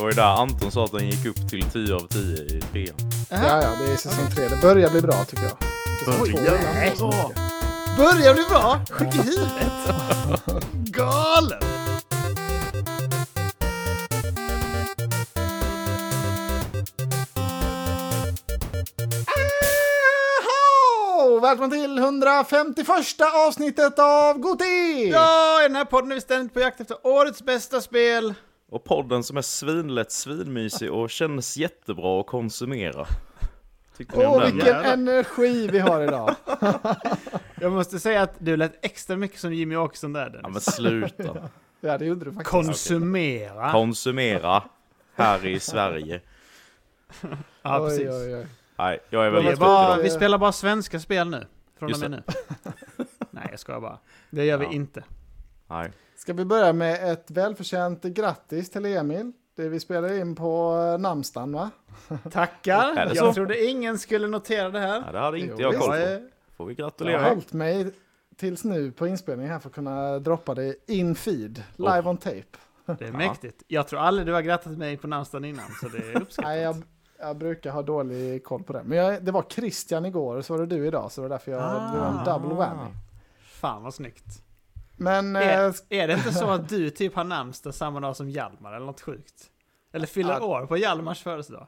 Det var ju där Anton sa att den gick upp till 10 av 10 i trean. Ja, ja, det är säsong tre. Det börjar bli bra tycker jag. Börjar bli bra. Börjar bli bra! Sjuk i huvudet! Galen! Välkommen till 151 avsnittet av Goti! Ja, i den här podden är vi ständigt på jakt efter årets bästa spel. Och podden som är svinlätt, svinmysig och känns jättebra att konsumera. Åh, den? vilken Jävlar. energi vi har idag. Jag måste säga att du lät extra mycket som Jimmy Åkesson där Ja Dennis. men sluta. Ja, det gjorde du faktiskt. Konsumera. Konsumera här i Sverige. ja, oj, precis. oj, oj. Nej, jag är Vi, väldigt trött bara, vi spelar bara svenska spel nu. Från Just och med nu. Nej, jag skojar bara. Det gör vi Ja. inte. Nej. Ska vi börja med ett välförtjänt grattis till Emil? Det vi spelar in på eh, namnsdagen va? Tackar. Jag trodde ingen skulle notera det här. Nej, det hade inte Jo, jag koll på. Får vi Jag har gratulera. hållit mig tills nu på inspelningen här för att kunna droppa det in feed, live Oh. on tape. det är mäktigt. Jag tror aldrig du har grattat mig på namnsdagen innan, så det är uppskattat. Nej, jag, jag brukar ha dålig koll på det. Men jag, det var Christian igår, så var det du idag, så det var därför jag Ah. var en double whammy. Fan vad snyggt. Men Är, eh, är det inte så att du typ har namnsdag samma dag som Hjalmar eller något sjukt? Eller fyller Ja. år på Hjalmars födelsedag?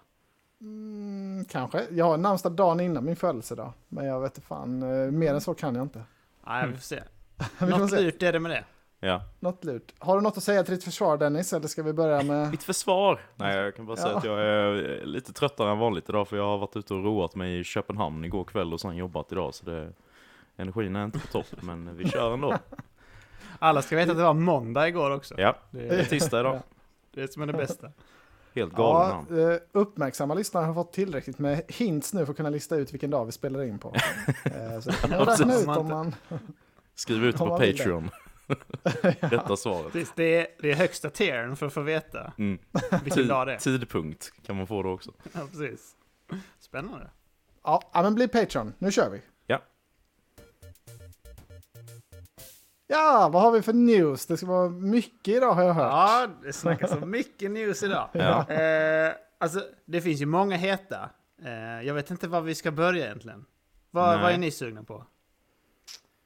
mm, kanske. Jag har namnsdag dagen innan min födelsedag. Men jag vet inte fan, eh, mer än så kan jag inte. Nej, vi får se. Vi får Något se. lurt är det med det. Ja. Något lurt. Har du något att säga till ditt försvar Dennis, eller ska vi börja med... Mitt försvar? Nej, jag kan bara säga Ja. att jag är lite tröttare än vanligt idag för jag har varit ute och roat mig i Köpenhamn igår kväll och sen jobbat idag så det, energin är inte på topp men vi kör ändå. Alla ska veta att det var måndag igår också. Ja, Det det är är tisdag idag. det som är det bästa. Helt galen Ja, eh, uppmärksamma lyssnare har fått tillräckligt med hints nu för att kunna lista ut vilken dag vi spelar in på. Eh, så det kan man räkna precis. ut om man... Skriv ut om på det. Patreon. Rätta svaret. Precis, Det är, det är högsta tiern för att få veta Mm. vilken dag det är. Tidpunkt kan man få då också. Ja, precis. Spännande. Ja, men bli Patreon. Nu kör vi. Ja. Ja, vad har vi för news? Det ska vara mycket idag har jag hört. Ja, det snackas om mycket news idag. Ja. Eh, alltså, det finns ju många heta. Eh, jag vet inte var vi ska börja egentligen. Vad, Nej. vad är ni sugna på?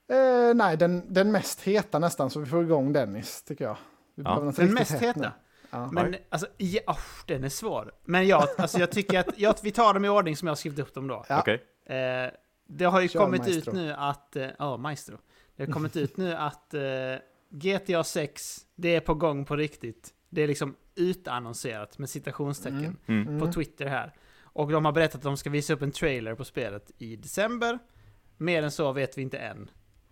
Eh, nej, den, den mest heta nästan, så vi får igång Dennis, tycker jag. Vi behöver något Den mest heta? nu. Ja. Men alltså, ja, oh, den är svår. Men jag, alltså, jag tycker att jag, vi tar dem i ordning som jag har skrivit upp dem då. Ja. Okej. Eh, det har ju Kör, kommit maestro. ut nu att... eh, Ja, maestro. Det har kommit ut nu att eh, GTA 6, det är på gång på riktigt. Det är liksom utannonserat med citationstecken Mm. Mm. På Twitter här. Och de har berättat att de ska visa upp en trailer på spelet i december. Mer än så vet vi inte än.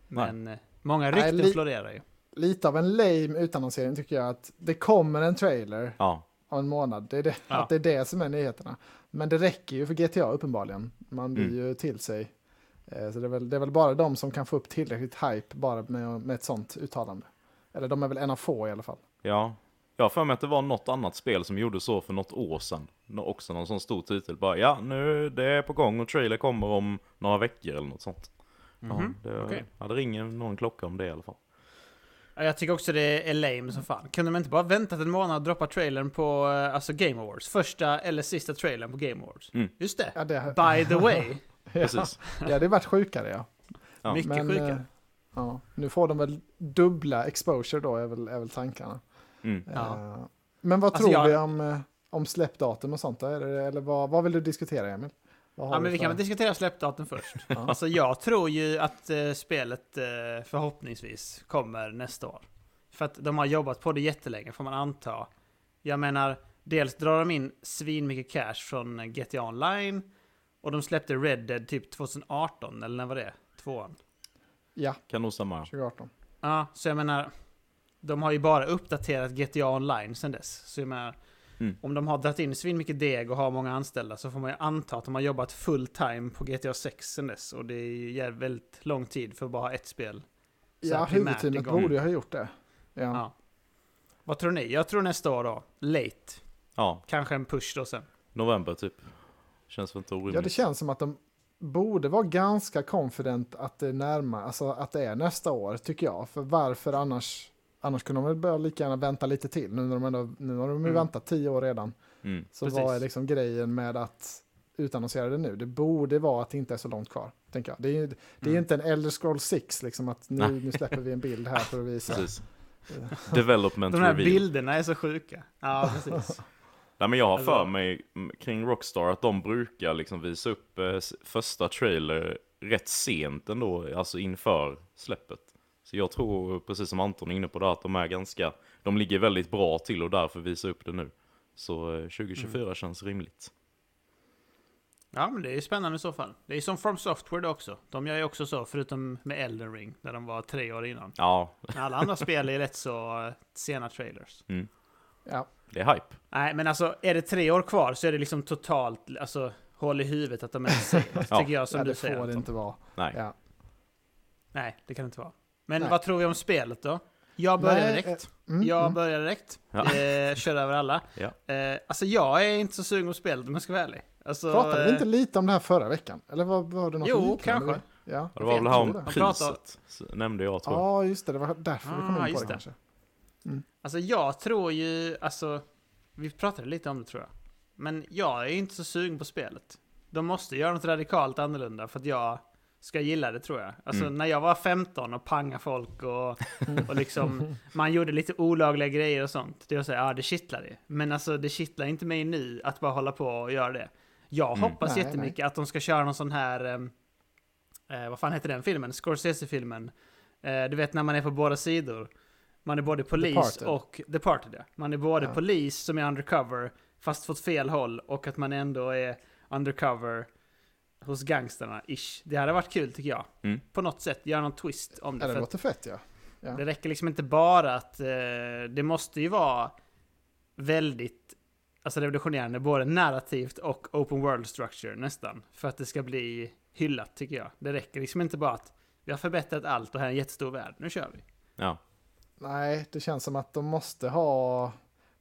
Men eh, många Nej, rykten li- florerar ju. Lite av en lame utannonsering tycker jag att det kommer en trailer Ja. om en månad. Det är det, Ja. att det är det som är nyheterna. Men det räcker ju för GTA uppenbarligen. Man blir Mm. ju till sig. Eh, Så det är, väl, det är väl bara de som kan få upp tillräckligt hype bara med, med ett sånt uttalande. Eller de är väl en av få i alla fall. Ja. Jag har för mig att det var något annat spel som gjorde så för något år sedan. Nå- Också någon sån stor titel. Bara ja, nu det är på gång och trailer kommer om några veckor eller något sånt. Mhm, Ja, det, okej. ja, det ringer någon klocka om det i alla fall. Ja, Jag tycker också det är lame som fan. Kunde de inte bara väntat en månad och droppa trailern på eh, alltså Game Awards? Första eller sista trailern på Game Awards. Mm. Just det. Ja, det, By the way. Precis. ja, det hade varit sjukare ja. Ja. Mycket Men, sjukare. eh, ja, nu får de väl dubbla exposure då, är väl, är väl tankarna. Mm. Ja. Eh, Men vad Alltså, tror jag- vi om, eh, om släppdatum och sånt? Det, eller vad, vad vill du diskutera Emil? Ja, men vi kan väl diskutera släppdatum först. Ja. Alltså jag tror ju att eh, spelet eh, förhoppningsvis kommer nästa år. För att de har jobbat på det jättelänge får man anta. Jag menar, dels drar de in svinmycket cash från eh, GTA Online. Och de släppte Red Dead typ 2018, eller när var det? Tvåan. Ja, Kan nog stämma. ja. 2018. Ja, så jag menar, de har ju bara uppdaterat GTA Online sen dess. Så jag menar, Mm. om de har dragit in svin mycket deg och har många anställda så får man ju anta att de har jobbat full time på GTA 6 sen dess. Och det är ju jävligt väldigt lång tid för att bara ha ett spel. Så Ja, primärt huvudteamet igång. borde ju ha gjort det. Ja. Ja. Vad tror ni? Jag tror nästa år då. Late. Ja, Kanske en push då sen. november typ. Känns väl inte orimligt. ja, det känns som att de borde vara ganska confident att det är närmare, alltså att det är nästa år, tycker jag. För varför annars Annars kunde de väl börja lika gärna vänta lite till. Nu, när de ändå, nu har de ju Mm. väntat tio år redan. Mm. Så Precis. vad är liksom grejen med att utannonsera det nu? Det borde vara att det inte är så långt kvar. Tänker jag. Det är ju det är Mm. inte en Elder Scroll 6, liksom att nu, nu släpper vi en bild här för att visa. Precis. Development De här reveal. bilderna är så sjuka. Ja, precis. Nej men jag har Alltså- för mig mm, kring Rockstar att de brukar liksom visa upp eh, första trailer rätt sent ändå, alltså inför släppet. Så jag tror, precis som Anton är inne på det, att de är ganska, de ligger väldigt bra till och därför visar upp det nu. Så eh, 2024 Mm. känns rimligt. Ja, men det är ju spännande i så fall. Det är som From Software också. De gör ju också så, förutom med Elden Ring, där de var tre år innan. Ja, alla andra spel är rätt så eh, sena trailers. Ja, det är hype. Nej, men alltså är det tre år kvar så är det liksom totalt, alltså håll i huvudet att de är sent, Ja. tycker jag som ja, du det säger. får det inte vara. Nej. Ja. Nej, det kan det inte vara. Men Nej. vad tror vi om spelet då? Jag börjar Nej, direkt. Mm, Jag mm. börjar direkt. Ja. Eh, kör över alla. Ja. Eh, alltså jag är inte så sugen på spelet om jag ska vara ärlig. Alltså, Pratade vi eh, inte lite om det här förra veckan? Eller var, var det något Jo, liknande? kanske. Ja. Det var väl vet här om priset, nämnde jag tror jag. Ja, just det. Det var därför vi kom Ah, in på just det det. Kanske. Alltså jag tror ju, alltså, vi pratade lite om det tror jag. Men jag är inte så sugen på spelet. De måste göra något radikalt annorlunda för att jag ska gilla det tror jag. Alltså Mm. när jag var 15 och panga folk och, och liksom, man gjorde lite olagliga grejer och sånt. Det var såhär, ja det kittlade. Men alltså det kittlar inte mig nu att bara hålla på och göra det. Jag Mm. hoppas Nej, jättemycket att de ska köra någon sån här, eh, vad fan heter den filmen? Scorsese-filmen. Eh, du vet när man är på båda sidor. Man är både polis Departed. och Departed ja. Man är både Ja. polis som är undercover, fast fått fel håll, och att man ändå är undercover hos gangsterna, ish. Det hade varit kul tycker jag. Mm. På något sätt, göra någon twist om det. Ja, det låter fett ja. ja. det räcker liksom inte bara att eh, det måste ju vara väldigt alltså revolutionerande, både narrativt och open world structure nästan, för att det ska bli hyllat tycker jag. Det räcker liksom inte bara att vi har förbättrat allt och här är en jättestor värld, nu kör vi. Ja. Nej, det känns som att de måste ha...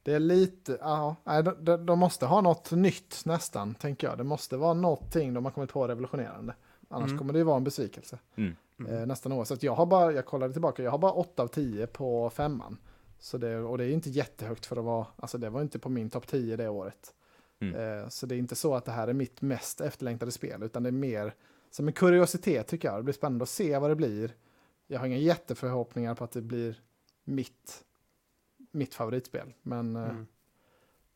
Det är lite... Ja, nej, de, de, de måste ha något nytt nästan, tänker jag. Det måste vara någonting de har kommit på revolutionerande. Annars Mm. kommer det ju vara en besvikelse. Mm. Mm. Eh, nästan oavsett. Jag har bara, jag kollade tillbaka, jag har bara 8 av 10 på femman. Så det, och det är inte jättehögt för att vara, alltså det var inte på min topp 10 det året. Mm. Eh, så det är inte så att det här är mitt mest efterlängtade spel, utan det är mer som en kuriositet tycker jag. Det blir spännande att se vad det blir. Jag har inga jätteförhoppningar på att det blir mitt, mitt favoritspel, men eh, Mm.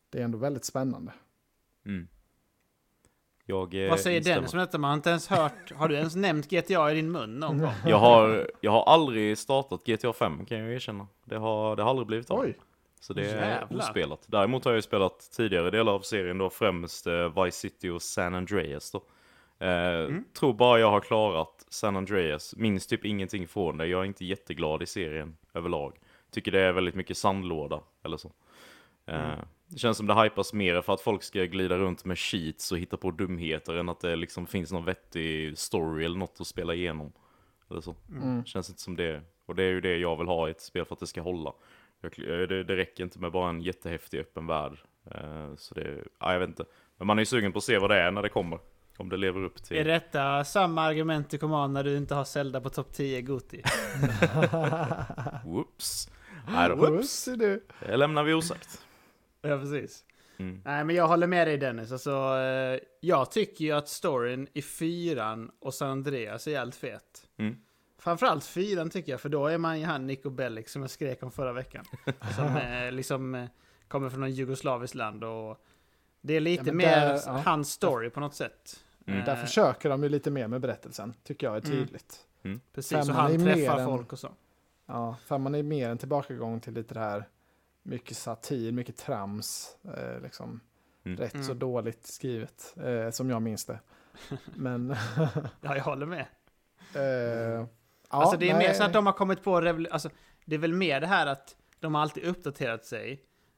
det är ändå väldigt spännande. Mm. Jag, eh, Vad säger instämmer. Dennis om detta? Man har inte ens hört, har du ens nämnt GTA i din mun någon gång? Jag har, jag har aldrig startat GTA 5 kan jag erkänna. Det har, det har aldrig blivit av. Oj, Så det är Jävlar. ospelat. Däremot har jag spelat tidigare delar av serien då, främst eh, Vice City och San Andreas då. Eh, Tror bara jag har klarat San Andreas, minns typ ingenting från det. Jag är inte jätteglad i serien överlag. Tycker det är väldigt mycket sandlåda eller så. Eh, Det känns som det hypas mer för att folk ska glida runt med cheats och hitta på dumheter än att det liksom finns någon vettig story eller något att spela igenom. Eller så. Mm. Känns inte som det. Och det är ju det jag vill ha i ett spel för att det ska hålla. Jag, eh, det, det räcker inte med bara en jättehäftig öppen värld. Eh, så det, ja, jag vet inte. Men man är ju sugen på att se vad det är när det kommer. Om det lever upp till... Är detta samma argument du kommer ha när du inte har Zelda på topp 10 Goti? Whoops. Nej då, Whoops, är du. det lämnar vi osagt. Ja, precis. Mm. Nej, men jag håller med dig Dennis. Alltså, eh, jag tycker ju att storyn i fyran och San Andreas är jävligt fet. Mm. Framförallt fyran tycker jag, för då är man ju han Nico Bellic som jag skrek om förra veckan. Som eh, liksom eh, kommer från en jugoslaviskt land och det är lite Ja, men mer där- ja. hans story på något sätt. Mm. Eh, Där försöker de ju lite mer med berättelsen, tycker jag är Mm. tydligt. Precis, och femman han är mer träffar än- folk och så. Ja, femman är mer en tillbakagång till lite det här, mycket satir, mycket trams, eh, liksom Mm. rätt så Mm. dåligt skrivet, eh, som jag minns det. Men, Ja, jag håller med. eh, ja, alltså det är nej, mer så att de har kommit på, alltså, det är väl mer det här att de har alltid uppdaterat sig.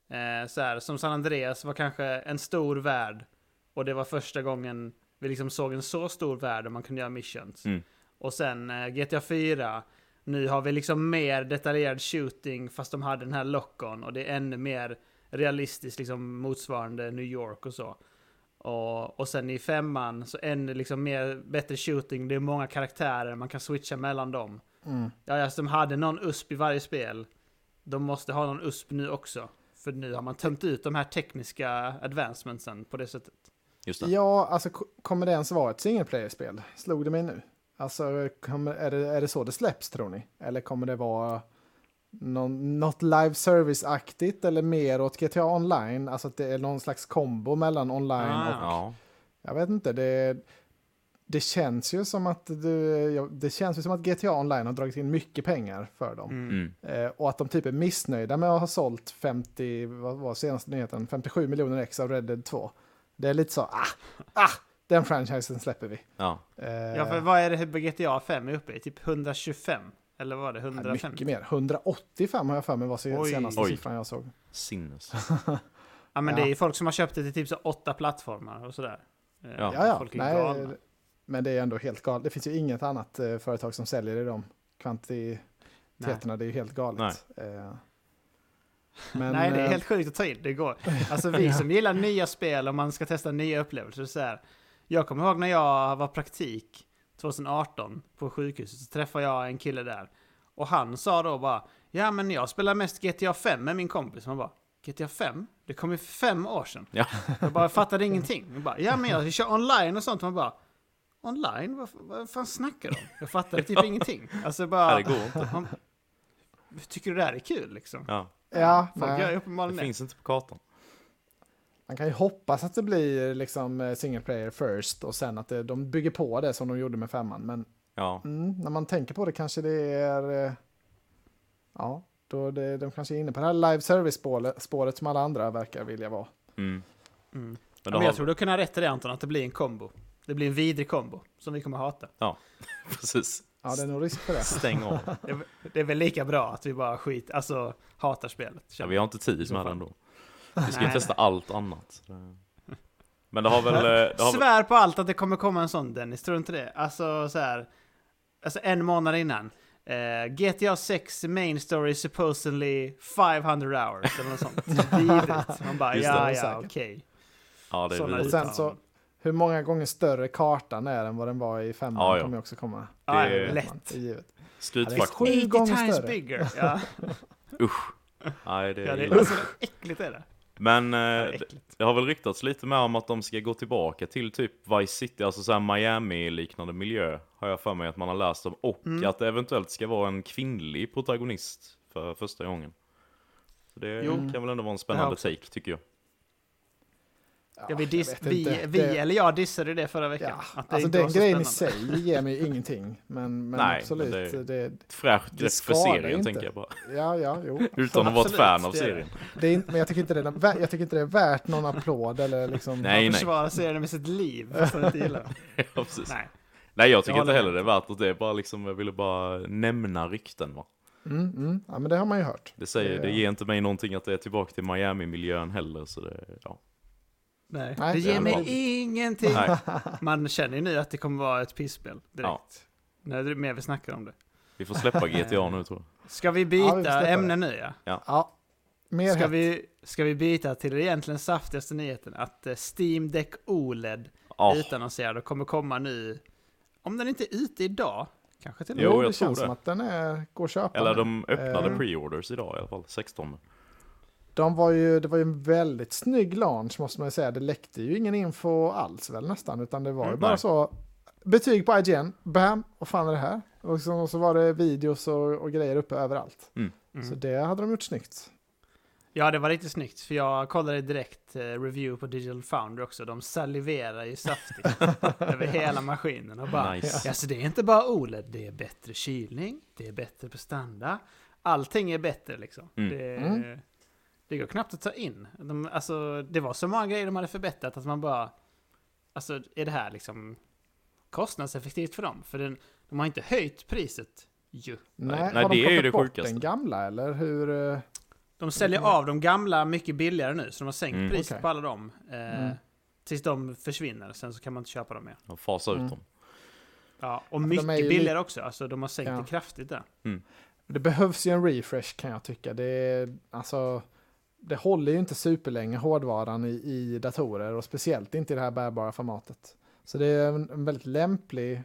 Eh, så här, som San Andreas var kanske en stor värld och det var första gången vi liksom såg en så stor värld och man kunde göra missions. Mm. Och sen eh, GTA 4, nu har vi liksom mer detaljerad shooting fast de hade den här lock-on och det är ännu mer realistiskt liksom motsvarande New York och så. Och, och sen i femman så ännu liksom mer, bättre shooting, det är många karaktärer, man kan switcha mellan dem. Mm. Ja, alltså de hade någon USP i varje spel. de måste ha någon USP nu också. För nu har man tömt ut de här tekniska advancementsen på det sättet. Just det. Ja, alltså ko- kommer det ens vara ett single player-spel? Slog det mig nu? Alltså, kommer, är, det, är det så det släpps tror ni? Eller kommer det vara någon, något live service-aktigt eller mer åt GTA Online? Alltså att det är någon slags kombo mellan online Ah. och... Ja. Jag vet inte, det, det känns ju som att du, det känns ju som att GTA Online har dragit in mycket pengar för dem. Mm. Mm. Eh, och att de typ är missnöjda med att ha sålt 50, vad var senaste nyheten, 57 miljoner ex av Red Dead 2. Det är lite så, ah, ah, den franchisen släpper vi. Ja. Eh, Ja, för vad är det GTA 5 är uppe i? Typ 125? Eller vad var det? ja, 150? mycket mer, 185 har jag för mig var senaste Oj. siffran jag såg. Sinnes. Ja, men Ja. det är ju folk som har köpt det till typ så åtta plattformar och sådär. Eh, Ja. Ja, ja, Folk är nej, galna. men det är ändå helt galet. Det finns ju inget annat eh, företag som säljer i de kvantiteterna, det är ju helt galet. Eh, men, Nej, det är eh, helt sjukt att ta in. Det går. Alltså vi som gillar nya spel och man ska testa nya upplevelser. Så här. Jag kommer ihåg när jag var praktik 2018 på sjukhuset så träffade jag en kille där. Och han sa då bara Ja men jag spelar mest GTA 5 med min kompis. Man bara GTA 5? Det kom ju för fem år sedan. Ja. Jag bara fattade ingenting. Jag bara, ja men jag kör online och sånt. Man bara Online? Vad, vad fan snackar du om? Jag fattade typ ingenting. Alltså bara... Nej, det går inte. Man, tycker du det här är kul liksom? Ja. Ja, Folk nej. gör uppenbarligen det. finns inte på kartan. Man kan ju hoppas att det blir liksom eh, single player first och sen att det, de bygger på det som de gjorde med femman. Men Ja. mm, när man tänker på det kanske det är... eh, Ja, då det, de kanske är inne på det här live service-spåret spåret som alla andra verkar vilja vara. Mm. Mm. Men Ja, jag har... tror du kan ha rätt i det Anton, att det blir en kombo. Det blir en vidrig kombo som vi kommer hata. Precis. Ja, det är nog risk för det. Stäng av. Det är, det är väl lika bra att vi bara skit, alltså hatar spelet. Ja, vi har inte tid så med fall. den då. Vi ska ju testa allt annat. Men det har väl... eh, Det har väl... Svär på allt att det kommer komma en sån Dennis, tror du inte det? Alltså så här, alltså en månad innan. Eh, GTA 6 main story supposedly 500 hours eller något sånt. Vidrigt. Man bara Just ja, det, ja, okej. Ja, det är Såna Och vidrigt. sen utan- så, hur många gånger större kartan är än vad den var i femman Ja, ja. kommer ju också komma. Ja, Det är- lätt. Det är givet. Skrytfaktorn. Sju 80 gånger times större. bigger. Ja, Usch. Nej, det ja är det illa. är alltså, äckligt är det. Men Ja, eh, det är det, det har väl ryktats lite mer om att de ska gå tillbaka till typ Vice City, alltså såhär Miami-liknande miljö. Har jag för mig att man har läst om. Och Mm. att det eventuellt ska vara en kvinnlig protagonist för första gången. Så det Jo. kan väl ändå vara en Det spännande take, tycker jag. Ja, vi, jag diss, vi, vi Det- eller jag dissade det förra veckan. Ja, att det alltså den grejen i sig ger mig ingenting. Men, men Nej, absolut, men det... Ett fräscht Det grepp för serien, inte. tänker jag bara. ja, ja, jo. Utan att vara ett fan av är serien. Det är men jag tycker, inte det är, jag tycker inte det är värt någon applåd eller liksom... Nej, nej. försvarar serien med sitt liv, inte gillar den. Ja, precis. Nej. Nej, jag tycker Jag inte heller det är värt att det är bara liksom, jag ville bara nämna rykten va. Mm, mm, ja, men det har man ju hört. Det säger, Det- det ger inte mig någonting att det är tillbaka till Miami-miljön heller, så det, ja. Nej. Nej, det det ger mig bra. ingenting. Nej, Man känner ju nu att det kommer vara ett pisspel direkt. Ja. När det är mer vi snackar om det. vi får släppa GTA nu tror jag. Ska vi Ja, byta vi släpper ämne nu ja? Ja, mer Ska hett. vi, ska vi byta till den egentligen saftigaste nyheten? Att eh, Steam Deck OLED Ja, utannonserad och kommer komma nu. Om den inte är ute idag, kanske till och med. Jo, jag det tror känns det. som att den är, går att köpa. eller nu. de öppnade Eh. pre-orders idag i alla fall, 16. De var ju, det var ju en väldigt snygg launch måste man ju säga. Det läckte ju ingen info alls väl nästan, utan det var ju Mm, bara nej. så. Betyg på IGN, bam, vad fan är det här? Och så, och så var det videos och, och grejer uppe överallt. Mm. Så det hade de gjort snyggt. Ja, det var riktigt snyggt. För jag kollade direkt eh, review på Digital Foundry också. De saliverar ju saftigt över hela maskinen. Och bara, Nice. ja, så det är inte bara OLED, det är bättre kylning, det är bättre prestanda. Allting är bättre liksom. Mm. Det, Mm. Det går knappt att ta in. De, alltså, det var så många grejer de hade förbättrat att man bara... Alltså, är det här liksom kostnadseffektivt för dem? För den, de har inte höjt priset ju. Nej, nej, har de det är ju plockat det bort sjukaste. den gamla eller hur? eh, De säljer Mm. av de gamla mycket billigare nu, så de har sänkt Mm. priset Okej. på alla dem. Eh, Mm. Tills de försvinner, sen så kan man inte köpa dem mer. Och fasa ut Mm. dem. Ja, och de mycket ju billigare också. Alltså de har sänkt Ja. det kraftigt där. Det behövs ju en refresh kan jag tycka. Det, är, alltså, det håller ju inte superlänge hårdvaran i, i datorer och speciellt inte i det här bärbara formatet. Så det är en, en väldigt lämplig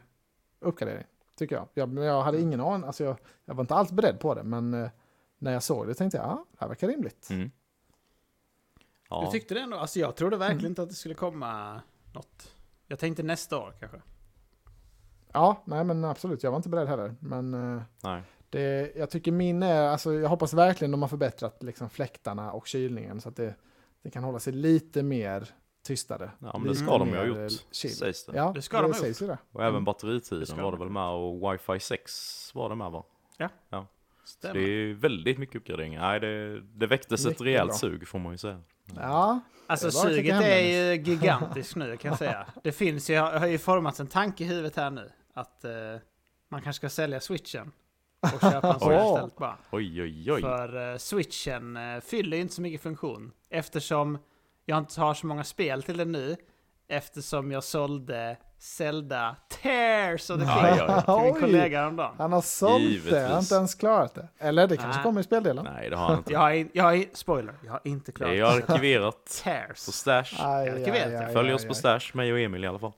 uppgradering, tycker jag. Jag, jag hade ingen aning, alltså jag, jag var inte alls beredd på det, men eh, när jag såg det tänkte jag, ja, det här verkar rimligt. Mm. Du Ja, tyckte det ändå? Alltså jag trodde verkligen inte att det skulle komma något. Jag tänkte nästa år kanske. Ja, nej men absolut, jag var inte beredd heller. Men eh, nej. Det, jag tycker min är, alltså jag hoppas verkligen de har förbättrat liksom fläktarna och kylningen så att det, det kan hålla sig lite mer tystare. Ja, men det ska de ju ha mer, gjort, eh, chill. sägs det. Ja, Det ska de ha ju det. Och även Mm. Det batteritiden ska var det de. väl med och wifi 6 var det med va? Stämmer. Det är väldigt mycket uppgraderingar. Nej, det, det väcktes ett Mycket rejält bra. sug får man ju säga. Ja, Alltså Det suget är ju gigantiskt nu kan jag säga. Det finns ju, jag har ju formats en tanke i huvudet här nu. Att eh, man kanske ska sälja switchen. Och köpa en sån Åh. istället bara. Oj, oj, oj. För eh, switchen eh, fyller ju inte så mycket funktion. Eftersom jag inte har så många spel till den nu. Eftersom jag sålde Zelda Tears of the Aj, King aj, aj. till min kollega häromdagen. han har sålt det, han har inte ens klarat det. Eller det kanske Nej. kommer i speldelen. Nej, det har han inte. Jag har, in, jag har in, spoiler, jag har inte Det klarat är arkiverat Tears. på Stash. Aj, Jag vet. Följ aj, oss på aj. Stash, mig och Emil i alla fall.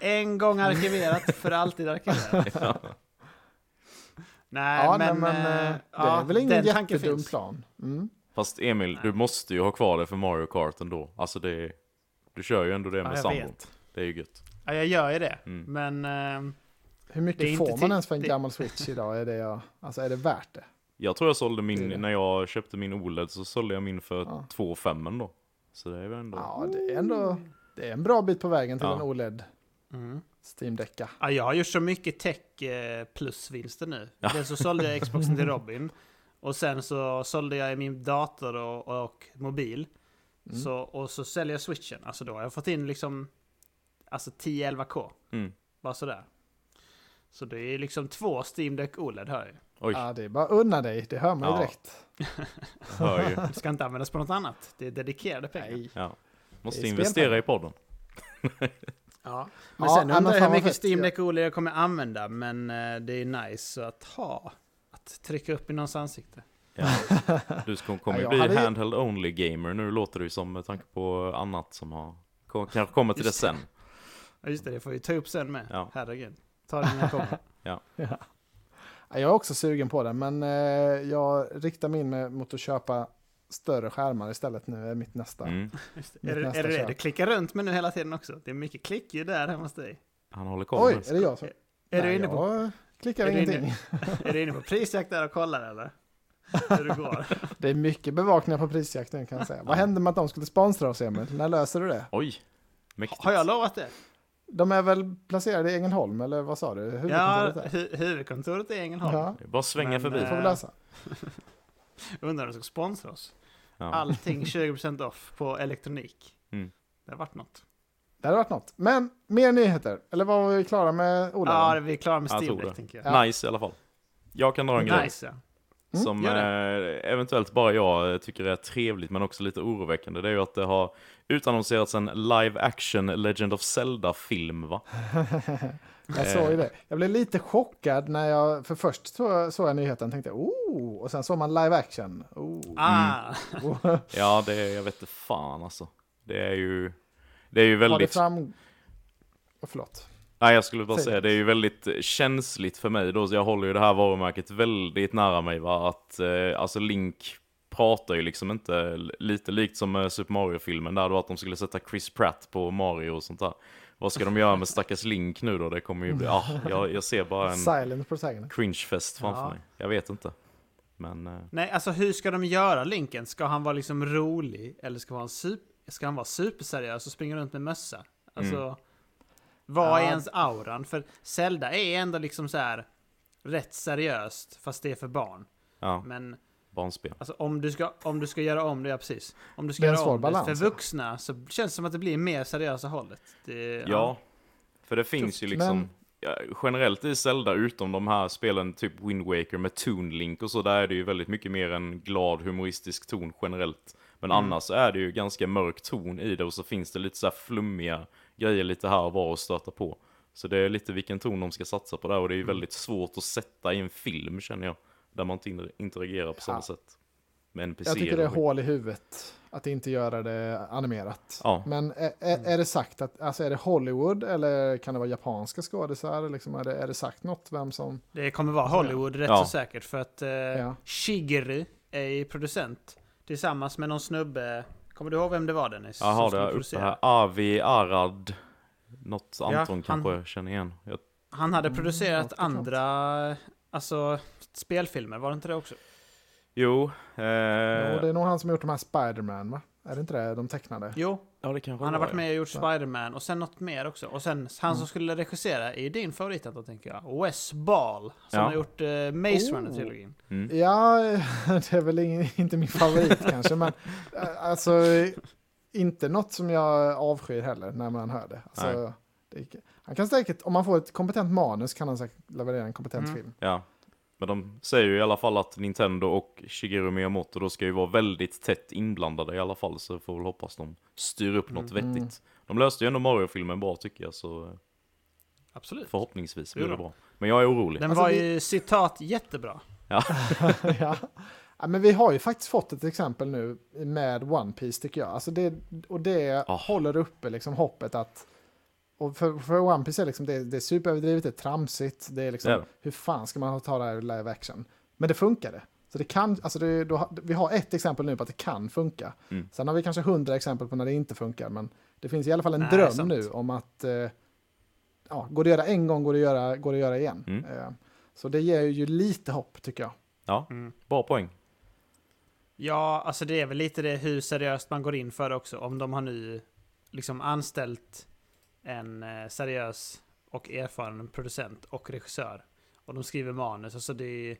En gång arkiverat, för alltid arkiverat. Nej, Ja, men... men, men eh, det ja, är väl ingen jättedum finns. plan. Mm. Fast Emil, Nej. du måste ju ha kvar det för Mario Kart ändå. Alltså det Du kör ju ändå det Ja, med sambon. Det är ju gött. Ja, jag gör ju det. Mm. Men... eh, Hur mycket Det är får man ens för en det- gammal switch idag? Är det, jag, alltså, är det värt det? Jag tror jag sålde Det är min, det. när jag köpte min OLED så sålde jag min för Ja. 2 5 då. Så det är väl ändå... Ja, det är ändå det är en bra bit på vägen till Ja. en OLED mm. Steam-decka. Ja, jag har gjort så mycket tech plus-vinster nu. Ja. Dels så sålde jag Xboxen till Robin. Och sen så sålde jag min dator och, och mobil. Mm. Så, och så säljer jag switchen. Alltså då har jag fått in liksom alltså 10-11k. Mm. Bara sådär. Så det är liksom två Steam Deck OLED hör jag. Oj, Ja, det är bara unna dig, det hör man ju Ja. direkt. hör ju. Det ska inte användas på något annat. Det är dedikerade pengar. Nej. Ja. Måste investera i podden. Ja. Men Ja, sen undrar jag hur mycket fett. Steam Deck OLED jag kommer använda. Men eh, det är nice att ha. Att trycka upp i någons ansikte. Ja. Du ska- kommer Ja, ju jag bli hade handheld only gamer nu låter det ju som med tanke på annat som har kanske kommer till det Just det. sen. Ja just det, det får vi ta upp sen med. Ja. Herregud. Ta det när jag kommer. Ja. Ja, Jag är också sugen på den, men eh, jag riktar mig in med, mot att köpa större skärmar istället nu, är mitt nästa. Mm. Mitt Är, det, nästa är det det du klickar runt med nu hela tiden också? Det är mycket klickljud där hemma hos dig. Han håller koll. Oj, är det jag som... Är, Nej, du inne på, jag klickar är du inne- ingenting. är du inne på prisjakt där och kollar eller? Hur det går? Det är mycket bevakningar på prisjakt nu kan jag säga. Vad hände med att de skulle sponsra oss Emil? När löser du det? Oj, mäktigt. Har jag lovat det? De är väl placerade i Ängelholm, eller vad sa du? Ja, Huvudkontoret hu huvudkontoret är i Ängelholm. Ja, Det är bara svänga Men, förbi. det får vi Eh, lösa. Undrar om de ska sponsra oss. Ja. Allting 20% off på elektronik. Mm. Det har varit något. Det hade varit något. Men mer nyheter. Eller var vi klara med Ola? Ja, vi är klara med det. tänker jag. Nice i alla fall. Jag kan dra en grej Nice ja. Mm, som eh, eventuellt bara jag eh, tycker är trevligt men också lite oroväckande. Det är ju att det har utannonserats en live action Legend of Zelda-film va? Jag såg ju det. Jag blev lite chockad när jag, för först såg såg jag nyheten och tänkte oh, och sen såg man live action. Oh. Ah, Ja, det är, jag vet inte fan alltså. Det är ju, det är ju Har det väldigt, fram... Oh, förlåt. nej jag skulle bara Säg säga, det. det är ju väldigt känsligt för mig då, så jag håller ju det här varumärket väldigt nära mig va, att eh, alltså Link pratar ju liksom inte, lite likt som eh, Super Mario-filmen där då att de skulle sätta Chris Pratt på Mario och sånt där. Vad ska de göra med stackars Link nu då? Det kommer ju bli, ah, jag, jag ser bara en Silent cringe-fest framför Ja. mig. Jag vet inte. Men, eh, nej, alltså hur ska de göra Linken? Ska han vara liksom rolig? Eller ska han vara, super, ska han vara superseriös och springa runt med mössa? Alltså, Mm. vad är Ja. ens auran? För Zelda är ändå liksom så här rätt seriöst, fast det är för barn. ja, Men barnspel. alltså, om, du ska, om du ska göra om det, ja precis. Om du ska Det är en göra svår om balans, det för ja. vuxna så känns det som att det blir mer seriösa hållet. Det, Ja, för det finns ju Tufft, liksom men- ja, generellt i Zelda, utom de här spelen typ Wind Waker med Toon Link och så, där är det ju väldigt mycket mer en glad humoristisk ton generellt. Men Mm. annars är det ju ganska mörk ton i det och så finns det lite så här flummiga grejer lite här och var och stöta på. Så det är lite vilken ton de ska satsa på där och det är ju väldigt svårt att sätta i en film känner jag. Där man inte inter- interagerar på samma Ja. sätt. Med NPC. Jag tycker det är hål i huvudet att inte göra det animerat. Ja. Men är, är, är det sagt att, alltså är det Hollywood eller kan det vara japanska skådisar? Liksom, är, det, är det sagt något vem som... Det kommer vara Hollywood rätt Ja. så säkert för att eh, Ja. Shigeru är producent tillsammans med någon snubbe. Kommer du ihåg vem det var Dennis? Jag har det uppe här. Avi Arad. Något Ja, Anton han- kanske jag känner igen. Jag, Han hade Mm, producerat bekant. andra, alltså spelfilmer, var det inte det också? jo, Jo, eh, det är nog han som har gjort de här Spider-Man va? Är det inte det? De tecknade? Jo, ja det kanske han har var, varit med och gjort Så. Spider-Man och sen något mer också. Och sen han som Mm. skulle regissera är ju din favorit då tänker jag. Wes Ball, som Ja. har gjort uh, Maze Oh. Runner-trilogin. Mm. Ja, det är väl ing- inte min favorit kanske, men eh, alltså inte något som jag avskyr heller när man hör det. Alltså, det är- han kan säkert, om man får ett kompetent manus kan han säkert leverera en kompetent Mm. film. Ja. Men de säger ju i alla fall att Nintendo och Shigeru Miyamoto då ska ju vara väldigt tätt inblandade i alla fall. Så får väl hoppas de styr upp något Mm. vettigt. De löste ju ändå Mario-filmen bra tycker jag. Så Absolut. förhoppningsvis blir det bra. Men jag är orolig. Den Alltså, var ju citat jättebra. ja. ja, men vi har ju faktiskt fått ett exempel nu med One Piece tycker jag. Alltså det, och det Ah. håller uppe liksom hoppet att och för, för One Piece är liksom, det, det är superöverdrivet, det är tramsigt, det är liksom, det. hur fan ska man ta det här live action? Men det funkade. Så det kan, alltså det, då, vi har ett exempel nu på att det kan funka. Mm. Sen har vi kanske hundra exempel på när det inte funkar, men det finns i alla fall en Nej, dröm sant. nu om att eh, ja, går det att göra en gång går det att göra, går det att göra igen. Mm. Eh, så det ger ju lite hopp tycker jag. Ja, Mm. bra poäng. Ja, alltså det är väl lite det hur seriöst man går in för det också. Om de har nu liksom anställt en eh, seriös och erfaren producent och regissör. Och de skriver manus. Alltså det är,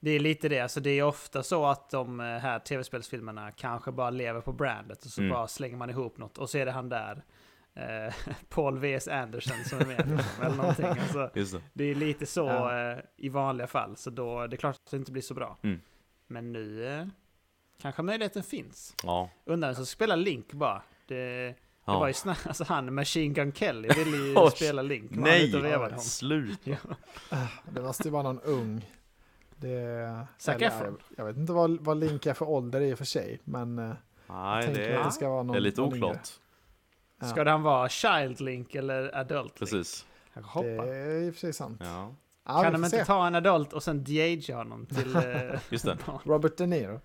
det är lite det. Alltså det är ofta så att de eh, här tv-spelsfilmerna kanske bara lever på brandet. Och så Mm. bara slänger man ihop något. Och så är det han där. Eh, Paul V.S. Anderson som är med. eller någonting. Alltså, det. det är lite så eh, i vanliga fall. Så då det är klart att det inte blir så bra. Mm. Men nu eh, kanske möjligheten finns. Ja. Undrar vem som spelar Link bara. Det, det ja. var ju snabbt, alltså han Machine Gun Kelly ville ju Oj, spela Link. Nej, honom? sluta. Det måste ju vara någon ung. Det, Zac eller, Efron. jag, jag vet inte vad, vad Link är för ålder i och för sig, men eh, Nej, det att är, det ska vara någon det är lite oklart. Ja. Ska han vara Child Link eller Adult Link? Precis. Det är i och för sig sant. Ja, Ja, kan de inte se. ta en Adult och sen de honom till... eh, just det. Robert De Niro.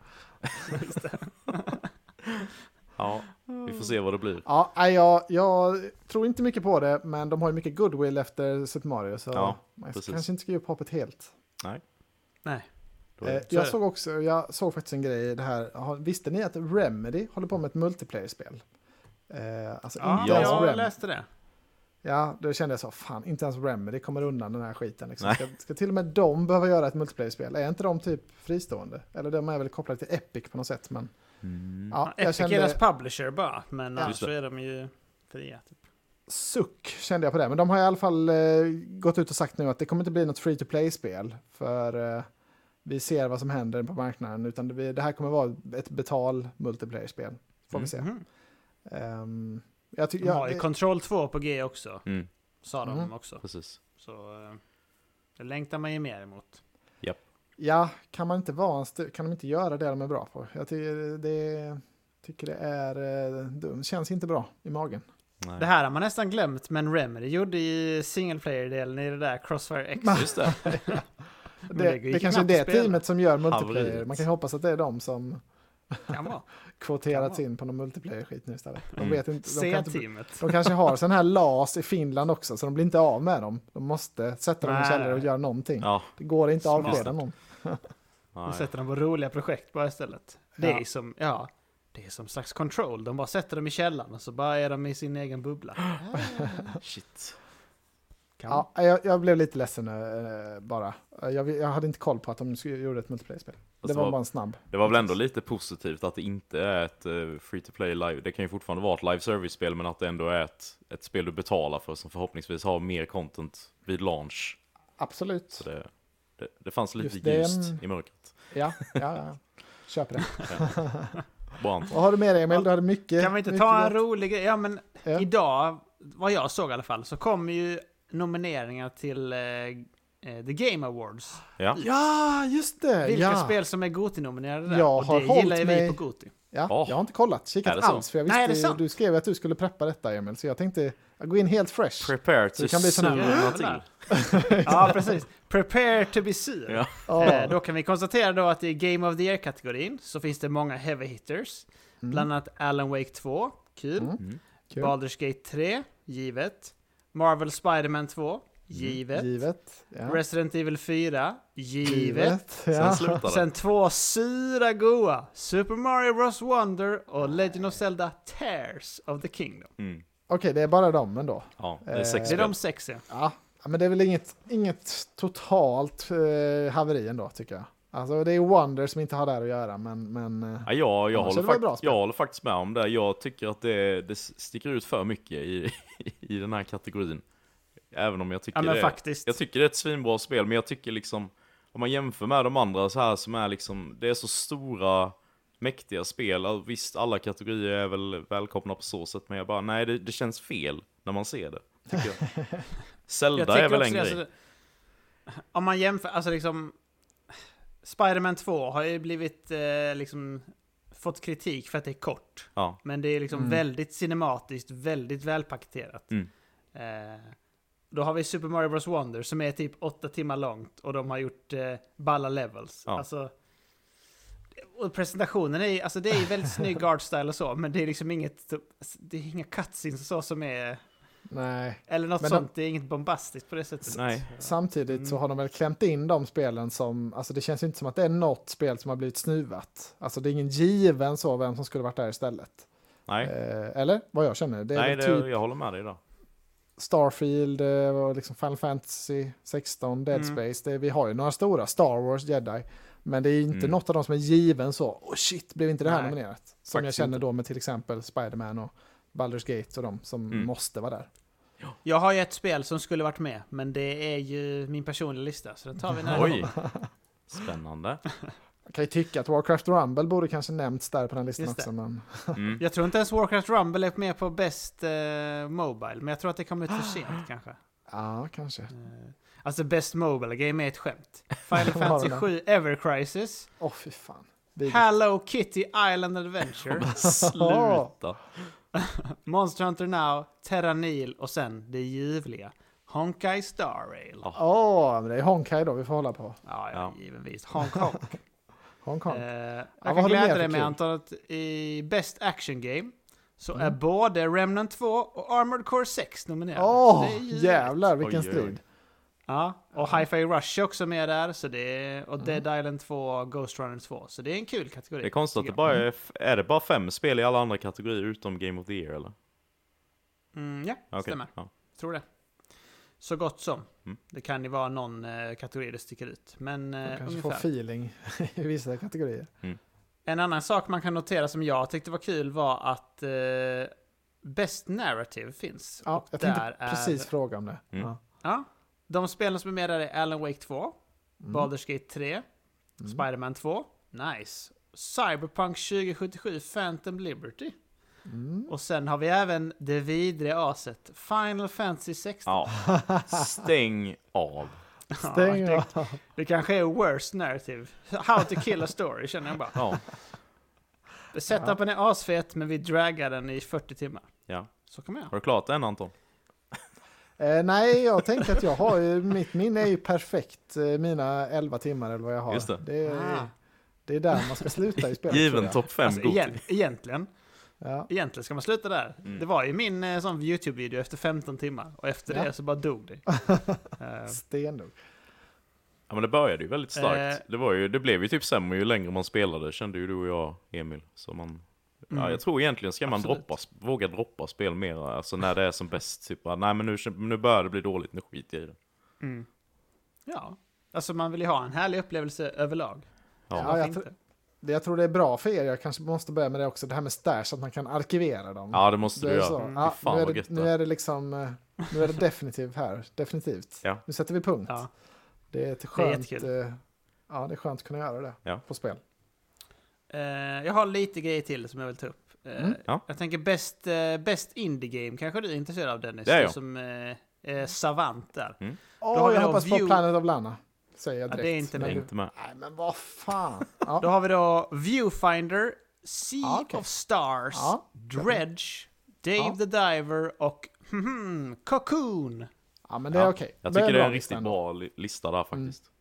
Ja, vi får se vad det blir. Ja, nej, jag, jag tror inte mycket på det, men de har ju mycket goodwill efter Super Mario, så Ja, man precis. kanske inte ska ge upp hoppet helt. Nej. Är Eh, jag såg också, jag såg faktiskt en grej, det här, visste ni att Remedy håller på med ett multiplayer-spel? Eh, alltså Ja, inte ens jag Remedy. läste det. Ja, då kände jag så, fan, inte ens Remedy kommer undan den här skiten. Liksom. Nej. Ska, ska till och med de behöva göra ett multiplayer-spel? Är inte de typ fristående? Eller de är väl kopplade till Epic på något sätt, men Mm. ja, Epic är kände deras publisher bara, men Ja. annars så är de ju fria. Typ. suck kände jag på det. Men de har i alla fall eh, gått ut och sagt nu att det kommer inte bli något free to play-spel. För eh, vi ser vad som händer på marknaden. Utan det, blir- det här kommer vara ett betal multiplayer-spel. Får vi se. Ehm, jag De har ja, ju det, Control 2 på G också, Mm, sa de Mhm. också. precis. Så eh, det längtar man ju mer emot. Ja, kan man inte vara en kan de inte göra det de är bra på? Jag tycker det, tycker det är eh, dumt. Känns inte bra i magen. Nej. Det här har man nästan glömt, men Remedy gjorde i single player-delen i det där Crossfire X. Just det. Det, det det, ju kanske är det spela. teamet som gör multiplayer. Man kan ju hoppas att det är de som kvoterats in på någon multiplayer-skit nu istället. De, Mm. vet inte, de, kan inte, C-teamet. de kanske har sån här LAS i Finland också, så de blir inte av med dem. De måste sätta dem i källare och göra någonting. Ja, Det går inte att avskeda någon. De nej. sätter dem på roliga projekt bara istället. Det är Ja. som, ja, det är som slags control. De bara sätter dem i källaren och så bara är de i sin egen bubbla. Shit. Kan Ja, jag, jag blev lite ledsen eh, bara. Jag, jag hade inte koll på att de gjorde ett multiplayer-spel. Det Fast var bara en snabb. Det var väl ändå lite positivt att det inte är ett eh, free to play live. Det kan ju fortfarande vara ett live service-spel, men att det ändå är ett, ett spel du betalar för som förhoppningsvis har mer content vid launch. Absolut. Det, det, det fanns lite Just ljust en- i mörkret. Ja, ja, ja. Köper det. Anton. Vad har du med dig Emil? Du hade mycket. Kan vi inte ta en gott. rolig grej? Ja, men Ja. idag, vad jag såg i alla fall, så kommer ju nomineringar till eh, eh, The Game Awards. Ja, Ja, just det! Vilka ja. spel som är Goti-nominerade där. Jag och det gillar ju vi på Goti. Ja, Åh. jag har inte kollat, kikat det så? alls. För jag Nej, visste, sant? du skrev att du skulle preppa detta Emil, så jag tänkte går in helt fresh. Prepare Så to det kan bli sån här- ja, precis. Prepare to be sur. Ja. Eh, då kan vi konstatera då att i Game of the Year-kategorin så finns det många heavy hitters. Mm. Bland annat Alan Wake 2, kul. Mm. Mm. Baldur's Gate 3, givet. Marvel Spider-Man 2, givet. Givet. Ja. Resident Evil 4, givet. Givet. Sen Ja. det. Sen två sura goa. Super Mario Bros Wonder och Legend of Zelda Tears of the Kingdom. Mm. Okej, det är bara dem ändå. Ja, det är sex Det är de sex ja. Ja, men det är väl inget, inget totalt eh, haveri ändå tycker jag. Alltså det är Wonder som inte har där att göra, men... men eh, Ja, jag, jag, håller fakt- jag håller faktiskt med om det. Jag tycker att det, det sticker ut för mycket i, i den här kategorin. Även om jag tycker Ja men det, faktiskt. jag tycker det är ett svinbra spel, men jag tycker liksom om man jämför med de andra så här som är liksom, det är så stora mäktiga spel. Alltså, Visst, alla kategorier är väl välkomna på så sätt, men jag bara, nej det, det känns fel när man ser det. Tycker jag. Jag Zelda tycker är väl en det, grej. alltså, Om man jämför, alltså liksom... Spider-Man 2 har ju blivit eh, liksom... Fått kritik för att det är kort. Ja. Men det är liksom Mm. väldigt cinematiskt, väldigt välpaketerat. Mm. Eh, då har vi Super Mario Bros Wonder som är typ åtta timmar långt och de har gjort eh, balla levels. Ja. Alltså, och presentationen är alltså det är väldigt snygg art style och så, men det är liksom inget, det är inga cutscenes och så som är, nej. eller något Men de- sånt, det är inget bombastiskt på det sättet. Nej. Samtidigt så Mm. har de väl klämt in de spelen som, alltså det känns ju inte som att det är något spel som har blivit snuvat. Alltså det är ingen given så vem som skulle varit där istället. Nej, Eh, eller? Vad jag känner. Det är nej det, typ jag håller med dig där. Starfield, eh, liksom Final Fantasy 16, Dead Mm. Space. Det, vi har ju några stora, Star Wars, Jedi. Men det är inte Mm. något av dem som är given så, oh shit, blev inte det här Nej, nominerat? Som jag känner inte. då med till exempel Spider-Man och Baldur's Gate och de som Mm. måste vara där. Jag har ju ett spel som skulle varit med, men det är ju min personliga lista, så den tar vi när Oj, spännande. Jag kan ju tycka att Warcraft Rumble borde kanske nämnts där på den listan också. Men Mm. Jag tror inte ens Warcraft Rumble är med på Best eh, Mobile, men jag tror att det kommer ut för sent kanske. ja, kanske. Eh, Alltså Best Mobile Game är ett skämt. Final Fantasy var det? 7 Ever Crisis, Åh fy fan. Vidrigt. Hello Kitty Island Adventure, Sluta. Monster Hunter Now, Terra Nil och sen det ljuvliga Honkai Star Rail. Ja. Åh, men det är Honkai då vi får hålla på. Ja, ja, Ja. givetvis. Honk Honk. Hongkong. Eh, jag vad kan glädja dig med att i Best Action Game så är Mm. både Remnant 2 och Armored Core 6 nominerade. Åh, är ju- jävlar vilken Oj, strid. Ja, och Hi-Fi Rush är också med där, så det är, och Mm. Dead Island 2 och Ghost Runner 2. Så det är en kul kategori. Det är konstigt att det bara är, är det bara fem spel i alla andra kategorier utom Game of the Year eller? Mm, ja, Okej, stämmer. Ja. Tror det. Så gott som. Mm. Det kan ju vara någon eh, kategori det sticker ut. Men De eh, kanske får ungefär. feeling i vissa kategorier. En annan sak man kan notera som jag tyckte var kul var att eh, Best Narrative finns. Ja, och jag tänkte där är- precis fråga om det. Mm. Ja. Ja, de spelen som är med där är Alan Wake 2, Mm. Baldur's Gate 3, Mm. Spider-Man 2, nice. Cyberpunk 2077 Phantom Liberty. Mm. Och sen har vi även det vidriga aset Final Fantasy 16. ja. Stäng av. Stäng det, av. det kanske är worst narrative. How to kill a story känner jag bara. Ja. Setupen är asfet men vi draggar den i 40 timmar. ja. Så kan man göra. Har du klart den Anton? Eh, nej, jag tänkte att jag har ju, mitt minne är ju perfekt. Eh, mina 11 timmar eller vad jag har. Just det. Det, är, Ah. det är där man ska sluta i spelet. Given topp fem Alltså, Goti. igen, egentligen, Ja. egentligen ska man sluta där. Mm. Det var ju min eh, sån YouTube-video efter 15 timmar och efter Ja. det så bara dog det. Eh, Stendog. Ja men det började ju väldigt starkt. Eh. Det, var ju, det blev ju typ sämre ju längre man spelade, kände ju du och jag, Emil. Så man, ja, Mm. jag tror egentligen ska man Absolut. droppa, våga droppa spel mer, alltså när det är som bäst. Typ, bara, nej men nu, nu börjar det bli dåligt, nu skiter jag i det. mm. Ja, alltså man vill ju ha en härlig upplevelse överlag. Ja. Ja, jag inte? Det jag tror det är bra för er, jag kanske måste börja med det också, det här med stash, att man kan arkivera dem. Ja, det måste Det du göra. Mm. Ja, fan nu, är det, gött nu det. är det liksom, eh, nu är det definitivt här, definitivt. Ja. Nu sätter vi punkt. Ja. Det är ett Det är skönt, eh, ja det är skönt att kunna göra det Ja. på spel. Eh, jag har lite grejer till som jag vill ta upp. Eh, Mm, ja. Jag tänker bäst, uh, best indie game kanske du är intresserad av Dennis? Det är jag. som eh, är savant där. Åh, har vi jag hoppas på View- Planet of Lana. Säger jag Ja, direkt. det är inte är med. inte med. Nej men vad fan. Ja. Då har vi då Viewfinder, Sea Ja, okej. of Stars, Ja. Dredge, Dave Ja. the Diver och hmm, Cocoon. Ja, men det är Ja, okej. Jag tycker det är en lista riktigt ändå. bra li- lista där faktiskt.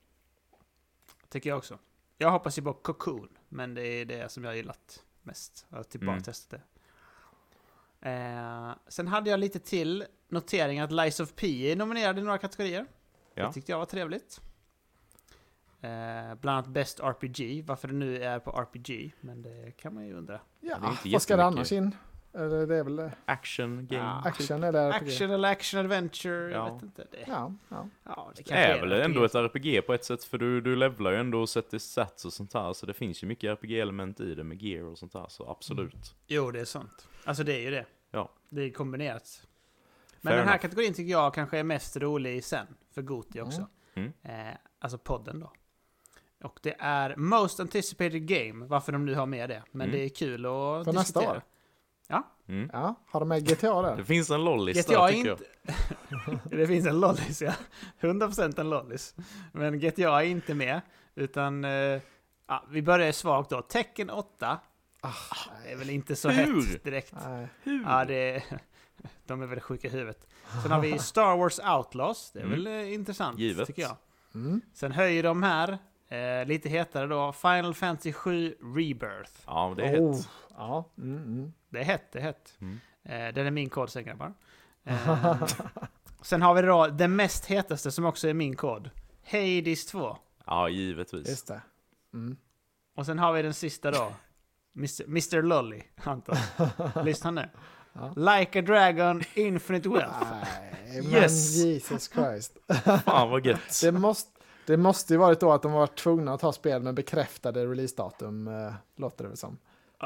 Tycker jag också. Jag hoppas ju på Cocoon, men det är det som jag har gillat mest. Jag har typ bara Mm. testat det. Eh, sen hade jag lite till notering att Lies of P är nominerad i några kategorier. Ja. Det tyckte jag var trevligt. Eh, bland annat Best RPG, varför det nu är på RPG, men det kan man ju undra. Ja, inte vad ska det annars in? Eller det är väl eh, Action game. Ja. action eller RPG? Action eller action adventure, jag Ja. vet inte. Det, Ja, ja. ja, det Det är väl ändå ett RPG på ett sätt, för du, du levlar ju ändå och sätter stats och sånt här, så det finns ju mycket RPG-element i det med gear och sånt här, så absolut. Jo, det är sant. Alltså det är ju det. Ja. Det är kombinerat. Men Fair den här enough. kategorin tycker jag kanske är mest rolig sen, för Goti också. Mm. Eh, alltså podden då. Och det är Most Anticipated Game, varför de nu har med det. Men Mm. det är kul att För nästa diskutera. år? Mm. ja. Har de med GTA där? Det finns en lollis GTA där är tycker inte... jag. det finns en lollis, ja. 100% en lollis. Men GTA är inte med, utan... Eh, ja, vi börjar svagt då. Tecken 8. Ah, Det är väl inte så Hur? hett direkt. nej. Hur? Ja, det de är väl sjuka i huvudet. Sen har vi Star Wars Outlaws. Det är Mm. väl eh, intressant, Givet. tycker jag. Mm. Sen höjer de här, eh, lite hetare då, Final Fantasy 7 Rebirth. Ja, det är Oh, hett. Ja, mm, mm. Det är hett, det är hett. Mm. Eh, den är min kod sen grabbar. Eh, sen har vi då det mest hetaste som också är min kod. Hades 2. Ja, givetvis. Just det. Mm. Och sen har vi den sista då. Mr. Mr. Lolly, Anton. Lyssna nu. Ja. Like a Dragon, Infinite Wealth. Nej, men Yes! Jesus Christ. Fan vad gött. Det måste, det måste ju varit då att de var tvungna att ha spel med bekräftade releasedatum, eh, låter det väl som.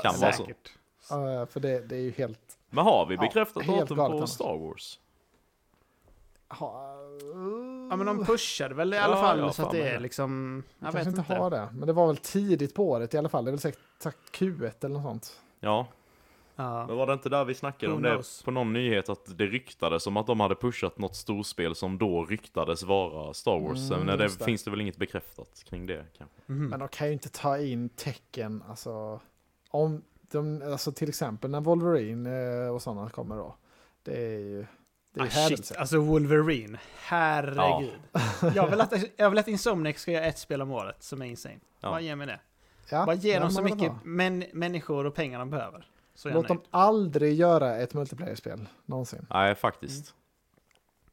Kan vara så. Säkert. Eh, för det, det är ju helt... Men har vi Ja, bekräftat helt datum galet på annars. Star Wars? Ha, Ja men de pushade väl i alla Ja, fall ja, så att det är liksom... Jag kanske vet inte inte. har det. Men det var väl tidigt på året i alla fall. Det är väl säkert sagt Q1 eller något sånt. Ja, Ja. men var det inte där vi snackade Who om det knows? på någon nyhet att det ryktades om att de hade pushat något storspel som då ryktades vara Star Wars. Mm, men det, det. finns det väl inget bekräftat kring det kanske. Mhm. Men de kan ju inte ta in tecken, alltså. Om de, alltså till exempel när Wolverine eh, och sådana kommer då. Det är ju... Det är Ah, shit, alltså Wolverine. Herregud. Jag, vill att, jag vill att Insomniac ska göra ett spel om året som är insane. Ja. Bara ge mig det. Ja, Bara ge ja, dem så mycket män, människor och pengar de behöver. Låt dem aldrig göra ett multiplayer-spel, någonsin. Nej, faktiskt.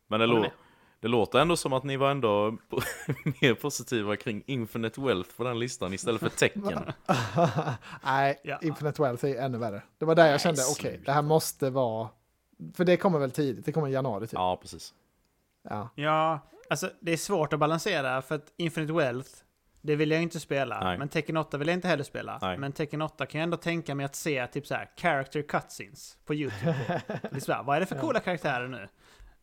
Men det, lå- det låter ändå som att ni var ändå mer positiva kring Infinite Wealth på den listan istället för Tecken. Nej, Ja. Infinite Wealth är ännu värre. Det var där jag Nej, kände, okej, sluta. det här måste vara... För det kommer väl tidigt, det kommer i januari typ. Ja, precis. Ja. Ja, alltså det är svårt att balansera för att Infinite Wealth, det vill jag inte spela. Nej. Men Tekken 8 vill jag inte heller spela. Nej. Men Tekken 8 kan jag ändå tänka mig att se typ så här character cutscenes på YouTube. på. Det är så här, vad är det för coola karaktärer nu?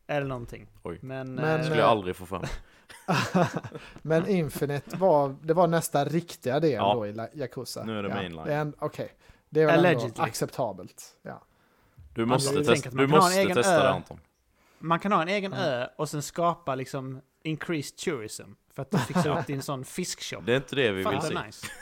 Eller någonting. Oj. Men, Men, eh, skulle jag aldrig få fram. Men Infinite var, det var nästa riktiga del Ja. då i Yakuza. Nu är det ja. mainline. Det Okej, det är väl Allegedly. ändå acceptabelt. Ja. Du måste, jag tänker testa, att man du kan ha en måste egen testa ö. det Anton. man kan ha en egen ö och sen skapa liksom increased tourism. För att fixa upp din sån fiskshop. Det är inte det vi Fan vill se. nice.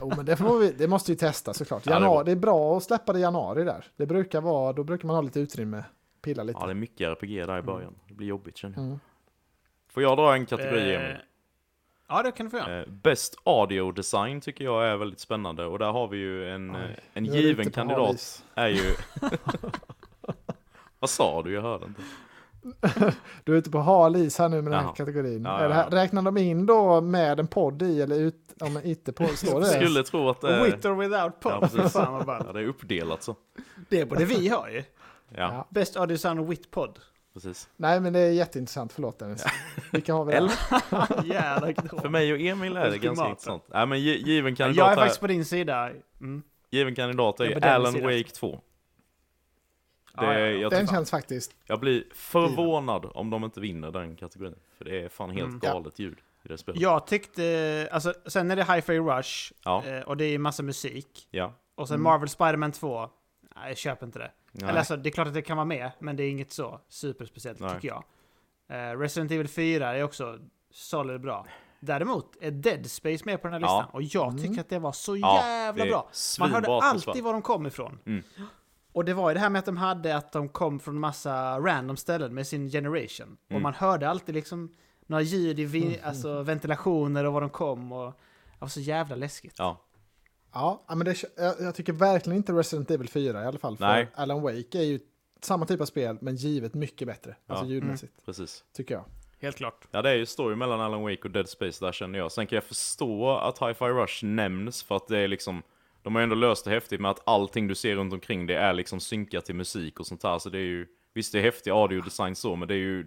Oh, men det, får vi, det måste vi testa såklart. Ja, det är Januari, bra. det, är bra att släppa det i januari där. Det brukar vara, då brukar man ha lite utrymme, pilla lite. Ja, det är mycket RPG där i början. Det blir jobbigt känner jag. Mm. Får jag dra en kategori, Eh, Emil? Ja, det kan du få göra. Eh, Best Audio Design tycker jag är väldigt spännande och där har vi ju en, Oj, eh, en given kandidat är ju... Vad sa du? Jag hörde inte. Du är ute på hal is här nu med den här kategorin. Ja, Är här, ja. räknar de in då med en podd i eller ut, om inte på, står det? Skulle tro att det With or without Ja. Fan vad ballt. ja, det är uppdelat så. Det borde vi ha ju. Ja, Ja. Best audio sound with pod. precis. Nej, men det är jätteintressant. Förlåt Dennis. Vilka har vi där? Jävla. För mig och Emil är det ganska intressant. Nej, men gi- given Jag kandidat, är här, faktiskt på din sida. Mm. given kandidat är Jag ju är Alan. Wake 2. Det, Ja, ja, ja. Jag, Den tycker- känns faktiskt... jag blir förvånad om de inte vinner den kategorin. För det är fan helt Mm. galet ljud i det spelet. Jag tyckte, alltså sen är det Hi-Fi Rush Ja. eh, och det är massa musik. Ja. Och sen Mm. Marvel Spider-Man 2. Nej, jag köper inte det. Nej. Eller alltså, det är klart att det kan vara med, men det är inget så superspeciellt Nej. tycker jag. Eh, Resident Evil 4 är också solid bra. Däremot är Dead Space med på den här Ja. listan. Och jag Mm. tycker att det var så Ja, jävla bra. Man hörde alltid var de kom ifrån. Mm. Och det var ju det här med att de hade att de kom från massa random ställen med sin generation. Och Mm. man hörde alltid liksom några ljud i vi- alltså ventilationer och var de kom. Och det var så jävla läskigt. Ja, Ja, men det, jag, jag tycker verkligen inte Resident Evil 4 i alla fall. För Nej. Alan Wake är ju samma typ av spel, men givet mycket bättre. Alltså Ja. ljudmässigt, precis. tycker jag. Helt klart. Ja, det är ju story mellan Alan Wake och Dead Space där känner jag. Sen kan jag förstå att Hi-Fi Rush nämns för att det är liksom de har ju ändå löst det häftigt med att allting du ser runt omkring det är liksom synkat till musik och sånt här. Så det är ju, visst det är häftig audiodesign så, men det är ju,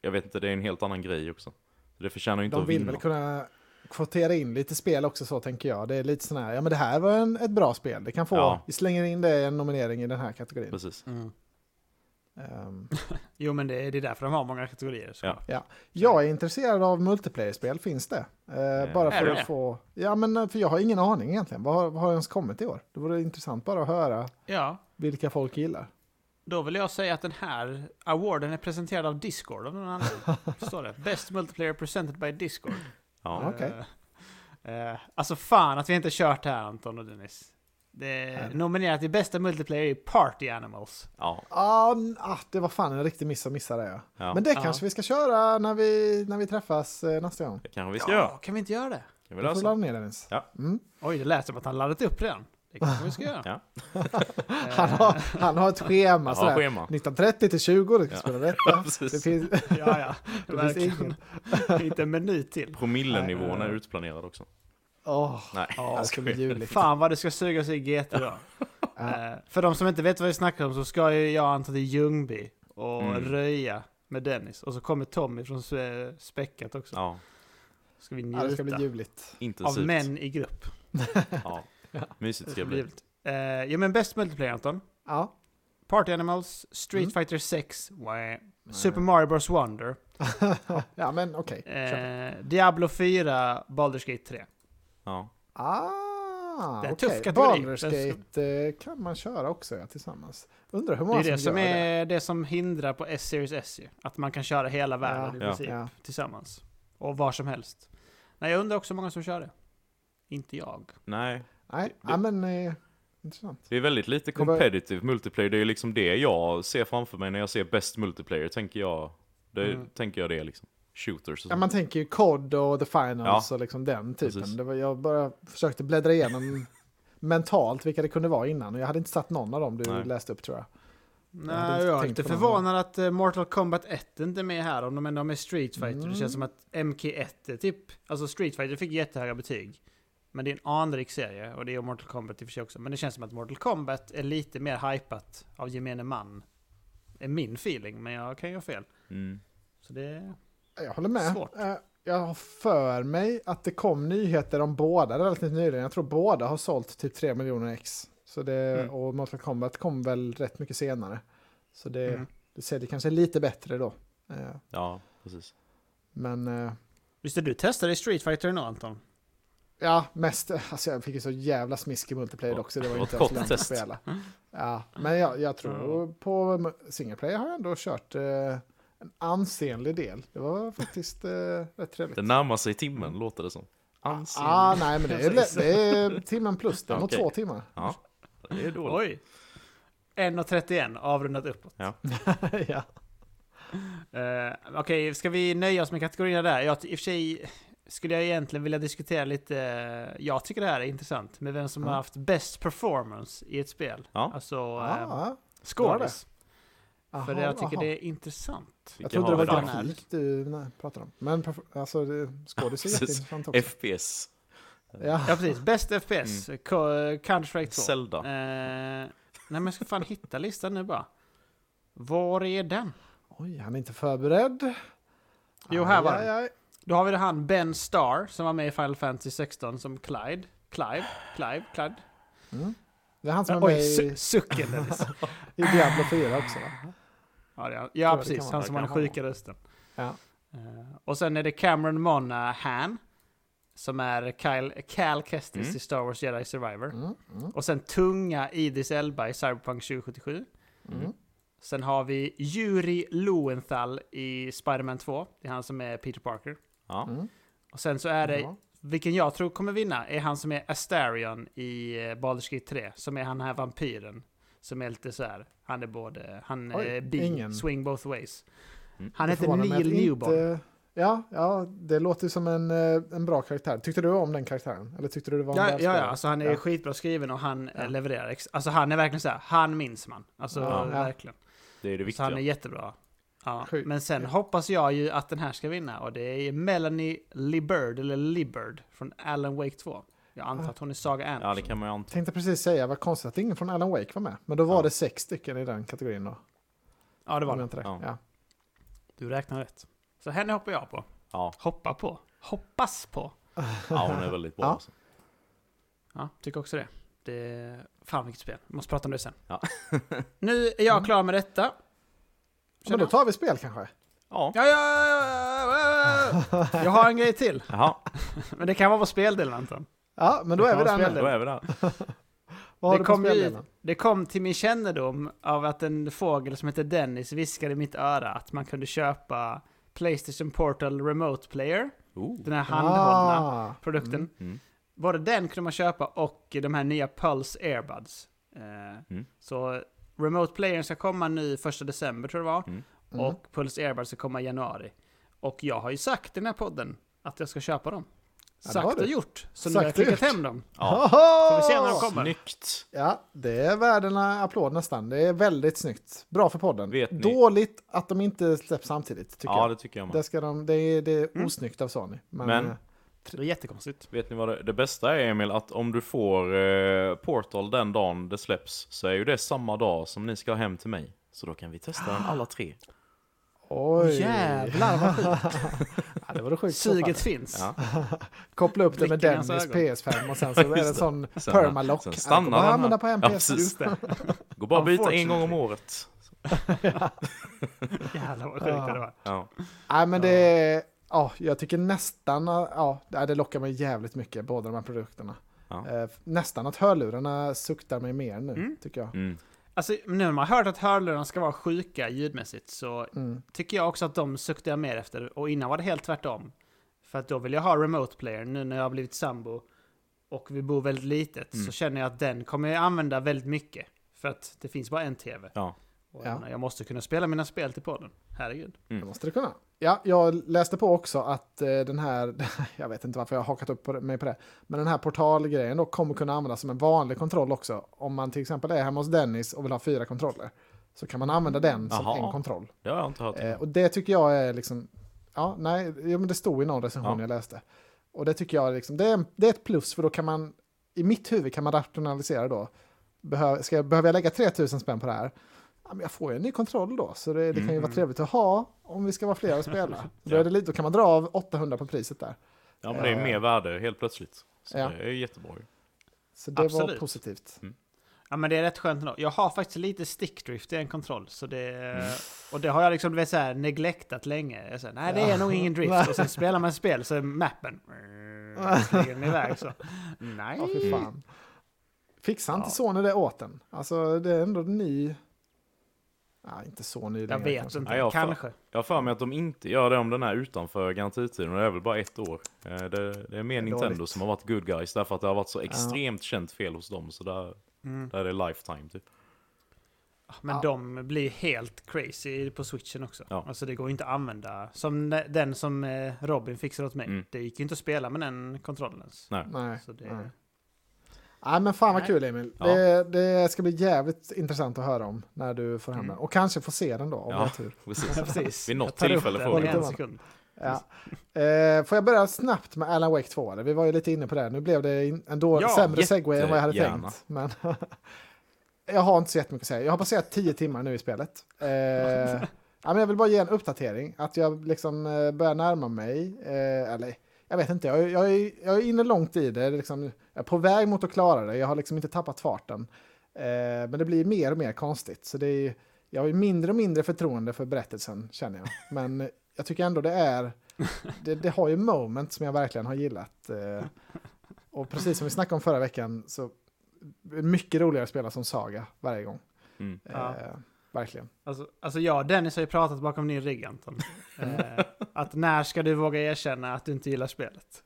jag vet inte, det är en helt annan grej också. Så det förtjänar ju inte De att vill vinna. väl kunna kvotera in lite spel också så tänker jag. Det är lite sån här, ja men det här var en, ett bra spel. Det kan få, Ja. vi slänger in det i en nominering i den här kategorin. Precis. Ehm, Jo, men det är, det är därför de har många kategorier. Så. Ja. ja. Jag är intresserad av multiplayer-spel, finns det? Eh, bara för att få, ja men eh, för jag har ingen aning egentligen. Vad, har- vad har ens kommit i år? Det vore intressant bara att höra ja. vilka folk gillar. Då vill jag säga att den här awarden är presenterad av Discord av någon anledning. Står det. Best multiplayer presented by Discord. Ja. Okej. Eh, eh, alltså fan att vi inte kört här Anton och Dennis. Det nominerat till bästa multiplayer i Party Animals. Ja. Ah, n- ah, det var fan en riktig miss att missa det. Ja. ja. Men det Ja. kanske vi ska köra när vi, när vi träffas eh, nästa gång. det kanske vi ska göra. kan vi inte göra det? Kan vi Du får ladda ner Dennis. Ja. Mm. Oj, det lät som att han laddat upp redan. Det kanske vi ska göra. Ja. Han, har, han har ett schema Ja, sådär. schema. 19.30 till 20, du ska Ja. spela detta. Det finns, Ja, ja. det finns ingen. Inte en minut till. Promillenivån är utplanerad också. Åh, Nej, Ja, det ska bli ljuvligt. Fan vad det ska sugas i GT då. Ja. Eh, för de som inte vet vad vi snackar om så ska ju jag anta till Ljungby och Mm. röja med Dennis. Och så kommer Tommy från Späckat också. Ja, Ska vi Ja, njuta det ska bli ljuvligt. av intensivt. män i grupp. Ja. Ja. Mysigt ska det bli. Eh, ja men bäst multiplayer Anton. Ja. Party Animals, Street Mm. Fighter 6, wah. Super Mario Bros Wonder, ja, men okej. kör. eh, Diablo 4, Baldur's Gate 3. Ja. Ah, Det är en okej. tuff kategori. Baldur's Gate eh, kan man köra också ja, tillsammans. Undrar hur Det många är det som som gör är det som hindrar på S-Series S ju. Att man kan köra hela världen Ja. i princip Ja. tillsammans. Och var som helst. Nej, jag undrar också hur många som kör det. Inte jag. Nej, Nej, Det- ja, men eh, intressant. det är väldigt lite Det var- competitive multiplayer. Det är ju liksom det jag ser framför mig när jag ser best multiplayer. Tänker jag, det, Mm. tänker jag det liksom. Shooters och Ja, man tänker ju COD och The Finals Ja. och liksom den typen. Precis. Det var, jag bara försökte bläddra igenom mentalt vilka det kunde vara innan. Och jag hade inte satt någon av dem du Nej. läste upp tror jag. Nej, inte jag är någon förvånad att eh, Mortal Kombat 1 inte är med här. Om de ändå har med Street Fighter. Det Mm. känns som att MK1 är typ... Alltså Street Fighter fick jättehöga betyg. Men det är en anrik serie och det är Mortal Kombat i och för sig också. Men det känns som att Mortal Kombat är lite mer hypat av gemene man. Är min feeling, men jag kan ju ha fel. Mm. Så det... Jag håller med. Svårt. Eh, Jag har för mig att det kom nyheter om båda relativt nyligen. Jag tror båda har sålt typ 3 miljoner ex. Så det, Mm. Och Mortal Kombat kom väl rätt mycket senare. Så det, Mm. det säljer kanske lite bättre då. Eh, Ja, precis. Men eh, Visst är du testade i Street Fighter nu Anton? ja, mest, alltså jag fick ju så jävla smisk i multiplayer också. Det var inte ens lönt att spela. Ja, men jag, jag tror på single player har jag ändå kört eh, en ansenlig del. Det var faktiskt eh, rätt trevligt. Det närmar sig timmen, låter det som. Ansenligt. Ah, nej, men det är, det är timmen plus. Det är nog Okej. två timmar. Ja, det är dåligt. Oj! 1.31 avrundat uppåt. ja. Uh, Okej, ska vi nöja oss med kategorierna där? Jag, I och för sig skulle jag egentligen vilja diskutera lite... eh, jag tycker det här är intressant med vem som Ja. har haft best performance i ett spel. Ja. Alltså Ah, uh, ja. Aha, För det, jag tycker aha. det är intressant. Jag trodde det var grafik du nej, pratade om. Men alltså, det- skådis är jätteintressant också. FPS. Ja. Ja precis, best FPS, Mm. Co- Counter-Strike 2. Zelda. Eh, nej men jag ska fan hitta listan nu bara. Var är den? Oj, han är inte förberedd. Jo, här var Aj, den. aj, aj. Då har vi det han Ben Starr som var med i Final Fantasy 16 som Clyde. Clive? Clive? Clyde? Mm. Det är han som är Oj, med i, su- sucken Dennis. i Diablo 4 också va? Ja, det ja precis. Han som har den sjuka rösten. Ja. Eh, och sen är det Cameron Monahan. Som är Kyle, Cal Kestis Mm. i Star Wars Jedi Survivor. Mm, mm, Och sen tunga Idris Elba i Cyberpunk 2077. mm. Sen har vi Yuri Lowenthal i Spider-Man 2. Det är han som är Peter Parker. Ja. Mm. Och sen så är det, vilken jag tror kommer vinna, är han som är Astarion i eh, Baldur's Gate 3. Som är han här vampyren. Som är lite så här, han är både, han Oj, är bi, ingen. swing both ways. Mm. Han heter Neil Newborn. inte- Ja, ja, det låter som en, eh, en bra karaktär. Tyckte du om den karaktären? Eller tyckte du det var en Ja, ja, ja, alltså han är Ja. skitbra skriven och han eh, Ja. levererar. ex- Alltså han är verkligen så här, han minns man. Alltså Ja. verkligen. Det är det Så viktiga. han är jättebra. Ja. Sjukt. Men sen hoppas jag ju att den här ska vinna och det är Melanie Libird, eller Libird, från Alan Wake 2. Jag antar att hon är Saga Anderson. Ja, det kan man ju anta. Tänkte precis säga, vad konstigt att ingen från Alan Wake var med. Men då var Ja. det sex stycken i den kategorin då. Ja, det var det. inte det. Ja. Ja. Du räknar rätt. Så henne hoppar jag på. Ja, Hoppa på. Hoppas på. ja hon är väldigt bra. Ja. Alltså. Ja, tycker också det. det. Fan vilket spel. Måste prata om det sen. Ja. nu är jag klar med detta. Men då tar vi spel kanske? Ja. Ja, ja, ja, ja, ja. Jag har en grej till. Jaha, Men det kan vara på speldelen Anton. Ja, men då är vi där nu. då är vi där. Vad har Det kom, ju, det kom till min kännedom av att en fågel som heter Dennis viskade i mitt öra att man kunde köpa Playstation Portal Remote Player, Oh. den här handhållna Ah, produkten. mm. Mm. Både den kunde man köpa och de här nya Pulse Airbuds. Eh, Mm. Så Remote Playern ska komma nu 1 december tror jag det var. Mm. Mm. Och Pulse Airbuds ska komma i januari. Och jag har ju sagt i den här podden att jag ska köpa dem. Ja, det och du. gjort. Så nu har jag gjort. hem dem. Ja. Får vi se när de kommer. Snyggt! Ja, det är värd en applåd nästan. Det är väldigt snyggt. Bra för podden. Vet ni- Dåligt att de inte släpps samtidigt, tycker Ja, jag. det tycker jag Det, med. ska de, det, är, det är Mm. osnyggt av Sony. Men, Men- eh, Det är jättekonstigt. Vet ni vad det, det bästa är Emil? Att om du får eh, Portal den dagen det släpps så är ju det samma dag som ni ska hem till mig. Så då kan vi testa den alla tre. Oj. Jävlar vad sjukt. Ja, det var det sjukt. Suget finns. Ja. Koppla upp det med Dennis ögon. PS5 och sen så är det det. sån permalock. sen stannar den använda här. på en Ja, PS5. precis. Just det. Går bara att byta en gång om året. Jävlar vad sjukt det var. Ja. Nej, men det. Ja, jag tycker nästan... Ja, det det lockar mig jävligt mycket, båda de här produkterna. Ja. Eh, nästan att hörlurarna suktar mig mer nu, Mm. tycker jag. Mm. Alltså nu när man har hört att hörlurarna ska vara sjuka ljudmässigt så Mm. tycker jag också att de suktar jag mer efter. Och innan var det helt tvärtom. För att då vill jag ha remote player nu när jag har blivit sambo och vi bor väldigt litet Mm. så känner jag att den kommer jag använda väldigt mycket. För att det finns bara en tv. Ja. Och Ja. jag, måste kunna spela mina spel till podden. Herregud. Det måste det kunna. Ja, jag läste på också att eh, den här, jag vet inte varför jag har hakat upp mig på det, men den här portalgrejen då kommer kunna användas som en vanlig kontroll också. Om man till exempel är hemma hos Dennis och vill ha fyra kontroller, så kan man använda den som Jaha. en kontroll. Det har jag inte hört. Eh, och det tycker jag är liksom, ja, nej, ja, men det stod i någon recension Ja. jag läste. Och det tycker jag är liksom, det är, det är ett plus för då kan man, i mitt huvud kan man rationalisera då. Behöver, ska jag, behöver jag lägga 3000 spänn på det här? Ja, men jag får ju en ny kontroll då, så det, det kan ju Mm. vara trevligt att ha om vi ska vara flera och spela. Då, Ja. är det lite, då kan man dra av 800 på priset där. Ja, men det är Eh. mer värde helt plötsligt. Så Ja. det är jättebra ju. Så det var Absolut. positivt. Ja men det är rätt skönt ändå. Jag har faktiskt lite stickdrift i en kontroll. Så det, Mm. Och det har jag liksom du vet, så här, neglektat länge. Jag säger, Nej det är nog ingen drift. Och sen spelar man spel så är mappen... Flyger den iväg så. Nej. Ja, fan. Fixar inte Ja. Sony det åt en? Alltså det är ändå ny... Ja, inte så ny Jag vet kanske. inte. Nej, jag Kanske. Jag har för mig att de inte gör det om den är utanför garantitiden och det är väl bara ett år. Eh, Det, det är mer Det är Nintendo dåligt. som har varit good guys därför att det har varit så extremt känt fel hos dem. Så där, Mm. där är det lifetime typ. Men Ja. de blir helt crazy på switchen också. Ja. Alltså det går inte att använda. Som den som eh, Robin fixade åt mig. Mm. Det gick ju inte att spela med den kontrollen. Nej. Nej. Så det, nej. Nej men fan vad kul Emil. Ja. Det, det ska bli jävligt intressant att höra om när du får hem Mm. den. Och kanske få se den då om Ja. du har tur. Precis. Ja, precis. Vid något tillfälle den får vi en det. sekund. Ja. Eh, får jag börja snabbt med Alan Wake 2? Eller? Vi var ju lite inne på det. Nu blev det in- en då Ja, sämre segway än vad jag hade jättegärna. tänkt. Men jag har inte så jättemycket att säga. Jag har passerat 10 timmar nu i spelet. Eh, ja, men jag vill bara ge en uppdatering. Att jag liksom eh, börjar närma mig. Eh, eller jag vet inte, jag, jag, är, jag är inne långt i det. liksom, jag är på väg mot att klara det. Jag har liksom inte tappat farten. Eh, men det blir mer och mer konstigt. Så det är, jag har mindre och mindre förtroende för berättelsen känner jag. Men jag tycker ändå det är, det, det har ju moment som jag verkligen har gillat. Eh, och precis som vi snackade om förra veckan så är det mycket roligare att spela som Saga varje gång. Mm. Ja. Verkligen. Alltså, alltså jag och Dennis har ju pratat bakom din rygg Anton. Eh, att när ska du våga erkänna att du inte gillar spelet?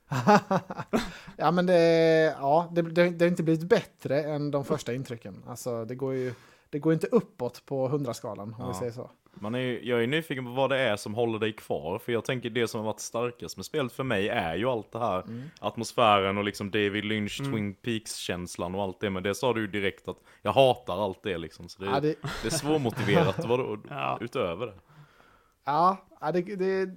ja, men det, ja, det, det, det har inte blivit bättre än de första intrycken. Alltså, det går ju det går inte uppåt på 100-skalan, om Ja. vi säger så. Man är, ju- jag är nyfiken på vad det är som håller dig kvar, för jag tänker det som har varit starkast med spelet för mig är ju allt det här Mm. atmosfären och liksom David Lynch, Twin Peaks-känslan och allt det, men det sa du ju direkt att jag hatar allt det liksom, så det, Ja, det, det är svårmotiverat vadå, Ja. utöver det. ja, ja, det, det,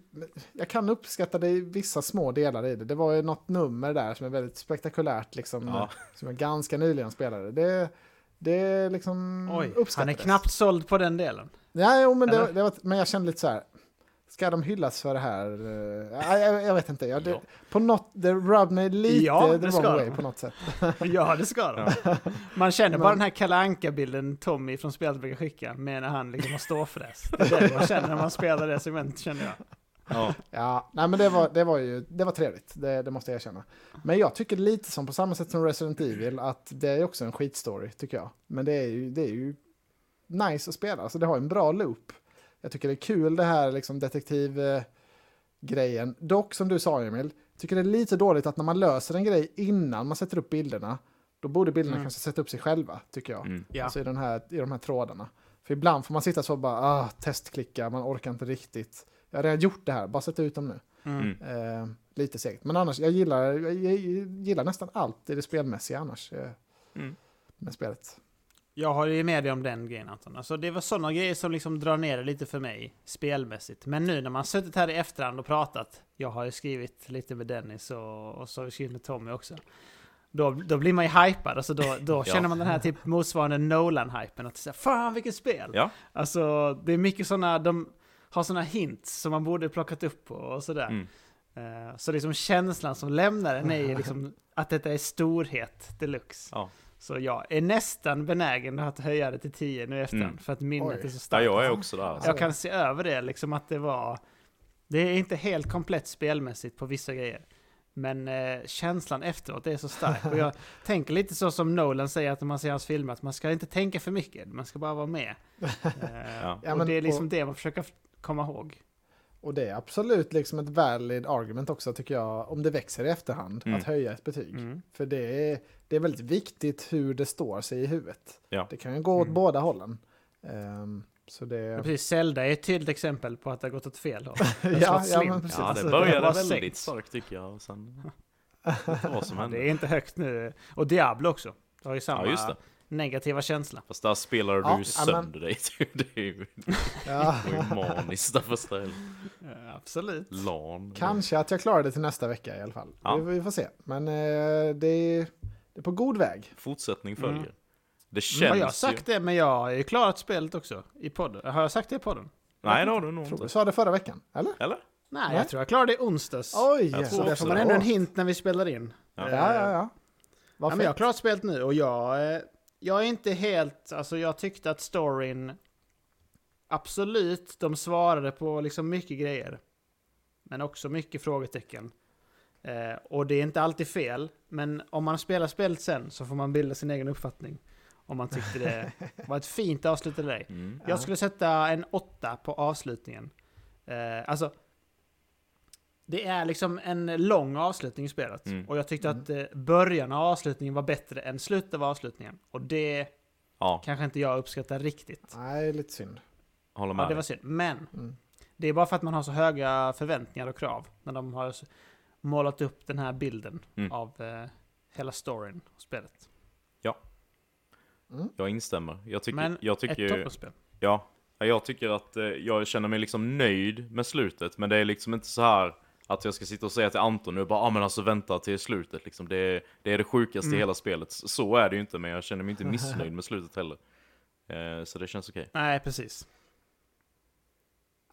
jag kan uppskatta det i vissa små delar i det. Det var ju något nummer där som är väldigt spektakulärt, liksom, Ja. som jag ganska nyligen spelade. Det, det liksom Oj, han är knappt såld på den delen. Ja, jo, men, det, det var, men jag kände lite så här. Ska de hyllas för det här? Ja, jag, jag vet inte. Jag, det, Ja. På något, det rubbed mig lite Ja, the det wrong ska way de. på något sätt. Ja, det ska de. Man känner bara Men- den här Kalle Anka-bilden Tommy från spelet brukar skicka med när han liksom har ståfräs. Det är det man känner när man spelar det segmentet känner jag. Ja, Ja, nej men det var, det var ju det var trevligt, det, det måste jag erkänna. Men jag tycker lite som på samma sätt som Resident Evil att det är också en skitstory tycker jag. Men det är ju, det är ju nice att spela, alltså det har en bra loop. Jag tycker det är kul det här liksom detektiv eh, grejen. Dock som du sa Emil, tycker det är lite dåligt att när man löser en grej innan man sätter upp bilderna, då borde bilderna Mm. kanske sätta upp sig själva, tycker jag. mm. Ja. Alltså i, den här, i de här trådarna. För ibland får man sitta så och bara, ah, testklicka, man orkar inte riktigt. Jag har redan gjort det här, bara sätt ut dem nu. Mm. Mm. Eh, lite segt. Men annars, jag gillar, jag, jag gillar nästan allt i det spelmässiga annars. Eh, Mm. med spelet. Jag håller ju med dig om den grejen Anton. Alltså, det var sådana grejer som liksom drar ner det lite för mig, spelmässigt. Men nu när man suttit här i efterhand och pratat, jag har ju skrivit lite med Dennis och, och så har vi skrivit med Tommy också. Då, då blir man ju hypad, alltså då, då Ja. känner man den här typ motsvarande Nolan-hypen. Att säga, fan vilket spel! Ja. Alltså det är mycket sådana, de har sådana hints som man borde plockat upp och, och sådär. Mm. Eh, så liksom känslan som lämnar den är liksom att detta är storhet deluxe. Ja. Så jag är nästan benägen att höja det till 10 nu i efterhand, Mm. för att minnet Oj. är så ja, starkt. jag är också där. Alltså. Jag kan se över det, liksom att det var... Det är inte helt komplett spelmässigt på vissa grejer. Men eh, känslan efteråt är så stark. Och jag tänker lite så som Nolan säger att när man ser hans filmer, att man ska inte tänka för mycket, man ska bara vara med. Eh, Ja. Ja, och men- det är liksom och- det man försöker komma ihåg. Och det är absolut liksom ett valid argument också tycker jag, om det växer i efterhand, Mm. att höja ett betyg. Mm. För det är, det är väldigt viktigt hur det står sig i huvudet. Ja. Det kan ju gå åt Mm. båda hållen. Ehm, så det... Ja, precis, Zelda är ett tydligt exempel på att det har gått åt fel håll. ja, ja, men precis. Ja, det Alltså, började det väldigt starkt tycker jag. Och sen, vad som Ja, hände. det är inte högt nu. Och Diablo också. Det har ju samma Ja, just det. Negativa känsla. Fast där spelar du Ja, sönder dig. Det är ju, Ja. maniskt där första. Ja, absolut. LAN. Kanske att jag klarar det till nästa vecka i alla fall. Ja. Vi, vi får se. Men eh, det, är, det är på god väg. Fortsättning följer. Mm. Det Men har jag känns sagt ju... det, men jag har ju klarat spelet också i podden. Har jag sagt det i podden? Nej, det har du nog Tror du inte. sa det förra veckan? Eller? Eller? Nej, Nej. jag tror jag klarade det i onsdags. Oj! Jag så där får man ändå en hint när vi spelar in. Ja. Ja, ja, ja. Ja, men jag har klarat spelet nu och jag, eh, jag är inte helt, alltså jag tyckte att storyn, absolut, de svarade på liksom mycket grejer. Men också mycket frågetecken. Eh, och det är inte alltid fel, men om man spelar spelet sen så får man bilda sin egen uppfattning. Om man tyckte det var ett fint avslut eller ej. Mm. Ja. Jag skulle sätta en åtta på avslutningen. Eh, alltså, det är liksom en lång avslutning i spelet. Mm. Och jag tyckte Mm. att eh, början av avslutningen var bättre än slutet av avslutningen. Och det Ja, kanske inte jag uppskattar riktigt. Nej, lite synd. håller Ja, med. det var synd. Men Mm. det är bara för att man har så höga förväntningar och krav. När de har målat upp den här bilden Mm. av eh, hela storyn och spelet. Mm. Jag instämmer. Jag tycker, Men jag Ett tycker, toppenspel. ja, jag tycker att eh, jag känner mig liksom nöjd med slutet, men det är liksom inte så här att jag ska sitta och säga till Anton nu bara, ah, men alltså vänta till slutet liksom. Det är det, är det sjukaste Mm. i hela spelet. Så är det ju inte, men jag känner mig inte missnöjd med slutet heller. Eh, så det känns okej. Nej, precis.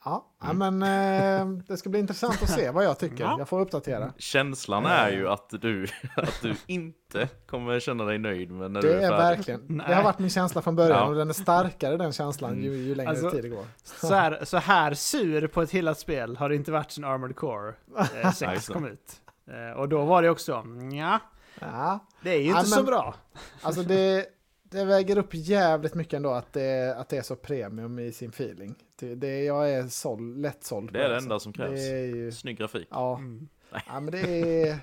Ja, ja, Mm. men eh, det ska bli intressant att se vad jag tycker. Ja. Jag får uppdatera. Känslan är ju att du, att du inte kommer känna dig nöjd med när Det du är är verkligen, Nej. det har varit min känsla från början Ja. och den är starkare den känslan ju, ju längre Alltså- tid det går. Så här, så här sur på ett hyllat spel har det inte varit sedan Armored Core eh, Nej, 6 så. kom ut. Eh, och då var det också, ja, Ja, det är ju Ja, inte så men- bra. alltså det, det väger upp jävligt mycket ändå att det, att det är så premium i sin feeling. Det, det, jag är såld, lätt såld. Det är det enda som krävs. Det är ju, Snygg grafik. ja, Mm. ja, men det är,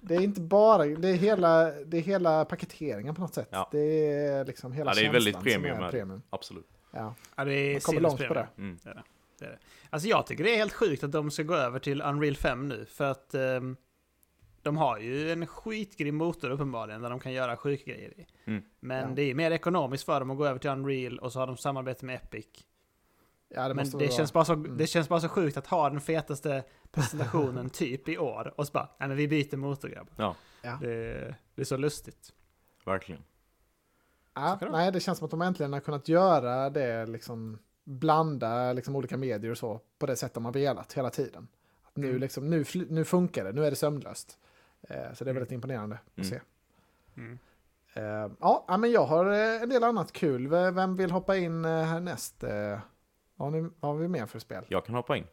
det är inte bara, det är hela, det är hela paketeringen på något sätt. Ja. Det är liksom hela Ja, det är väldigt premium. är premium. Absolut. Ja. Ja, det är Man kommer långt på det. Mm. Det är det. Det är det. Alltså jag tycker det är helt sjukt att de ska gå över till Unreal 5 nu. För att ehm, de har ju en skitgrym motor uppenbarligen där de kan göra sjuka grejer i. Mm. Men Ja. det är mer ekonomiskt för dem att gå över till Unreal och så har de samarbete med Epic. Ja, det Men det känns, bara så, Mm. det känns bara så sjukt att ha den fetaste presentationen typ i år och så bara, nej men vi byter motor grabbar. Ja, Ja. Det, det är så lustigt. verkligen. Ja, nej, det känns som att de äntligen har kunnat göra det, liksom blanda liksom olika medier och så på det sätt de har velat hela tiden. Att nu, Mm. liksom, nu, nu funkar det, nu är det sömlöst. Eh, så det är Mm. väldigt imponerande att Mm. se. Mm. Eh, ja, men jag har eh, en del annat kul. Vem vill hoppa in eh, härnäst? Eh, vad, har ni, vad har vi mer för spel? Jag kan hoppa in.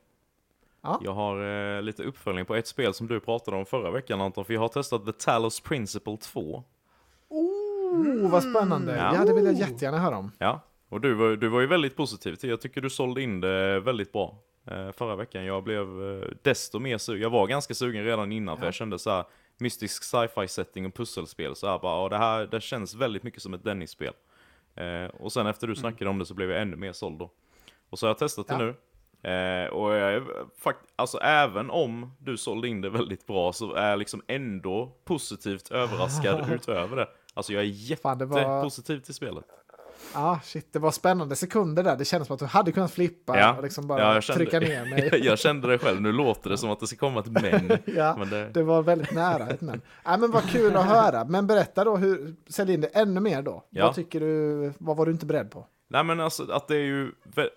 Ja. Jag har eh, lite uppföljning på ett spel som du pratade om förra veckan Anton, för jag har testat The Talos Principle 2. Oh, vad spännande! Ja. Ja. det vill jag jättegärna höra om. Ja, och du var, du var ju väldigt positiv till Jag tycker du sålde in det väldigt bra eh, förra veckan. Jag blev eh, desto mer sugen. Jag var ganska sugen redan innan, för Ja. jag kände så här mystisk sci-fi setting och pusselspel. Så här bara, det här det känns väldigt mycket som ett Dennis-spel. Eh, och sen efter du snackade om det så blev jag ännu mer såld då. Och så har jag testat det Ja. nu. Eh, och jag är fakt- alltså även om du sålde in det väldigt bra så är jag liksom ändå positivt överraskad utöver det. Alltså jag är det jättepositiv var- till spelet. Ja, shit, det var spännande sekunder där. Det kändes som att du hade kunnat flippa Ja. och liksom bara Ja, jag kände- trycka ner mig. jag kände det själv, nu låter det som att det ska komma ett men. ja, men det, det var väldigt nära ett men. Ja, men vad kul att höra. Men berätta då, hur, sälj in det ännu mer då. Ja. Vad tycker du, vad var du inte beredd på? Nej men alltså att det är ju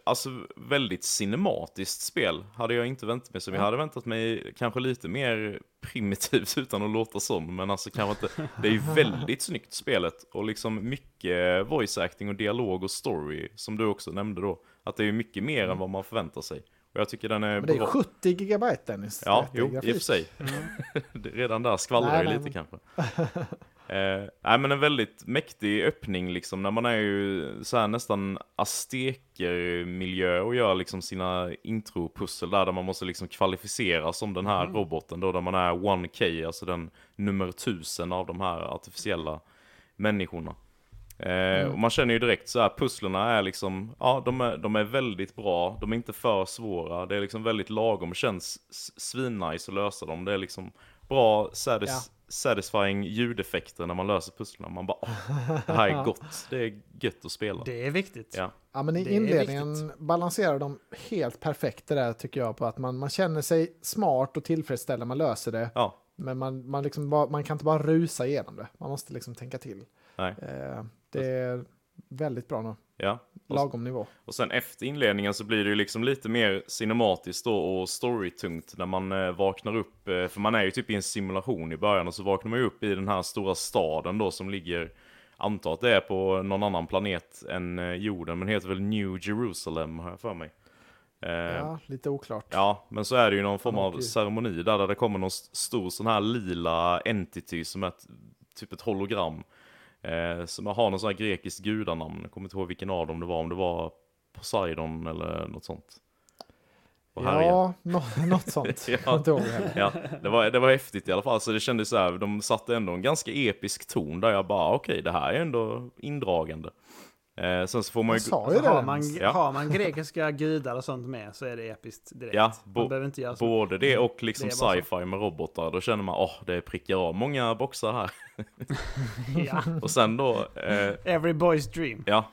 alltså, väldigt cinematiskt spel. Hade jag inte väntat mig som. Jag hade väntat mig kanske lite mer primitivt utan att låta som. Men alltså kanske inte. Det är ju väldigt snyggt spelet. Och liksom mycket voice acting och dialog och story. Som du också nämnde då. Att det är ju mycket mer än vad man förväntar sig. Och jag tycker den är Men det är bra. 70 gigabyte Dennis. Ja, jo, i och för sig. Det- Redan där skvallrar det lite kanske. eh, nej men en väldigt mäktig öppning liksom, när man är ju så här nästan azteker-miljö och gör liksom sina intropussel där, där man måste liksom kvalificera som den här roboten då, där man är 1K, alltså den nummer 1000 av de här artificiella människorna. Eh, och man känner ju direkt så här, pusslerna är liksom, ja de är, de är väldigt bra, de är inte för svåra, det är liksom väldigt lagom, känns svinnice att lösa dem, det är liksom bra satis- Ja. satisfying ljudeffekter när man löser pusslerna, man bara, det här är gott, det är gött att spela. Det är viktigt. Ja, Ja, men i Det inledningen balanserar de helt perfekt det där tycker jag på att man, man känner sig smart och tillfredsställd när man löser det. ja, Men man, man, liksom bara, man kan inte bara rusa igenom det. Man måste liksom tänka till. nej, Eh, det är väldigt bra nu. ja. Och, Lagom nivå. och sen efter inledningen så blir det ju liksom lite mer cinematiskt då och storytungt när man eh, vaknar upp, eh, för man är ju typ i en simulation i början och så vaknar man ju upp i den här stora staden då som ligger Antar att det är på någon annan planet än eh, jorden, men heter väl New Jerusalem har jag för mig. Ja, lite oklart. Ja, men så är det ju någon form av ceremoni där, där det kommer någon st- stor sån här lila entity som är typ ett hologram. Eh, som har någon sån här grekiskt gudanamn, jag kommer inte ihåg vilken av dem det var, om det var Poseidon eller något sånt. Ja, nå, något sånt. Ja. Ja, det var, det var häftigt i alla fall, så det kändes så här, de satte ändå en ganska episk ton där jag bara, okej, det här är ändå indragande. Eh, sen så får man ju... sa ju Alltså, har, man. Ja. har man grekiska gudar och sånt med så är det episkt direkt. Ja, man behöver inte göra så. Både det och liksom sci-fi med robotar, då känner man åh, det prickar av många boxar här. Ja. Och sen då, eh, Every boy's dream. ja.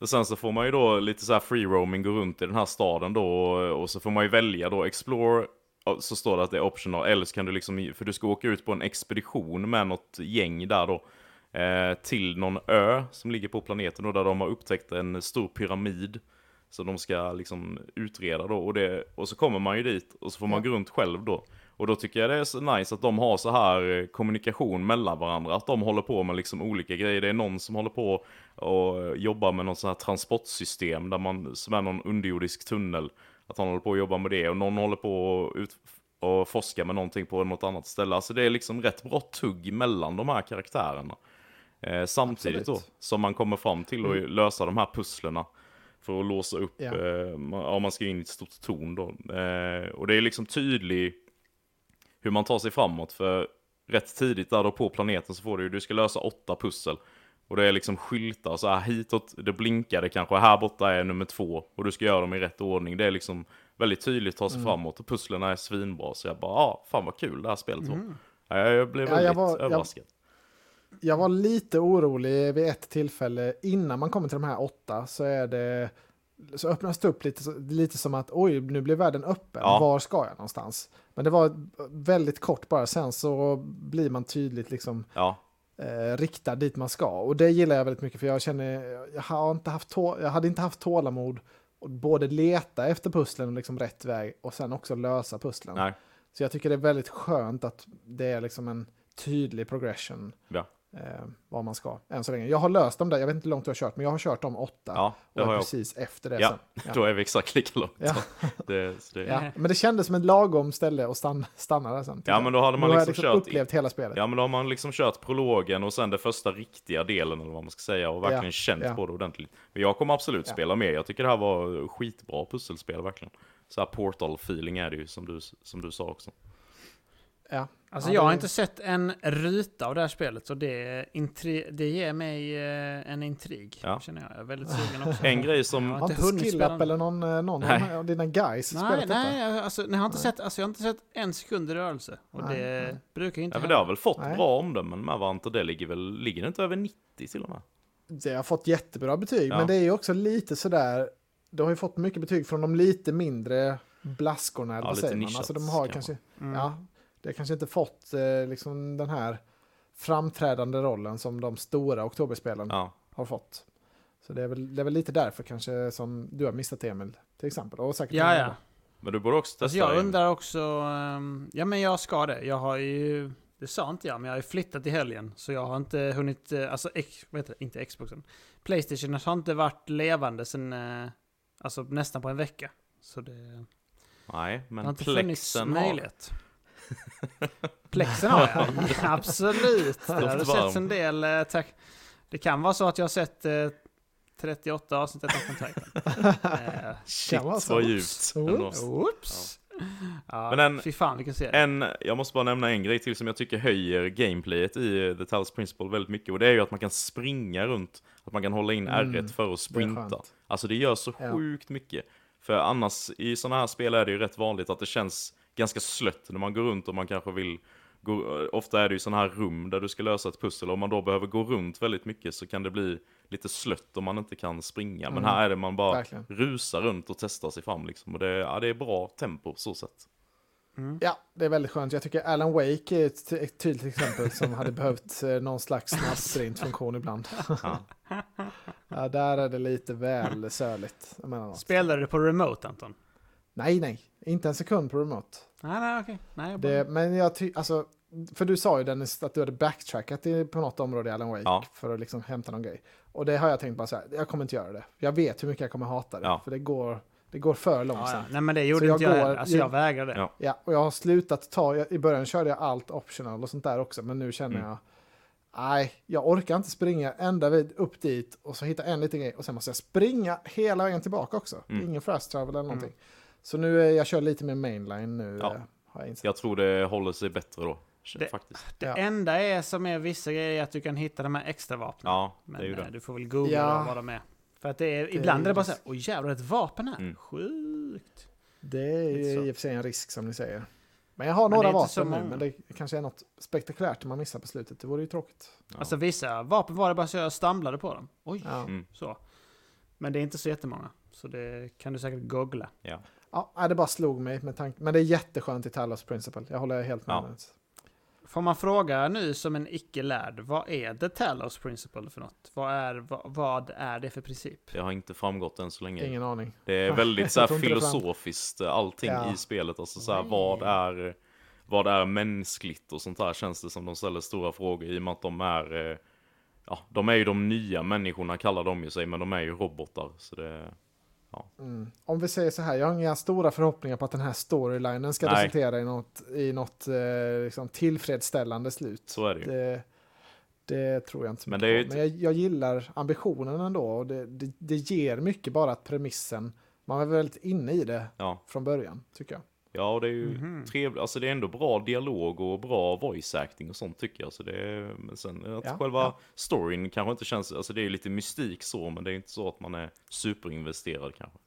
Och sen så får man ju då lite så här free roaming, gå runt i den här staden då, och, och så får man ju välja då, explore, och så står det att det är optional, eller så kan du liksom, för du ska åka ut på en expedition med något gäng där då, till någon ö som ligger på planeten då, där de har upptäckt en stor pyramid. Så de ska liksom utreda då, och, det, och så kommer man ju dit, och så får man gå runt själv då. Och då tycker jag det är så nice att de har så här eh, kommunikation mellan varandra, att de håller på med liksom olika grejer. Det är någon som håller på och jobbar med något sånt här transportsystem, där man, som är någon underjordisk tunnel. Att han håller på att jobba med det, och någon håller på och, ut, och forska med någonting på något annat ställe. Alltså det är liksom rätt bra tugg mellan de här karaktärerna. Eh, samtidigt Absolut. då, som man kommer fram till att Mm. lösa de här pusslerna för att låsa upp, Ja. eh, ma- om man ska in i ett stort torn då. Eh, och det är liksom tydligt hur man tar sig framåt, för rätt tidigt där då på planeten så får du ju, du ska lösa åtta pussel. Och det är liksom skyltar så här hitåt, det blinkar det kanske, här borta är nummer två. Och du ska göra dem i rätt ordning. Det är liksom väldigt tydligt att ta sig Mm. framåt och pusslerna är svinbra. Så jag bara, ja, fan vad kul det här spelet var. Ja, jag blev Ja, jag väldigt var- överraskad. Jag var lite orolig vid ett tillfälle innan man kommer till de här åtta så är det så öppnas det upp lite, lite som att oj, nu blir världen öppen. Ja. Var ska jag någonstans? Men det var väldigt kort bara. Sen så blir man tydligt liksom Ja, eh, riktad dit man ska. Och det gillar jag väldigt mycket för jag känner, jag, har inte haft jag hade inte haft tålamod och både leta efter pusslen och liksom rätt väg och sen också lösa pusslen. nej, Så jag tycker det är väldigt skönt att det är liksom en tydlig progression. Ja. Eh, vad man ska, än så länge. Jag har löst dem där, jag vet inte hur långt du har kört, men jag har kört dem åtta. ja, det och har jag precis efter det Ja, sen. Ja. Då är vi exakt lika långt. Ja. Det, det, Ja. Men det kändes som ett lagom ställe att stanna, stanna där sen. Ja, men då hade man liksom liksom kört upplevt hela spelet. Ja men då har man liksom kört prologen och sen den första riktiga delen eller vad man ska säga och verkligen Ja, känt ja. på det ordentligt. Men jag kommer absolut spela mer, jag tycker det här var skitbra pusselspel verkligen. Så här portal feeling är det ju som du, som du sa också. Ja. Alltså Ja, jag har det- inte sett en ruta av det här spelet så det, intri- det ger mig eh, en intrig. Ja. Känner jag. jag är väldigt sugen också. En grej som, Ja. Har inte inte hunnit Skill spela Up den. eller någon, eh, någon Nej. av dina guys Nej, spelat detta? nej, alltså, nej, jag, har inte sett, alltså, jag har inte sett en sekund i rörelse. Och Nej, det nej. brukar inte ja, men det har väl fått Nej. bra omdömen med va? Inte det ligger väl, ligger det inte över 90 till och med? Det har fått jättebra betyg, Ja. men det är ju också lite sådär, det har ju fått mycket betyg från de lite mindre blaskorna, eller Ja, vad lite säger man? nischat, Alltså de har kan kanske, Mm. ja, det har kanske inte fått eh, liksom den här framträdande rollen som de stora oktoberspelen Ja, har fått. Så det är, väl, det är väl lite därför kanske som du har missat Emil, till exempel. Och säkert Ja, ja. men du borde också testa Alltså jag det. undrar också, ehm, ja men jag ska det. Jag har ju, det sa inte jag, men jag har ju flyttat i helgen. Så jag har inte hunnit, eh, alltså, ex, vad heter det? inte Xboxen. Playstation har inte varit levande sen, eh, alltså nästan på en vecka. Så det, det Nej, har men inte funnits plexen har... Plexen har jag, ja, absolut. Det har det setts en del, eh, tack. Det kan vara så att jag har sett eh, 38 avsnitt av Attack. Eh, Shit Kan vara så. vad djupt. Oops. Oops! Ja, Men en- fy fan vilken serie. En, jag måste bara nämna en grej till som jag tycker höjer gameplayet i eh, The Talos Principle väldigt mycket. Och det är ju att man kan springa runt. Att man kan hålla in Mm, R1 för att Det sprinta. skönt. Alltså det gör så Ja. sjukt mycket. För annars i sådana här spel är det ju rätt vanligt att det känns ganska slött när man går runt och man kanske vill gå, ofta är det ju sådana här rum där du ska lösa ett pussel och om man då behöver gå runt väldigt mycket så kan det bli lite slött om man inte kan springa. Men Mm, här är det man bara verkligen. rusar runt och testar sig fram liksom. Och det, ja, det är bra tempo så sätt. Ja, det är väldigt skönt. Jag tycker Alan Wake är ett, ett tydligt exempel som hade behövt eh, någon slags snabbsprintfunktion ibland. Ja. Där är det lite väl söligt. Spelar du på remote Anton? Nej, nej, inte en sekund på remote. Nej, nej, okej. Nej, jag bara... Det, men jag tycker, alltså, för du sa ju Dennis att du hade backtrackat i- på något område i Alan Wake Ja. för att liksom hämta någon grej. Och det har jag tänkt bara så här, jag kommer inte göra det. Jag vet hur mycket jag kommer hata det, Ja. för det går, det går för ja, ja. långsamt. Nej, men det gjorde Så inte jag jag går- heller. Alltså jag vägrade. Ja. Ja, och jag har slutat ta, jag, i början körde jag allt optional och sånt där också, men nu känner Mm. jag, nej, jag orkar inte springa ända vid, upp dit och så hitta en liten grej och sen måste jag springa hela vägen tillbaka också. Mm. ingen fast travel eller någonting. Så nu, är jag kör lite mer mainline nu, Ja. eh, har jag insett. Jag tror det håller sig bättre då. Det- Faktiskt. Det Ja. enda är som är vissa grejer är att du kan hitta de här extra vapnen. Ja, det Men är ju eh, det. du får väl googla Ja. vad de är. För att det är, Det ibland är är det bara så här, oj jävlar ett vapen här. Mm. Sjukt. Det är ju i och för sig en risk som ni säger. Men jag har Men det några är inte så vapen nu, men det kanske är något spektakulärt man missar på slutet. Det vore ju tråkigt. Ja. Alltså vissa vapen var det bara så jag stamlade på dem. Oj, Ja, Mm. så. Men det är inte så jättemånga. Så det kan du säkert googla. Ja. Ja det bara slog mig med tanke. Men det är jätteskönt i Talos Principle. Jag håller helt med. Ja. det. Får man fråga nu som en icke-lärd, vad är The Talos Principle för något? Vad är, vad, vad är det för princip? Det har inte framgått än så länge. Ingen aning. Det är väldigt så här det filosofiskt eh, allting Ja. i spelet. Alltså så här, vad är vad är mänskligt och sånt där känns det som de ställer stora frågor i och med att de är eh, Ja, de är ju de nya människorna kallar de ju sig, men de är ju robotar. Så det, Mm. Om vi säger så här, jag har inga stora förhoppningar på att den här storylinen ska Nej. resultera i något, i något eh, liksom tillfredsställande slut. så är det ju. Det, Det tror jag inte så Men mycket. Men jag, jag gillar ambitionen ändå. Och det, det, det ger mycket bara att premissen, man är väldigt inne i det Ja, från början, tycker jag. Ja och det är ju Mhm. trevligt. Alltså det är ändå bra dialog och bra voice acting och sånt tycker jag. Så det är, men sen att Ja, själva ja. storyn kanske inte känns, alltså det är ju lite mystik så, men det är inte så att man är superinvesterad kanske.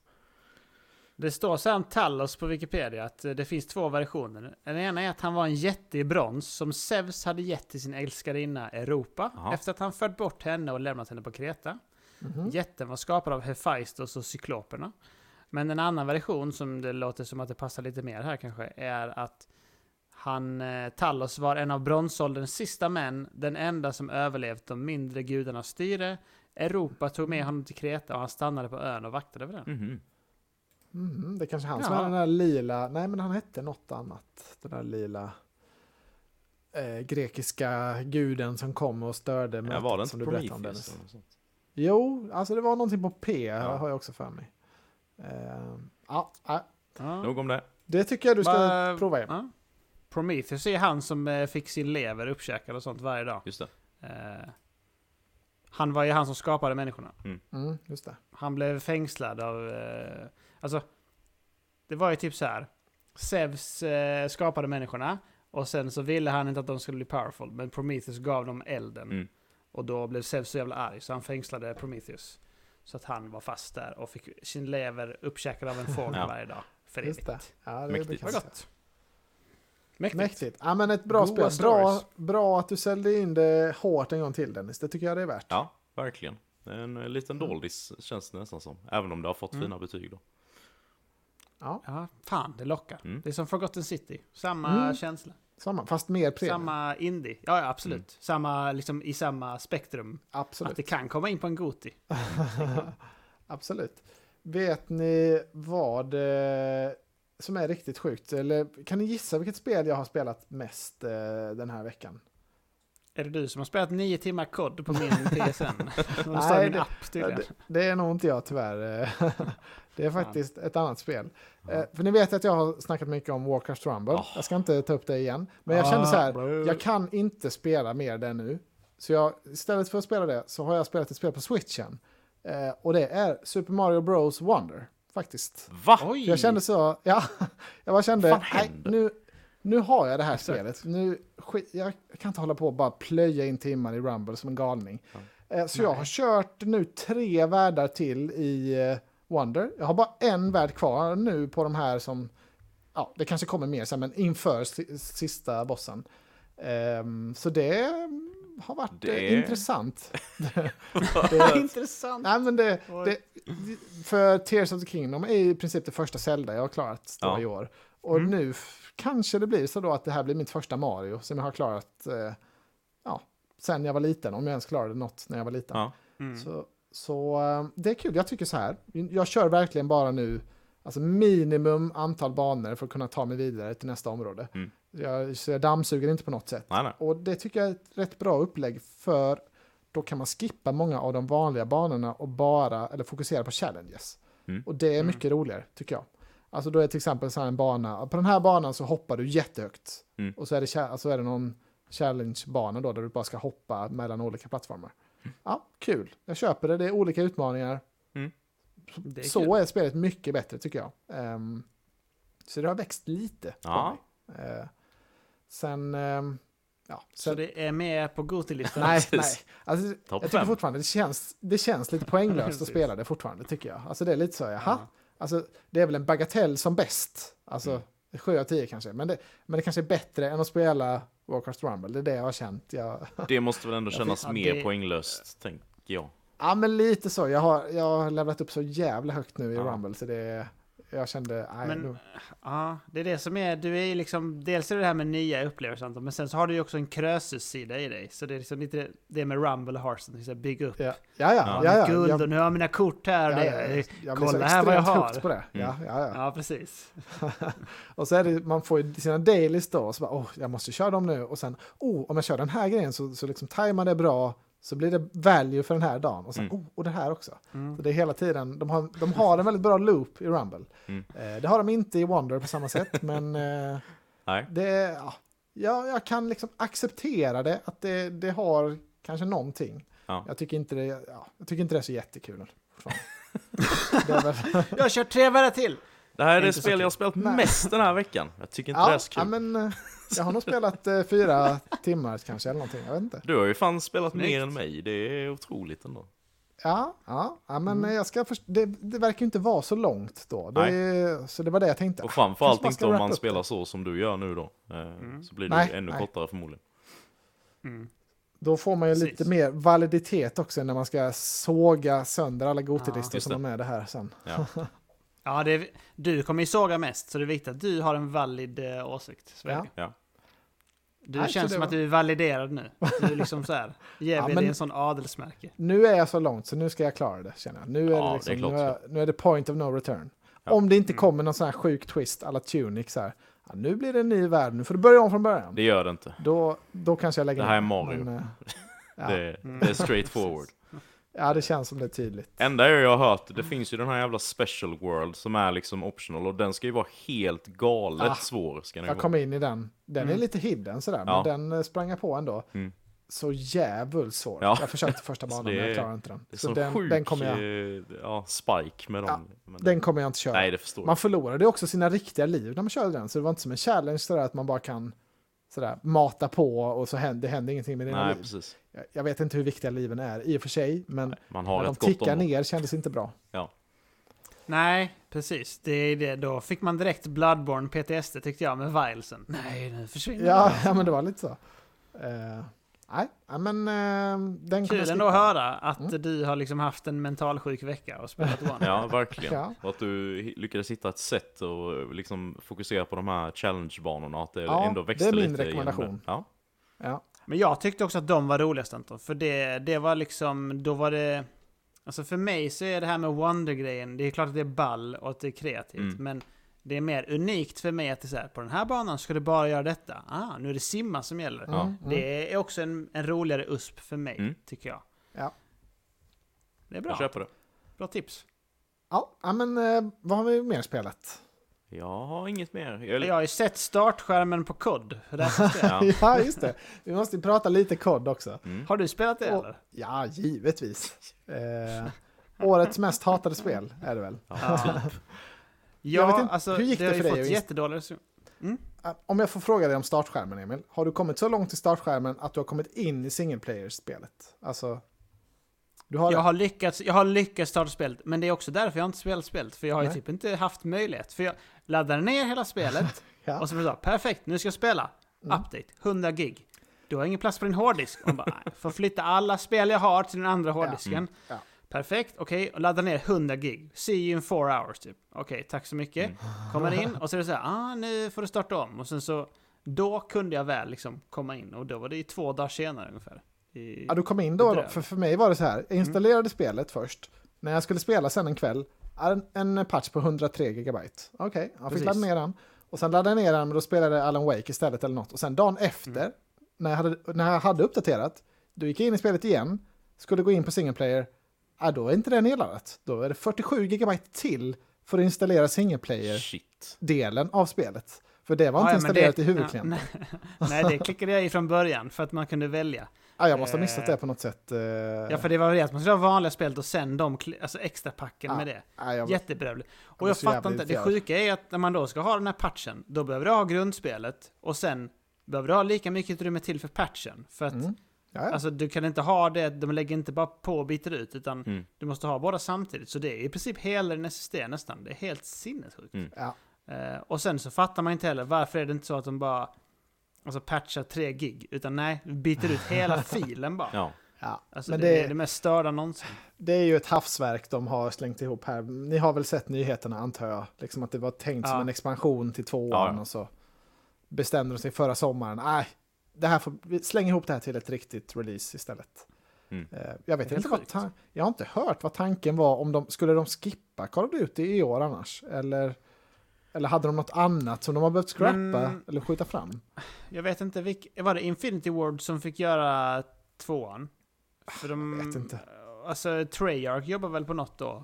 Det står så här om Talos på Wikipedia att eh, det finns två versioner. Den ena är att han var en jätte i brons som Zeus hade gett till sin älskarinna Europa Jaha. efter att han fört bort henne och lämnat henne på Kreta. Mhm. Jätten var skapad av Hephaistos och Cykloperna. Men en annan version som det låter som att det passar lite mer här kanske är att han, eh, Talos var en av bronsålderns sista män, den enda som överlevt de mindre gudarnas styre. Europa tog med honom till Kreta och han stannade på ön och vaktade över den. Mhm. Mhm, det är kanske han som Ja. är den där lila, nej men han hette något annat. Den där lila eh, grekiska guden som kom och störde Ja, mötet var det som inte du berättade om? Dennis. Jo, alltså det var någonting på P Ja. har jag också för mig. Eh, ja, ja. Nog om det. det tycker jag du ska Va- prova igen. Ja. Prometheus är han som eh, fick sin lever uppkäkad och sånt varje dag. Just det. Eh, han var ju han som skapade människorna. Mm, just det. Han blev fängslad av... Eh, alltså, det var ju typ så här. Zeus skapade människorna och sen så ville han inte att de skulle bli powerful. Men Prometheus gav dem elden. Mm. Och då blev Zeus så jävla arg så han fängslade Prometheus. Så att han var fast där och fick sin lever uppkäkad av en fågel Ja. varje dag. För Just evigt. det. Ja, det Mäktigt. säga. gott. Mäktigt. Mäktigt. Ja, men ett bra Goda spel. Bra, bra att du sålde in det hårt en gång till Dennis. Det tycker jag det är värt. Ja, verkligen. En eh, liten Mm. doldis känns det nästan som. Även om det har fått Mm. fina betyg då. Ja, Ja, fan det lockar. Mm. Det är som Forgotten City. Samma Mm. känsla. Samma, fast mer premium. Samma indie. Ja, ja absolut. Mm. Samma, liksom, I samma spektrum. Att Absolut. det kan komma in på en Goti. Absolut. Vet ni vad eh, som är riktigt sjukt? Eller kan ni gissa vilket spel jag har spelat mest eh, den här veckan? Är det du som har spelat nio timmar kod på min PSN? Nej, min app. Det, det är nog inte jag tyvärr. det är faktiskt ett annat spel. Eh, för ni vet att jag har snackat mycket om Warcraft Rumble. Oh. Jag ska inte ta upp det igen. Men jag Ah, kände så här, bro. jag kan inte spela mer det nu. Så jag, istället för att spela det så har jag spelat ett spel på switchen. Eh, och det är Super Mario Bros Wonder, faktiskt. Va? Oj! Jag kände så, ja, jag bara kände, nej, nu, nu har jag det här Exakt. spelet. Nu, skit, jag kan inte hålla på och bara plöja in timmar i Rumble som en galning. Eh, så jag Nej. har kört nu tre världar till i eh, Wonder. Jag har bara en värld kvar nu på de här som, ja, det kanske kommer mer sen, men inför si- sista bossen. Ehm, så det har varit Det- eh, intressant. det, Intressant. Nej, men det, det, för Tears of the Kingdom är i princip det första Zelda jag har klarat Ja. i år. Och Mm. nu kanske det blir så då att det här blir mitt första Mario som jag har klarat eh, ja, sen jag var liten, om jag ens klarade något när jag var liten. Ja. Mm. Så, så eh, det är kul, jag tycker så här. Jag kör verkligen bara nu alltså minimum antal banor för att kunna ta mig vidare till nästa område. Mm. Jag, så jag dammsuger inte på något sätt. Nej, nej. Och det tycker jag är ett rätt bra upplägg för då kan man skippa många av de vanliga banorna och bara, eller fokusera på challenges. Mm. Och det är mycket roligare, tycker jag. Alltså då är till exempel så här en bana, på den här banan så hoppar du jättehögt. Mm. Och så är, det, alltså är det någon challenge-bana då, där du bara ska hoppa mellan olika plattformar. Mm. Ja, kul. Jag köper det, det är olika utmaningar. Det är så kul. är spelet mycket bättre tycker jag. Ehm, så det har växt lite Ja. Eh, sen, ehm, ja. Så Sen, det är med på Goti-listan? nej, nej. Alltså, jag tycker fortfarande det känns, det känns lite poänglöst att spela det fortfarande tycker jag. Alltså det är lite så, jaha. Ja. Alltså, det är väl en bagatell som bäst. Alltså, Mm. sju av tio kanske. Men det, men det kanske är bättre än att spela Warcraft Rumble. Det är det jag har känt. Jag, Det måste väl ändå kännas mer Ja, det- poänglöst, tänker jag. ja, men lite så. Jag har, jag har levlat upp så jävla högt nu i Ja. Rumble. Så det, jag kände, nej, Men- nu, Ja, det är det som är, du är ju liksom, dels är det här med nya upplevelser, Anton, men sen så har du ju också en krösus-sida i dig. Så det är liksom lite det med Rumble och Hearthstone, liksom bygga upp. ja, ja, ja, Ja. ja, ja, Guld jag- och nu har jag mina kort här. och Ja, det, ja, ja. Jag kolla här vad jag har. på det. Ja, ja, ja. Ja, precis. Och så är det, man får ju sina dailies då, och så bara, åh, jag måste köra dem nu. Och sen, oh, om jag kör den här grejen så, så liksom tajmar det bra, så blir det value för den här dagen. Och sen, Mm. oh, och det här också. Mm. Så det är hela tiden, de har, de har en väldigt bra loop i Rumble. Mm. Eh, det har de inte i Wonder på samma sätt, men eh, Nej. det, ja, ja, jag kan liksom acceptera det, att det, det har kanske någonting. Ja. Jag, tycker inte det, ja, jag tycker inte det är så jättekul. det Jag kör tre varv till! Det här är det spel jag har spelat Nej. mest den här veckan. Jag tycker inte det ja, är så kul. ja, men eh, jag har nog spelat eh, fyra timmar kanske, eller någonting. Jag vet inte. Du har ju fan spelat Snyggt. mer än mig. Det är otroligt ändå. Ja, ja, ja men Mm. jag ska först- det, det verkar ju inte vara så långt då. Det, så det var det jag tänkte. Och framförallt Kanske inte ska om wrappa man upp spelar det. så som du gör nu då. Eh, Så blir det Nej, ju ännu nej. kortare förmodligen. Mm. Då får man ju Precis. lite mer validitet också när man ska såga sönder alla gotelistor just som det. är med det här sen. Ja. Ja, det är, du kommer ju såga mest, så det är viktigt att du har en valid eh, åsikt. Så är Ja. det. Ja. Du Nej, känns som var- att du är validerad nu. Du är liksom så här, ger Ja, vi men- dig en sån adelsmärke. Nu är jag så långt så nu ska jag klara det känner jag. Nu är, Ja, det, det är liksom, nu, är, nu är det point of no return. Ja. Om det inte Mm. kommer någon sån här sjuk twist alla Tunic så här. Ja, nu blir det en ny värld, nu får du börja om från början. Det gör det inte. Då, då kanske jag lägger Det här är. Mario. Men, eh, ja. Det, Mm. det är straight forward. Ja, det känns som det är tydligt. Enda jag har hört, det finns ju den här jävla special world som är liksom optional och den ska ju vara helt galet Ah, svår. Ska den Jag vara. kom in i den. Den är Mm. lite hidden sådär, Ja. men den eh, sprang jag på ändå. Mm. Så jävligt svår. Ja. Jag försökte första banan, men jag är- klarade inte den. Det är Så så den, sjuk den kommer jag, eh, ja, spike med dem. Ja, Men den kommer jag inte köra. Nej, det förstår Man förlorade också sina riktiga liv när man körde den, så det var inte som en challenge sådär att man bara kan sådär, mata på och så händer, det händer ingenting med dina Nej, liv. precis. Jag, vet inte hur viktiga liven är i och för sig, men Man har när de tickar ner kändes inte bra. Nej, precis. Det är det. Då fick man direkt Bloodborne PTSD tyckte jag med Vilesen. Nej, nu försvinner Ja, ja men det var lite så. Eh, nej, ja, men uh, den Kul ändå att höra att Mm. du har liksom haft en mentalsjuk vecka och spelat One. Ja, verkligen. Ja. Och att du lyckades hitta ett sätt och liksom fokusera på de här challenge-banorna. Att det Ja, ändå växte det är min lite rekommendation. Ja. Ja. Men jag tyckte också att de var roligast Anton. För det, det var liksom, då var det... Alltså för mig så är det här med Wonder-grejen, det är klart att det är ball och att det är kreativt. Mm. Men det är mer unikt för mig att det är så här, på den här banan ska du bara göra detta. Ah, nu är det simma som gäller. Mm, mm. Det är också en, en roligare USP för mig, Mm. tycker jag. Ja. Det är Jag bra. köper det. Bra tips. Ja, ja, men eh, vad har vi mer spelat? Jag har inget mer. Jag, Jag har ju sett startskärmen på det? Ja. ja, just det. Vi måste ju prata lite kod också. Mm. Har du spelat det Och- eller? Ja, givetvis. Eh, årets mest hatade spel är det väl? Ja, Jag vet inte, alltså hur gick det det har ju för dig fått att inst- jättedåliga recensioner. Eh, Om jag får fråga dig om startskärmen, Emil. Har du kommit så långt i startskärmen att du har kommit in i single player-spelet? Alltså, du har Jag det? har, lyckats, jag har lyckats starta spelet, men det är också därför jag inte spelat spelet. För jag har ju typ inte haft möjlighet. För jag laddade ner hela spelet Ja. och så det så, perfekt, nu ska jag spela. Mm. Update, 100 gig. Du har ingen plats på din hårddisk. Och bara, får flytta alla spel jag har till den andra hårddisken. Mm. Ja. Perfekt, okej, och ladda ner 100 gig. See you in four hours typ. Okej, tack så mycket. Mm. Kommer in och så är det så här, ah, nu får du starta om. Och sen så, då kunde jag väl liksom komma in. Och då var det ju två dagar senare ungefär. I, Ja, du kom in då, då. För, för mig var det så här, jag installerade spelet först. När jag skulle spela sen en kväll, en, en patch på 103 gigabyte. Okej, jag fick Precis. ladda ner den. Och sen laddade jag ner den, men då spelade Alan Wake istället eller något. Och sen dagen efter, Mm. när, jag hade, när jag hade uppdaterat, då gick jag in i spelet igen, skulle gå in på single player, ja, då är inte det nedladdat. Då är det 47 gigabyte till för att installera single player-delen av spelet. För det var inte ja, installerat det- i huvudklienten. Ja, nej, nej, det klickade jag i från början för att man kunde välja. Ja, jag måste ha missat Eh, det på något sätt. eh. Ja, för det var det att man skulle ha vanliga spelet och sen de alltså extra packen Ja, med det. Ja, jag, Jättebedrövligt. Och jag fattar inte, det sjuka är att när man då ska ha den här patchen, då behöver du ha grundspelet och sen behöver du ha lika mycket utrymme till för patchen. För att Mm. Ja, ja. alltså, du kan inte ha det, de lägger inte bara på och byter ut, utan Mm. du måste ha båda samtidigt. Så det är i princip hela din SSD nästan. Det är helt sinnessjukt. Mm. ja. Eh, och sen så fattar man inte heller, varför är det inte så att de bara alltså patchar 3 gig? Utan nej, byter ut hela filen bara. Ja. Ja. Alltså Men det, det, är det mest störda någonsin. det är ju ett havsverk de har slängt ihop här. Ni har väl sett nyheterna antar jag? Liksom att det var tänkt som Ja. en expansion till tvåan Ja, ja. och så bestämde de sig förra sommaren. Nej, det här får, vi slänger ihop det här till ett riktigt release istället. Mm. Eh, Jag vet inte vad jag har inte hört vad tanken var om de skulle de skippa Call of Duty i år annars eller eller hade de något annat som de har behövt scrappa Men- eller skjuta fram? Jag vet inte, vilk, var det Infinity Ward som fick göra tvåan? För de, Jag vet inte. Alltså Treyarch jobbar väl på något då?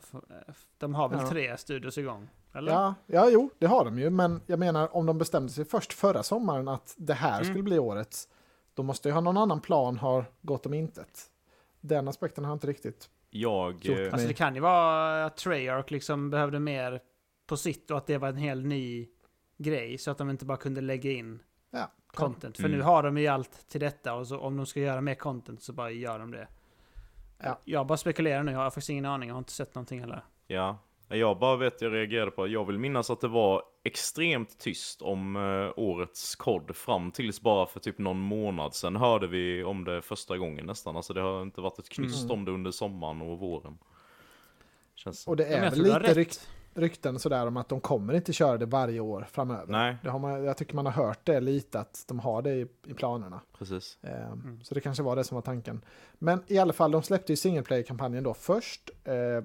De har väl Ja. tre studios igång? Eller? Ja, ja, jo, det har de ju, men jag menar om de bestämde sig först förra sommaren att det här Mm. skulle bli årets, Då måste ju ha någon annan plan har gått om intet. Den aspekten har jag inte riktigt... Jag... Gjort eh. Alltså det kan ju vara att Treyarch liksom behövde mer på sitt och att det var en helt ny grej så att de inte bara kunde lägga in Ja, content. För Mm. nu har de ju allt till detta och så om de ska göra mer content så bara gör de det. Ja. Jag bara spekulerar nu, jag har faktiskt ingen aning, jag har inte sett någonting heller. Ja, jag bara vet, jag reagerade på, jag vill minnas att det var extremt tyst om eh, årets kod fram tills bara för typ någon månad sedan hörde vi om det första gången nästan. Alltså det har inte varit ett knyst Mm. om det under sommaren och våren. Känns. Och det är väl lite rätt. rykt, rykten sådär om att de kommer inte köra det varje år framöver. Nej, Det har man, jag tycker man har hört det lite, att de har det i, i planerna. precis. Eh, Mm. Så det kanske var det som var tanken. Men i alla fall, de släppte ju single player-kampanjen då först, eh,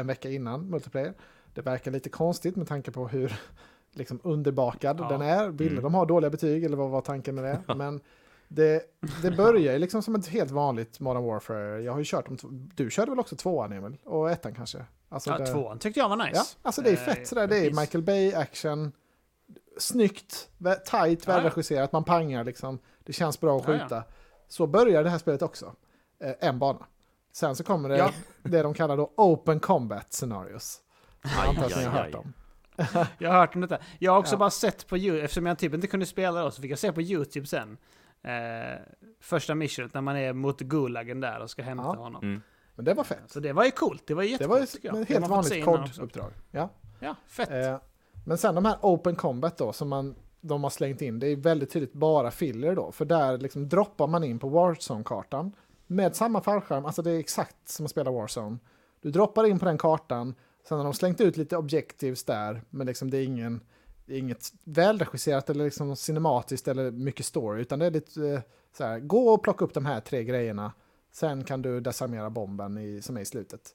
en vecka innan multiplayer. Det verkar lite konstigt med tanke på hur liksom, underbakad Ja. den är. Ville Mm. de ha dåliga betyg eller vad var tanken med det? Men det, det börjar ju liksom som ett helt vanligt Modern Warfare. Jag har ju kört dem, du körde väl också tvåan Emil? Och ettan kanske? Alltså Ja, det- tvåan tyckte jag var nice. Ja, alltså det är Eh, fett sådär. Det är. Michael Bay action. Snyggt, tight, Ja, ja. välregisserat. Man pangar liksom. Det känns bra att Ja, ja. skjuta. Så börjar det här spelet också. Eh, en bana. Sen så kommer det Ja. det de kallar då Open Combat Scenarios. Jag antar att ni har hört om. Jag har hört om detta. Jag har också Ja. bara sett på YouTube, eftersom jag typ inte kunde spela då, så fick jag se på YouTube sen. Eh, första missionet när man är mot Gulagen där och ska hämta Ja. honom. Mm. Men det var fett. Så det var ju coolt, det var ju Det var ju tycker jag. ett helt vanligt koduppdrag. Ja. Ja, fett. Eh, men sen de här Open Combat då, som man, de har slängt in, det är väldigt tydligt bara filler då. För där liksom droppar man in på Warzone-kartan med samma fallskärm, alltså det är exakt som att spela Warzone. Du droppar in på den kartan, sen har de slängt ut lite objectives där, men liksom det är ingen det är inget välregisserat eller liksom cinematiskt eller mycket story, utan det är lite eh, så här, gå och plocka upp de här tre grejerna, sen kan du desarmera bomben i, som är i slutet.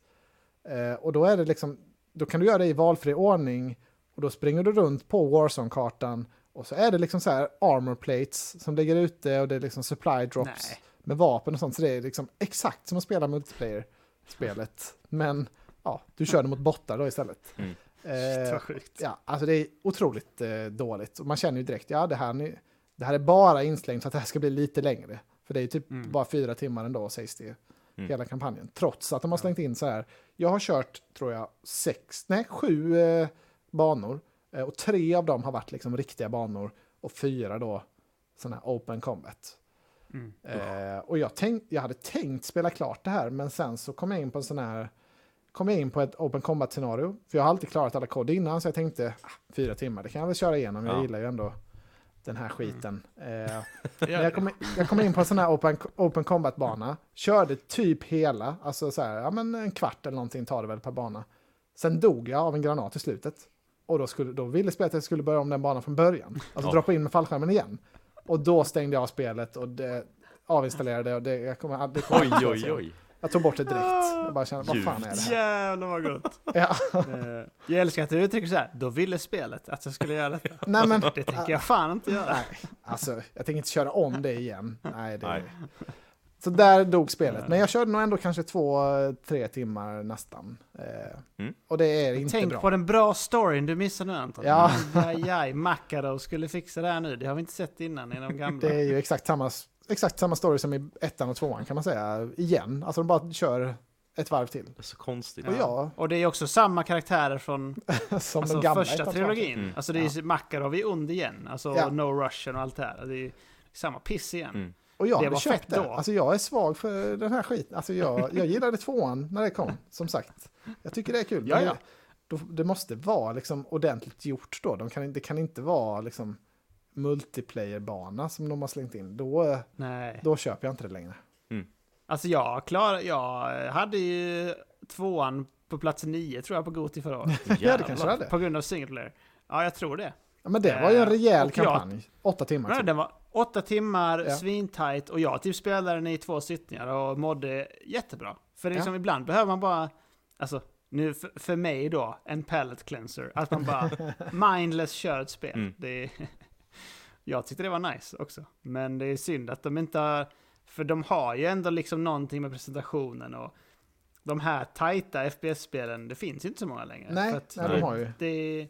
Eh, och då är det liksom, då kan du göra det i valfri ordning och då springer du runt på Warzone-kartan och så är det liksom så här armor plates som ligger ute och det är liksom supply drops Nej. med vapen och sånt. Så det är liksom exakt som att spela multiplayer-spelet. Men ja, du kör det mot bottar då istället. Mm. Shit, Eh, vad sjukt. ja, alltså det är otroligt eh, dåligt. Och man känner ju direkt, ja det här, ni, det här är bara inslängt för att det här ska bli lite längre. För det är ju typ Mm. bara fyra timmar ändå sägs det. Mm. Hela kampanjen. Trots att de har slängt in så här. Jag har kört, tror jag, sex, nej sju eh, banor. Eh, och tre av dem har varit liksom riktiga banor. Och fyra då sådana här open combat. Mm. Eh, och jag, tänk, jag hade tänkt spela klart det här, men sen så kom jag in på en sån här kom jag in på ett open combat scenario. För jag har alltid klarat alla kod innan, så jag tänkte ah, fyra timmar, det kan jag väl köra igenom. Jag Ja. gillar ju ändå den här skiten. Eh, Ja, men jag kom, jag kom in på en sån här open, open combat-bana, körde typ hela, alltså så här, ja men en kvart eller någonting tar det väl per bana. Sen dog jag av en granat i slutet. Och då, skulle, då ville spelet att jag skulle börja om den banan från början. Alltså Ja. droppa in med fallskärmen igen. Och då stängde jag av spelet och det avinstallerade och det, jag kommer aldrig komma Oj, oj, oj. Jag tog bort det direkt. Jag bara kände, vad fan är det här? Jävlar vad gott. Ja. Eh, jag älskar att du uttrycker så här. då ville spelet att jag skulle göra detta. Nej men, Det tänker jag fan inte göra. nej, alltså jag tänker inte köra om det igen. Nej, det, Nej. Så där dog spelet. Men jag körde nog ändå kanske två, tre timmar nästan. Eh, Mm. Och det är inte Tänk bra. på den bra storyn du missar nu Anton. Ja. Aj, aj, Macaro skulle fixa det här nu. Det har vi inte sett innan i de gamla. Det är ju exakt samma, exakt samma story som i ettan och tvåan kan man säga. Igen. Alltså de bara kör ett varv till. Det är så konstigt. Och jag, Och det är också samma karaktärer från som alltså, gamla första trilogin. Mm. Alltså det är ju Makarov är ond igen. Alltså Ja. No Russian och allt det här. Det är samma piss igen. Mm. Och jag Det var köpt fett det. då. Alltså jag är svag för den här skiten. Alltså jag, jag gillade tvåan när det kom, som sagt. Jag tycker det är kul. Ja, ja. Det, då, det måste vara liksom ordentligt gjort då. De kan, det kan inte vara liksom multiplayer-bana som de har slängt in. Då, Nej. då köper jag inte det längre. Alltså jag klar, jag hade ju tvåan på plats nio tror jag på Goti förra året. Ja, det kanske det hade. På grund av single player. Ja, jag tror det. Ja, men det var ju en Eh, rejäl och jag- kampanj. Åtta timmar. Nej, typ. den var åtta timmar, Ja. svintajt och jag typ spelade den i två sittningar och mådde jättebra. För liksom Ja. ibland behöver man bara, alltså nu för, för mig då, en pallet cleanser. Att man bara mindless kör ett spel. Mm. Det är, jag tyckte det var nice också. Men det är synd att de inte har, för de har ju ändå liksom någonting med presentationen och de här tajta FPS-spelen, det finns inte så många längre. Nej, att nej, de har ju. det,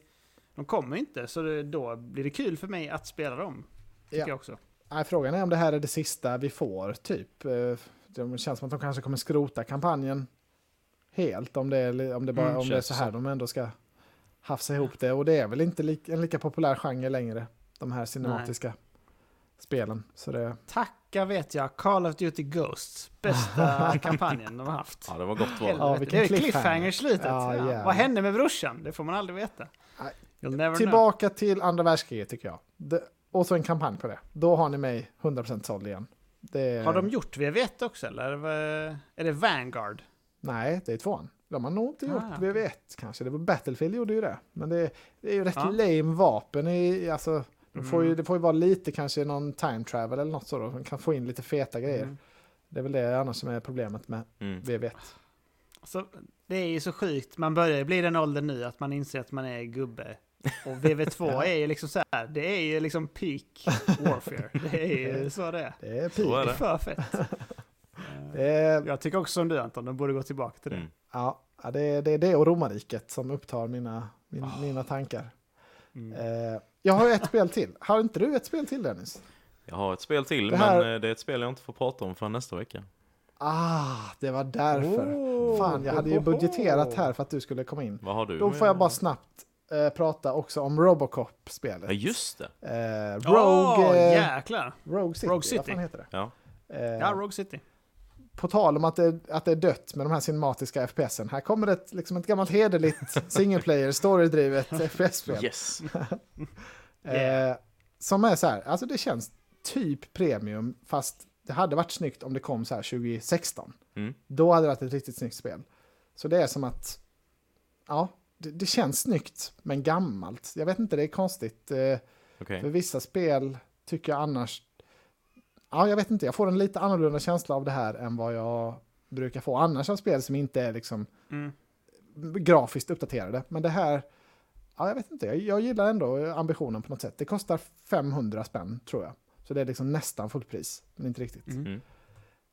de kommer inte, så det, då blir det kul för mig att spela dem. Tycker Ja. jag också. Nej, frågan är om det här är det sista vi får, typ. Eh, Det känns som att de kanske kommer skrota kampanjen helt om det är, om det bara, Mm, om det är så här så. de ändå ska hafsa ihop det. Och det är väl inte en lika populär genre längre, de här cinematiska spelen. Så det, Tacka vet jag, Call of Duty Ghosts. Bästa kampanjen de har haft. Ja, det var gott val. Ja, det är cliffhanger. slutet. Ja, Ja. Vad hände med brorsan? Det får man aldrig veta. Nej. You'll never know. tillbaka till andra världskriget tycker jag. Det, och så en kampanj på det. Då har ni mig 100% såld igen. Det, Har de gjort VV1 också eller? Är det Vanguard? Nej, det är tvåan. De har nog inte gjort Ah, VV1 kanske. Det var Battlefield gjorde ju det. Men det, det är ju rätt Ja. lame vapen i, alltså, de får ju, Mm. det får ju vara lite kanske någon time travel eller något så då. Man kan få in lite feta grejer. Mm. Det är väl det annars som är problemet med Mm. VV1. Så, det är ju så sjukt. Man börjar ju bli den åldern nu att man inser att man är gubbe. Och VV2 Ja. är ju liksom så här. Det är ju liksom peak warfare. Det är ju så det är. Det är pik. Det är för fett. Det är, Jag tycker också som du Anton, de borde gå tillbaka till det. Mm. ja, det, är, det är det och romarriket som upptar mina, min, Ah. mina tankar. Mm. Eh, jag har ju ett spel till. Har inte du ett spel till Dennis? Jag har ett spel till, Det här- men eh, det är ett spel jag inte får prata om förrän nästa vecka. Ah, det var därför. Oh. Fan, jag hade ju budgeterat här för att du skulle komma in. Vad har du? Då får jag bara snabbt eh, prata också om Robocop-spelet. Ja, just det. Eh, Rogue, Åh, eh, jäklar! Rogue City. Rogue City. Vad fan heter det? Ja. Eh, Ja, Rogue City. På tal om att det, att det är dött med de här cinematiska FPSen. Här kommer ett, liksom ett gammalt hederligt single player storydrivet FPS-spel. Yes. Eh, som är så här, alltså det känns typ premium fast det hade varit snyggt om det kom så här 2016. Mm. Då hade det varit ett riktigt snyggt spel. Så det är som att, ja, det, det känns snyggt men gammalt. Jag vet inte, det är konstigt. Eh, Okej. För vissa spel tycker jag annars, ja jag vet inte, jag får en lite annorlunda känsla av det här än vad jag brukar få annars av spel som inte är liksom Mm. grafiskt uppdaterade. Men det här, ja jag vet inte, jag, jag gillar ändå ambitionen på något sätt. Det kostar 500 spänn tror jag. Så det är liksom nästan fullpris, men inte riktigt. Mm.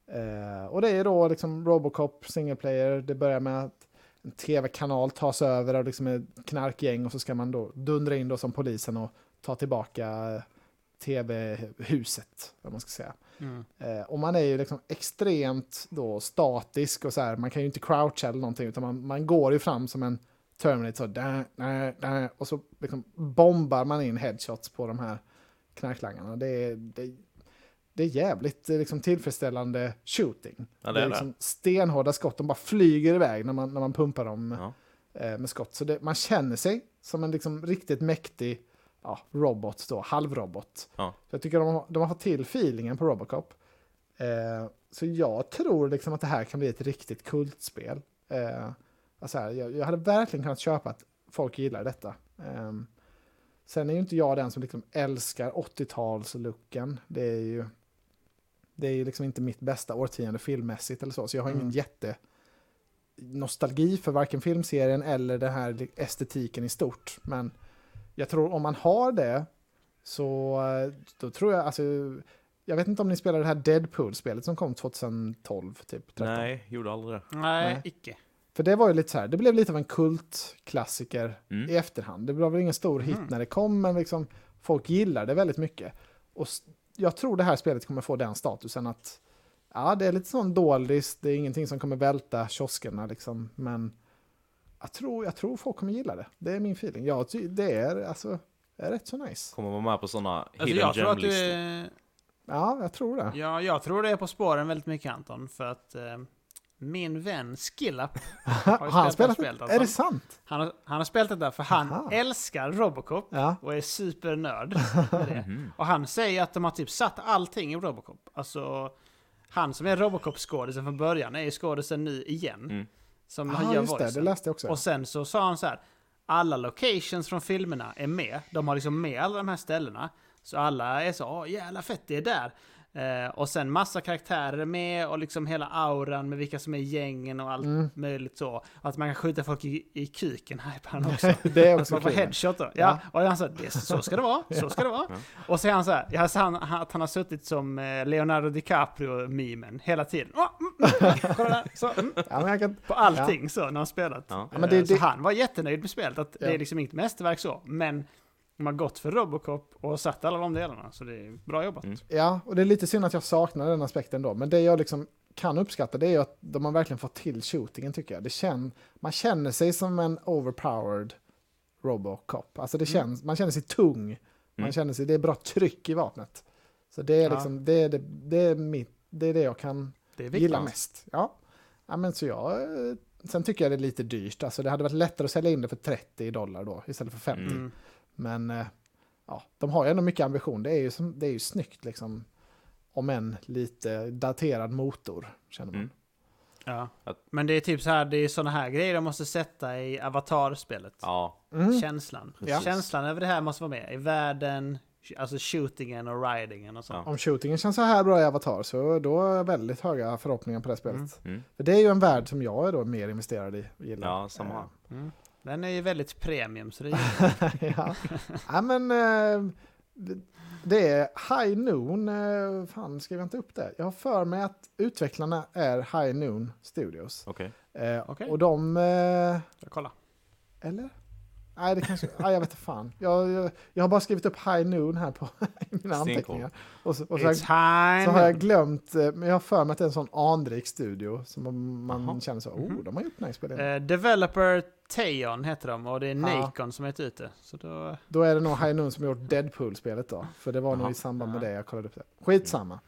Eh, och det är då liksom Robocop single player. Det börjar med att en tv-kanal tas över av liksom ett knarkgäng och så ska man då dundra in då som polisen och ta tillbaka tv-huset, vad man ska säga. Mm. Eh, och man är ju liksom extremt då statisk och så här, man kan ju inte croucha eller någonting utan man, man går ju fram som en Terminator så där, där, där, och så liksom bombar man in headshots på de här knarklangarna. Det är, det, det är jävligt eh, liksom, tillfredsställande shooting. Ja, det det är är det. liksom stenhårda skott, de bara flyger iväg när man, när man pumpar dem Ja. eh, med skott. Så det, man känner sig som en liksom riktigt mäktig ja, robot, då, halvrobot. Ja. Så jag tycker de, har- de har fått till feelingen på Robocop. Eh, så jag tror liksom att det här kan bli ett riktigt kultspel. Eh, alltså här, jag, jag hade verkligen kunnat köpa att folk gillar detta. Eh, sen är ju inte jag den som liksom älskar 80-talslooken. Det är ju det är ju liksom inte mitt bästa årtionde filmmässigt eller så, så jag har ingen Mm. jätte nostalgi för varken filmserien eller den här estetiken i stort. Men jag tror om man har det så eh, då tror jag, alltså, jag vet inte om ni spelar det här Deadpool-spelet som kom 2012, typ 13. Nej, gjorde aldrig det. Nej, Nej. icke. För det var ju lite så här, det blev lite av en kultklassiker Mm. i efterhand. Det blev väl ingen stor hit Mhm. när det kom, men liksom folk gillar det väldigt mycket. Och jag tror det här spelet kommer få den statusen att ja, det är lite sån doldis, det är ingenting som kommer välta kioskerna liksom, men jag tror, jag tror folk kommer gilla det. Det är min feeling. Ja, det är alltså är rätt så nice. Kommer vara med på sådana Alltså hidden du gem-listor. är, Ja, jag tror det. ja, jag tror det är på spåren väldigt mycket Anton. För att eh, min vän Skillup Har ju han spelat spelat det spelet, Är alltså. det sant? Han har, han har spelat det där för han Aha. älskar Robocop Ja. och är supernörd med det. Mhm. Och han säger att de har typ satt allting i Robocop. Alltså, han som är Robocop-skådisen från början är ju skådisen nu igen. Mm. Som Ja, han gör just det, det läste jag också. Och sen så sa han så här. Alla locations från filmerna är med. De har liksom med alla de här ställena. Så alla är så, åh jävla fett, det är där. Eh, och sen massa karaktärer är med och liksom hela auran med vilka som är gängen och allt Mm. möjligt så. Att man kan skjuta folk i, i kuken, hypar han också. det är också Bara på kul. headshot då. Ja. Ja. Och han sa, det, så ska det vara, så ska det vara. Ja. Och så är han så här, jag sa han, att han har suttit som eh, Leonardo DiCaprio-memen hela tiden. Mm, kolla där, så, mm, Ja, kan, på allting så när han spelat. Ja. Ja, men det- Eh, så det- han var jättenöjd med spelet, att det Ja. är liksom inget mästerverk så, men De har gått för Robocop och satt alla de delarna, så det är bra jobbat. Mm. Ja, och det är lite synd att jag saknar den aspekten då. Men det jag liksom kan uppskatta det är ju att de har verkligen fått till shootingen tycker jag. Det känn, man känner sig som en overpowered Robocop. Alltså det känns, man känner sig tung. Man Mm. känner sig, det är bra tryck i vapnet. Så det är Ja. liksom, det är det, det, är mitt, det är det jag kan Det är viktigt. gilla mest. Ja. ja, men så jag, eh, sen tycker jag det är lite dyrt. Alltså det hade varit lättare att sälja in det för 30 dollar då istället för 50. Mm. Men eh, ja, de har ju ändå mycket ambition. Det är ju, som, det är ju snyggt liksom. Om en lite daterad motor, känner man. Mm. Ja. Men det är typ så här, det är sådana här grejer de måste sätta i Avatar-spelet. Ja, Mm. Känslan. Ja. Känslan över det här måste vara med. I världen, alltså shootingen och ridingen och sånt. Om shootingen känns så här bra i Avatar så då har jag väldigt höga förhoppningar på det spelet. Mm. För det är ju en värld som jag är då mer investerad i och gillar. Ja, samma här. Mm. Den är ju väldigt premium, så det är ja. ja, men eh, det är High Noon. Eh, fan, skrev jag inte upp det? Jag har för mig att utvecklarna är High Noon Studios. okej. Eh, Okej. Och de... Eh, Jag kollar. eller? Nej, det kanske... nej, jag vet inte fan. Jag, jag, jag har bara skrivit upp High Noon här på mina anteckningar. Och så, och så, så har jag glömt, eh, men jag har för mig att det är en sån anrik studio som man, Jaha. känner så, oh, Mhm. de har gjort nice spel. Eh, developer Teon heter de och det är. Nacon som är ute. Så då... Då är det nog High Noon som gjort Deadpool-spelet då. För det var nog Jaha. i samband med det jag kollade upp det. Skitsamma.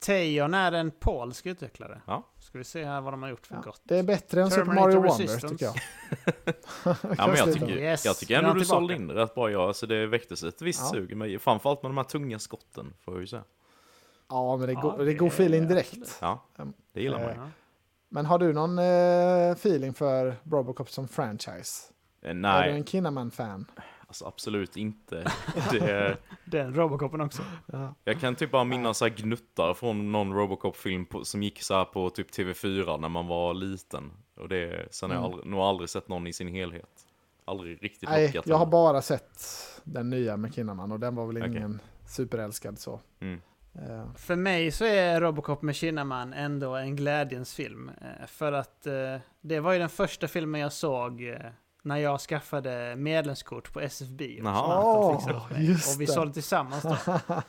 Teon är en polsk utvecklare. Ja. Ska vi se här vad de har gjort för Ja. gott. Det är bättre än Super Mario Wonder Resistance. tycker jag. Ja, men jag tycker, Yes, jag tycker ändå du sålde in det rätt bra. Ja. Alltså det väcktes ett visst Ja. sug. Men framförallt med de här tunga skotten, får jag ju säga. Ja, men det är, Ja, go- det är det god är feeling direkt. Ja, Mm. det gillar man ju. Men har du någon eh, feeling för Robocop som franchise? Eh, Är du Nej, en Kinnaman-fan? Alltså absolut inte. Det, Den Robocopen också. Ja. jag kan typ bara minnas så här gnuttar från någon Robocop-film på, som gick så här på typ TV4 när man var liten. Och det, sen har jag Mm. aldrig, nog aldrig sett någon i sin helhet. Aldrig riktigt Nej, lockat. jag har bara sett den nya med Kinnaman och den var väl Okej. ingen superälskad så. Mm. Eh, För mig så är Robocop med Kinnaman ändå en glädjens film. Eh, För att eh, det var ju den första filmen jag såg eh, när jag skaffade medlemskort på SFB. Åt mig. just och vi det tillsammans då.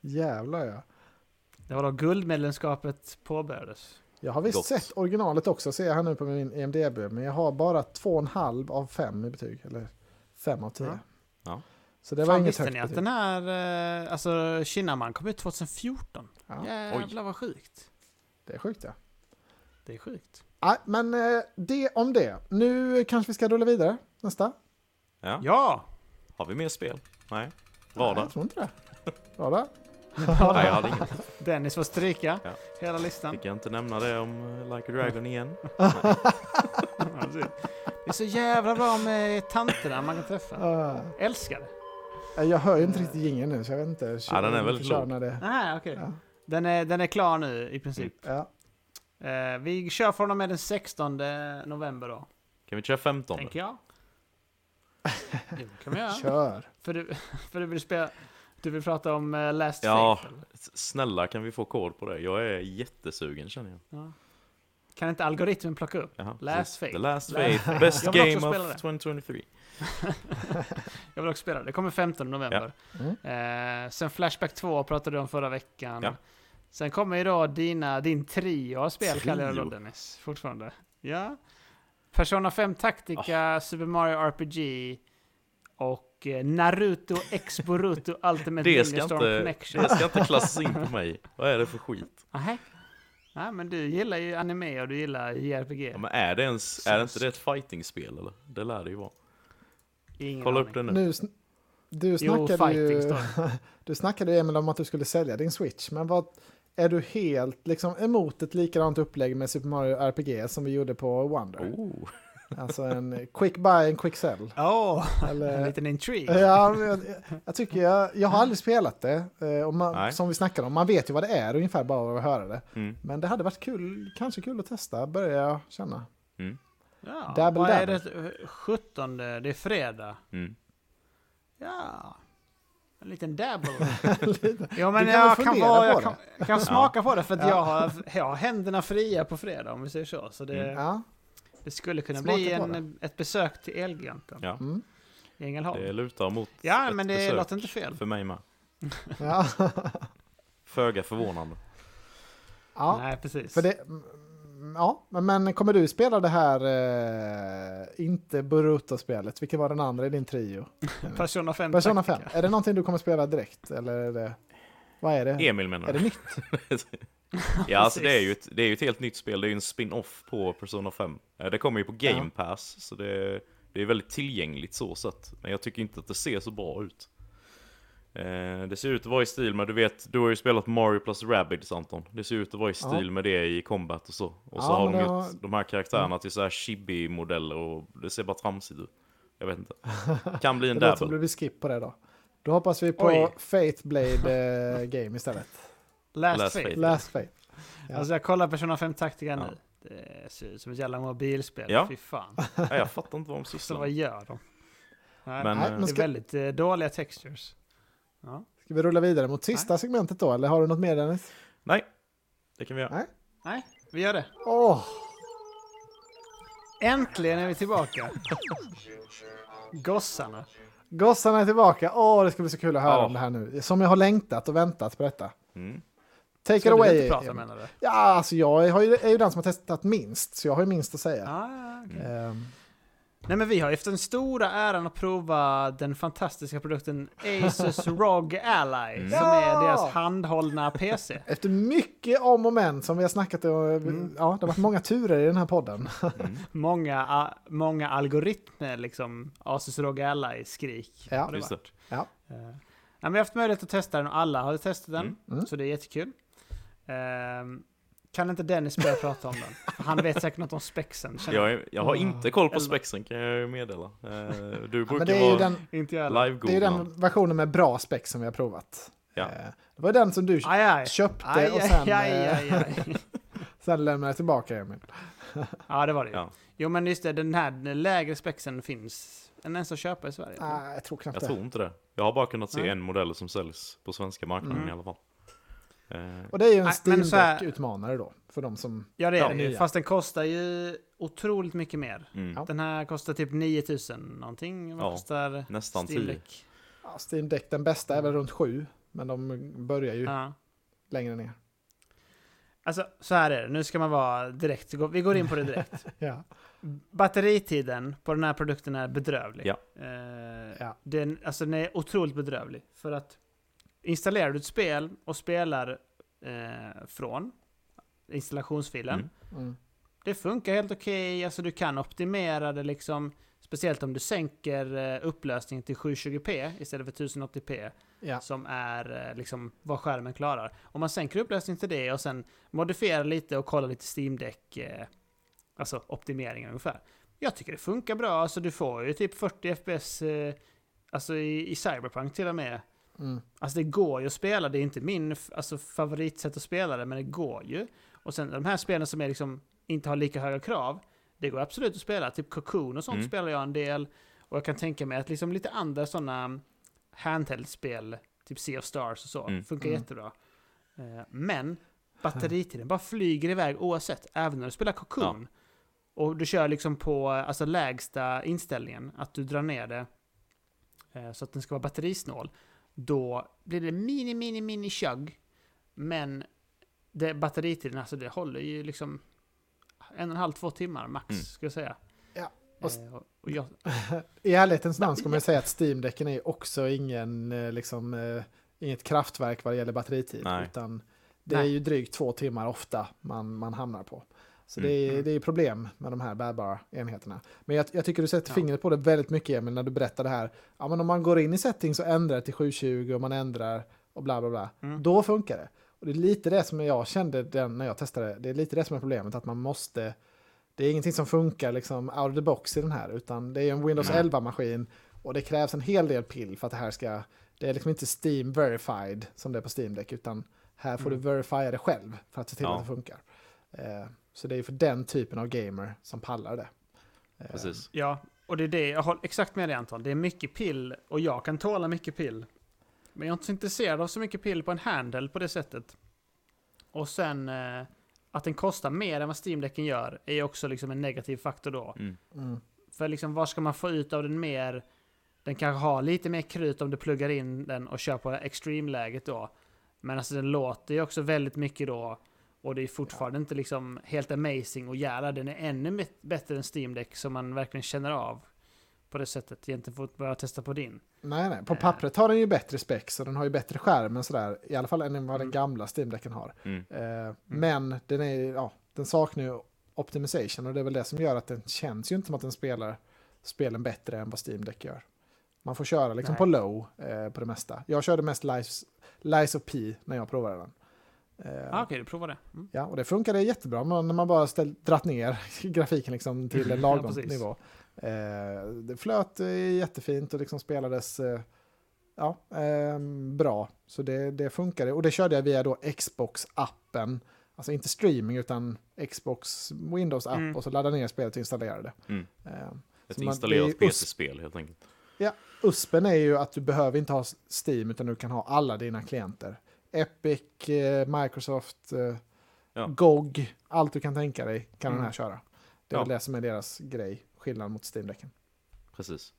Jävlar ja. Det var då guldmedlemskapet påbörjades. Jag har visst Gott. sett originalet också, ser jag här nu på min EMDB, men jag har bara 2,5 av 5 i betyg. Eller 5 av 10. Ja. Ja. Så det var Fan, inget högt ni att betyg. den här, eh, alltså Kinnaman kom ut 2014? Ja, Jävlar vad sjukt. det är sjukt ja. Det är sjukt. Nej, men eh, det om det. Nu kanske vi ska rulla vidare. Nästa. Ja. Ja! Har vi mer spel? Nej. Nej, Radar? jag tror inte det. Radar? Nej, jag hade inget. Dennis får stryka Ja. hela listan. Fick jag inte nämna det om eh, Like a Dragon igen? Det är så jävla bra med tanterna man kan träffa. Uh, Älskar det. jag hör ju inte riktigt jingeln nu, så jag vet inte. Ja, den är väldigt när det... Nej, okej. Ja. Den, är, den är klar nu i princip. Ja. Eh, vi kör från och med den 16 november då, Kan vi köra 15? tänker jag. Jo, kan vi göra. Kör. För du, för du vill spela... Du vill prata om Last Ja. Faith? eller? S- Snälla, kan vi få kod på det? Jag är jättesugen känner jag. ja. Kan inte algoritmen plocka upp? Jaha, Last precis. Faith. The Last Last- Faith. Best Jag vill också game of spela det. 2023. Jag vill också spela. Det kommer 15 november. Mm. Eh, sen Flashback 2 pratade du om förra veckan. Ja. Sen kommer ju då dina, din trio av spel, kallar jag då? Dennis. Fortfarande. Ja. Persona 5 Tactica, Ah. Super Mario RPG och eh, Naruto X Boruto Ultimate Det Ninja ska, Storm inte, Connection. det ska inte klassas in på mig. Vad är det för skit? Nej. Nej, men du gillar ju anime och du gillar JRPG. Ja, men är det ens, är det inte det ett fighting-spel eller? Det lär det ju vara. Ingen Kolla aning. upp det nu. Nu, sn- du Jo, snackade fighting ju... Du snackade ju Emil om att du skulle sälja din Switch, men vad... Är du helt liksom emot ett likadant upplägg med Super Mario RPG som vi gjorde på Wonder? Oh. Alltså en quick buy, en quick sell. En Eller, liten intrigue. ja, jag, jag tycker jag, jag har aldrig spelat det. eh, Och man, Nej. som vi snackade om, man vet ju vad det är ungefär bara av att höra det. Mm. Men det hade varit kul, kanske kul att testa, börjar jag känna. Ja, Dabble, vad är det? 17, det är fredag. Mm. Ja, en liten dabble. Lite. Ja, men Du kan jag kan, vara, jag kan, kan smaka på det för att Ja. jag, har, jag har händerna fria på fredag om vi säger så. Så det, Mm. Ja, det skulle kunna Smaka bli en, ett besök till Elgiganten. Ja. mm. i Ängelholm. Det lutar mot Ja, ett men det besök låter inte fel. För mig med. Föga förvånande. ja, Nej, precis. för det... Ja, men- kommer du spela det här, eh, inte Boruto-spelet, vilket var den andra i din trio? Persona 5 Persona 5. taktika. Är det någonting du kommer spela direkt? Eller är det... Vad är det? Emil menar Är det nytt? Ja, alltså det är, ju ett, det är ju ett helt nytt spel. Det är ju en spin-off på Persona 5. Eh, Det kommer ju på Game Ja. Pass, så det, det är väldigt tillgängligt så sett. Men jag tycker inte att det ser så bra ut. Eh, Det ser ut att vara i stil med, du vet, du har ju spelat Mario plus Rabbids Anton. Det ser ut att vara i Ja. stil med det i combat och så. Och så Ja, har de gjort har- Mm. de här karaktärerna till så här chibi-modeller och det ser bara tramsigt ut. Jag vet inte. Kan bli en Det som det dabble. blir skip på det då. Då hoppas vi på Oj. Faith Blade eh, Game istället. Last, Last Fate. Fate. Last Faith. Ja. Alltså jag kollar Persona 5 taktika Ja. nu. Det ser ut som ett jävla mobilspel. Ja. Fy fan. Nej, jag fattar inte vad de sysslar vad med. gör de? Nej, Men, Nej, eh, det är ska, väldigt dåliga textures. Ja. ska vi rulla vidare mot sista segmentet då? Eller har du något mer Dennis? Nej, det kan vi göra. Nej. Nej, vi gör det. Åh, Äntligen är vi tillbaka. Gossarna. gossarna är tillbaka. Åh, det ska bli så kul att höra Ja. om det här nu. Som jag har längtat och väntat på detta. Mm. Take it Ska du away. inte prata menar du? Ja, alltså jag ju, är ju den som har testat minst, så jag har ju minst att säga. Ah, okej. Ehm, Nej men vi har ju haft den stora äran att prova den fantastiska produkten Asus ROG Ally. Mm. Som Ja! är deras handhållna PC. efter mycket om och men som vi har snackat om, Mm. ja, det har varit många turer i den här podden. Mm. Många, a- många algoritmer liksom. Asus ROG Ally-skrik. Ja. har det Just det. varit. Ja. Eh, nej, men vi har haft möjlighet att testa den och alla har testat den. Mm. Mm. Så det är jättekul. Ehm, kan inte Dennis börja prata om den? För Han vet säkert något om spexen. Jag, är, jag har inte koll på spexen kan jag meddela. Eh, Du Ja, brukar men det är ju vara den, jag heller. det är den versionen med bra spex som vi har provat. Ja. Eh, Det var den som du Aj, aj. köpte Aj, och sen, aj, eh, aj, aj. sen lämnade tillbaka Emil. Ja, det var det. Ja. Jo, men just det, den här lägre spexen finns den ens att köpa i Sverige. Nej, jag tror knappt Jag det. tror inte det. Jag har bara kunnat se Nej. en modell som säljs på svenska marknaden Mm. i alla fall. Eh, Och det är ju en Steam men så här- Deck-utmanare då, för de som... Ja, det är det. Fast den kostar ju otroligt mycket mer. mm. Den här kostar typ 9000 någonting. Vad Ja, kostar Nästan Steam 10. Deck? Ja, Steam Deck, den bästa är väl runt sju, men de börjar ju Ja. längre ner. Alltså, så här är det. Nu ska man vara direkt. Vi går in på det direkt. Ja. Batteritiden på den här produkten är bedrövlig. Ja. Eh, Ja. Den, alltså den är otroligt bedrövlig. För att installerar du ett spel och spelar eh, från installationsfilen. Mm. Mm. Det funkar helt okej, alltså du kan optimera det liksom. Speciellt om du sänker eh, upplösningen till 720p istället för 1080p. Ja. Som är eh, liksom vad skärmen klarar. Om man sänker upplösningen till det och sen modifierar lite och kollar lite Steam Deck, eh, alltså optimeringen ungefär. Jag tycker det funkar bra, alltså du får ju typ 40 FPS, alltså i, i Cyberpunk till och med. Mm. Alltså det går ju att spela, det är inte min alltså, favoritsätt att spela det, men det går ju. Och sen de här spelen som är liksom, inte har lika höga krav, det går absolut att spela. Typ Cocoon och sånt Mm. spelar jag en del. Och jag kan tänka mig att liksom lite andra sådana handheld-spel, typ Sea of Stars och så, Mm. funkar Mm. jättebra. Eh, men batteritiden bara flyger iväg oavsett, även när du spelar Cocoon. Och du kör liksom på alltså, lägsta inställningen, att du drar ner det eh, så att den ska vara batterisnål. Då blir det mini, mini, mini chug. Men det, batteritiden, alltså det håller ju liksom en och en halv, två timmar max, Mm. skulle jag säga. Ja, och- Eh, och, jag, I ärlighetens namn ska man ju säga att Steam-däcken är också ingen, eh, liksom, eh, inget kraftverk vad det gäller batteritid. Nej. Utan det är Nej. ju drygt två timmar ofta man, man hamnar på. Så det, är, Mm. det är problem med de här bärbara enheterna. Men jag, jag tycker du sätter Ja. fingret på det väldigt mycket Emil när du berättar det här. Ja, men om man går in i settings och ändrar till 720 och man ändrar och bla bla bla. Mm. Då funkar det. Och det är lite det som jag kände den, när jag testade. Det är lite det som är problemet, att man måste... Det är ingenting som funkar liksom out of the box i den här, utan det är en Windows Nej. 11-maskin och det krävs en hel del pill för att det här ska... Det är liksom inte Steam verified som det är på Steam Deck, utan här får Mm. du verifiera det själv för att se till Ja. att det funkar. Eh, så det är för den typen av gamer som pallar det. Eh, Precis. ja, och det är det, jag håller exakt med dig Anton. Det är mycket pill och jag kan tåla mycket pill. Men jag är inte så intresserad av så mycket pill på en handle på det sättet. Och sen eh, att den kostar mer än vad Steam-däcken gör är ju också liksom en negativ faktor då. Mm. Mm. För liksom, vad ska man få ut av den mer Den kanske har lite mer krut om du pluggar in den och kör på extreme-läget då. Men alltså den låter ju också väldigt mycket då. Och det är fortfarande inte liksom helt amazing och jävlar, den är ännu bättre än Steam Deck som man verkligen känner av. På det sättet gentemot vad jag testar på din. Nej, nej. På Eh. pappret har den ju bättre specs och den har ju bättre skärm än sådär. I alla fall än vad den Mm. gamla Steam-däcken har. Mm. Eh, Men den, är, ja, den saknar ju optimization och det är väl det som gör att den känns ju inte som att den spelar spelen bättre än vad Steam Deck gör. Man får köra liksom Nej. på low eh, på det mesta. Jag körde mest Lies, Lies of P när jag provade den. Eh, Ah, Okej, du provar det. Mm. Ja, och det funkade jättebra men när man bara ställ, dratt ner grafiken liksom till en Ja, lagom precis. nivå. Eh, det flöt eh, jättefint och liksom spelades eh, ja, ehm, bra. Så det, det funkade. Och det körde jag via då Xbox-appen. Alltså inte streaming utan Xbox Windows-app Mm. och så laddade ner spelet och installerade det. Mm. Eh, Ett installerat PC-spel helt enkelt. USPen är ju att du behöver inte ha Steam utan du kan ha alla dina klienter. Epic, eh, Microsoft, eh, Ja. GOG, allt du kan tänka dig kan den Mm. här köra. Det är Ja. väl det som är deras grej, skillnad mot Steam-däcken. Precis.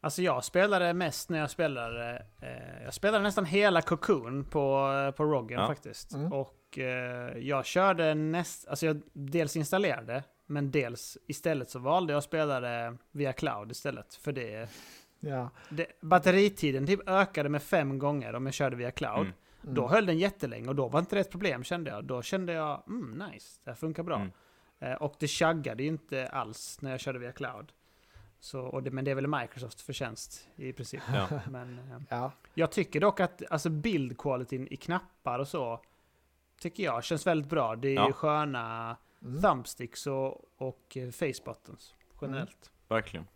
Alltså jag spelade mest när jag spelade, eh, jag spelade nästan hela Cocoon på, på Roggen Ja. faktiskt. Mm. Och eh, jag körde näst, alltså jag dels installerade, men dels istället så valde jag att spela det via cloud istället. För det, Ja. det batteritiden typ ökade med fem gånger om jag körde via cloud. Mm. Mm. Då höll den jättelänge och då var inte det ett problem kände jag. Då kände jag, mm, nice, det här funkar bra. Mm. Eh, och det chaggade ju inte alls när jag körde via cloud. Så, och det, men det är väl Microsofts förtjänst i princip. Ja. Men, eh, Ja. jag tycker dock att alltså bildqualityn i knappar och så tycker jag känns väldigt bra. Det är Ja. ju sköna Mm. thumbsticks och, och eh, face buttons generellt. Verkligen.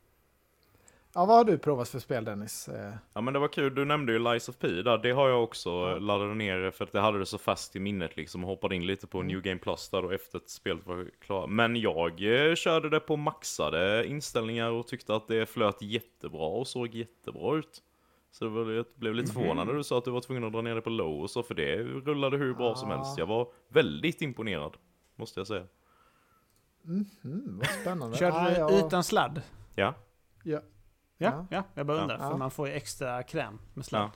Ja, vad har du provat för spel Dennis? Eh, Ja men det var kul, du nämnde ju Lies of P där, det har jag också Ja. laddat ner för att det hade det så fast i minnet liksom hoppade in lite på Mm. New Game Plus där och efter att spelet var klart. Men jag eh, körde det på maxade inställningar och tyckte att det flöt jättebra och såg jättebra ut. Så det var, jag blev lite Mhm. förvånad när du sa att du var tvungen att dra ner det på low och så, för det rullade hur bra som Ja. helst. Jag var väldigt imponerad, måste jag säga. mm, vad spännande. Körde Ah, du ja. utan sladd? Ja, Ja. Ja, Ja. ja. jag bara Ja. undrar. För Ja. man får ju extra kräm med sladd. ja.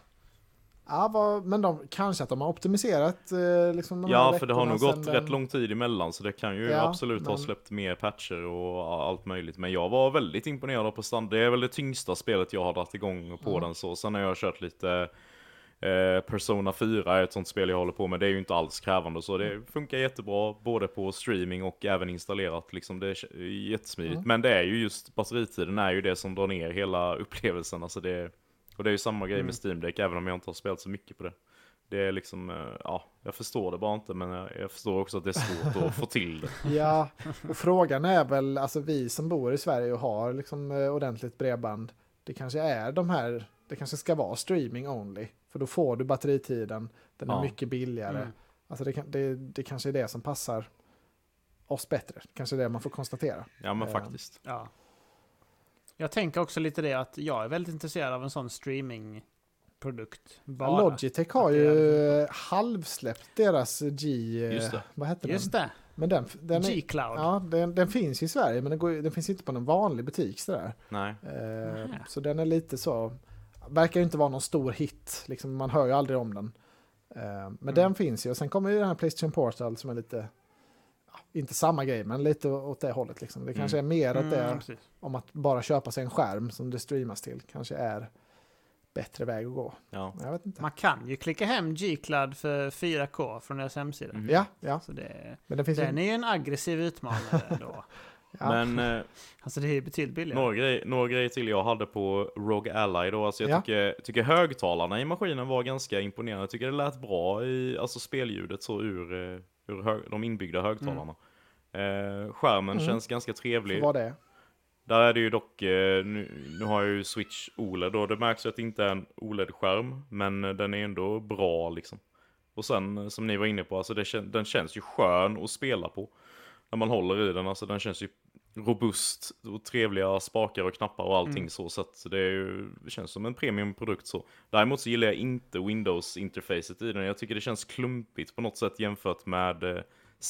Ja, vad, men de, kanske att de har optimiserat eh, liksom de ja för det har nog gått sen rätt den- lång tid emellan så det kan ju Ja, absolut ha men- släppt mer patcher och allt möjligt. Men jag var väldigt imponerad av prestanda. Det är väl det tyngsta spelet jag har dragit igång på Mm. den så. Sen har jag kört lite Persona 4 är ett sånt spel jag håller på med. Det är ju inte alls krävande så det funkar jättebra både på streaming och även installerat. Liksom det är jättesmidigt. Mm. Men det är ju just batteritiden är ju det som drar ner hela upplevelsen. Alltså det, och det är ju samma grej Mm. med Steam Deck även om jag inte har spelat så mycket på det. Det är liksom, eh, ja, jag förstår det bara inte men jag, jag förstår också att det är svårt att få till det. Ja, och frågan är väl, alltså vi som bor i Sverige och har liksom eh, ordentligt bredband, det kanske är de här, det kanske ska vara streaming only, för då får du batteritiden, den är Ja. mycket billigare. Mm. Alltså det, det, det kanske är det som passar oss bättre, kanske det man får konstatera. Ja men Eh, faktiskt. Ja. Jag tänker också lite det att jag är väldigt intresserad av en sån streamingprodukt. Bara. Logitech har ju halvsläppt deras G, Just det. vad heter Just den? det, Men den, den, G-Cloud. ja, den, den finns i Sverige men den, går, den finns inte på någon vanlig butik sådär. Nej. Eh, så den är lite så, verkar ju inte vara någon stor hit, liksom, man hör ju aldrig om den. Eh, men Mm. den finns ju och sen kommer ju den här Playstation Portal som är lite, inte samma grej men lite åt det hållet liksom. Det kanske är mer åt det, Mm, om att bara köpa sig en skärm som det streamas till, kanske är bättre väg att gå. Ja. Jag vet inte. Man kan ju klicka hem G-Cloud för 4K från deras hemsida. Mhm. Ja, ja, Så det, men det finns den ju... är ju en aggressiv utmanare då. Ja. Men eh, Alltså det är betydligt billigare. några, grej, några grejer till jag hade på Rogue Ally då. Alltså jag Ja. tycker, tycker högtalarna i maskinen var ganska imponerande. Jag tycker det lät bra i alltså spelljudet så ur, eh, ur hög, de inbyggda högtalarna. Eh, skärmen Mm. känns ganska trevlig. Vad det är. Där är det ju dock, eh, nu, nu har jag ju Switch OLED och det märks ju att det inte är en OLED-skärm, men den är ändå bra liksom. Och sen som ni var inne på, alltså det, den känns ju skön att spela på. När man håller i den, alltså den känns ju robust och trevliga spakar och knappar och allting Mm. så. Så att det, ju, det känns som en premiumprodukt så. Däremot så gillar jag inte Windows-interfacet i den. Jag tycker det känns klumpigt på något sätt jämfört med eh,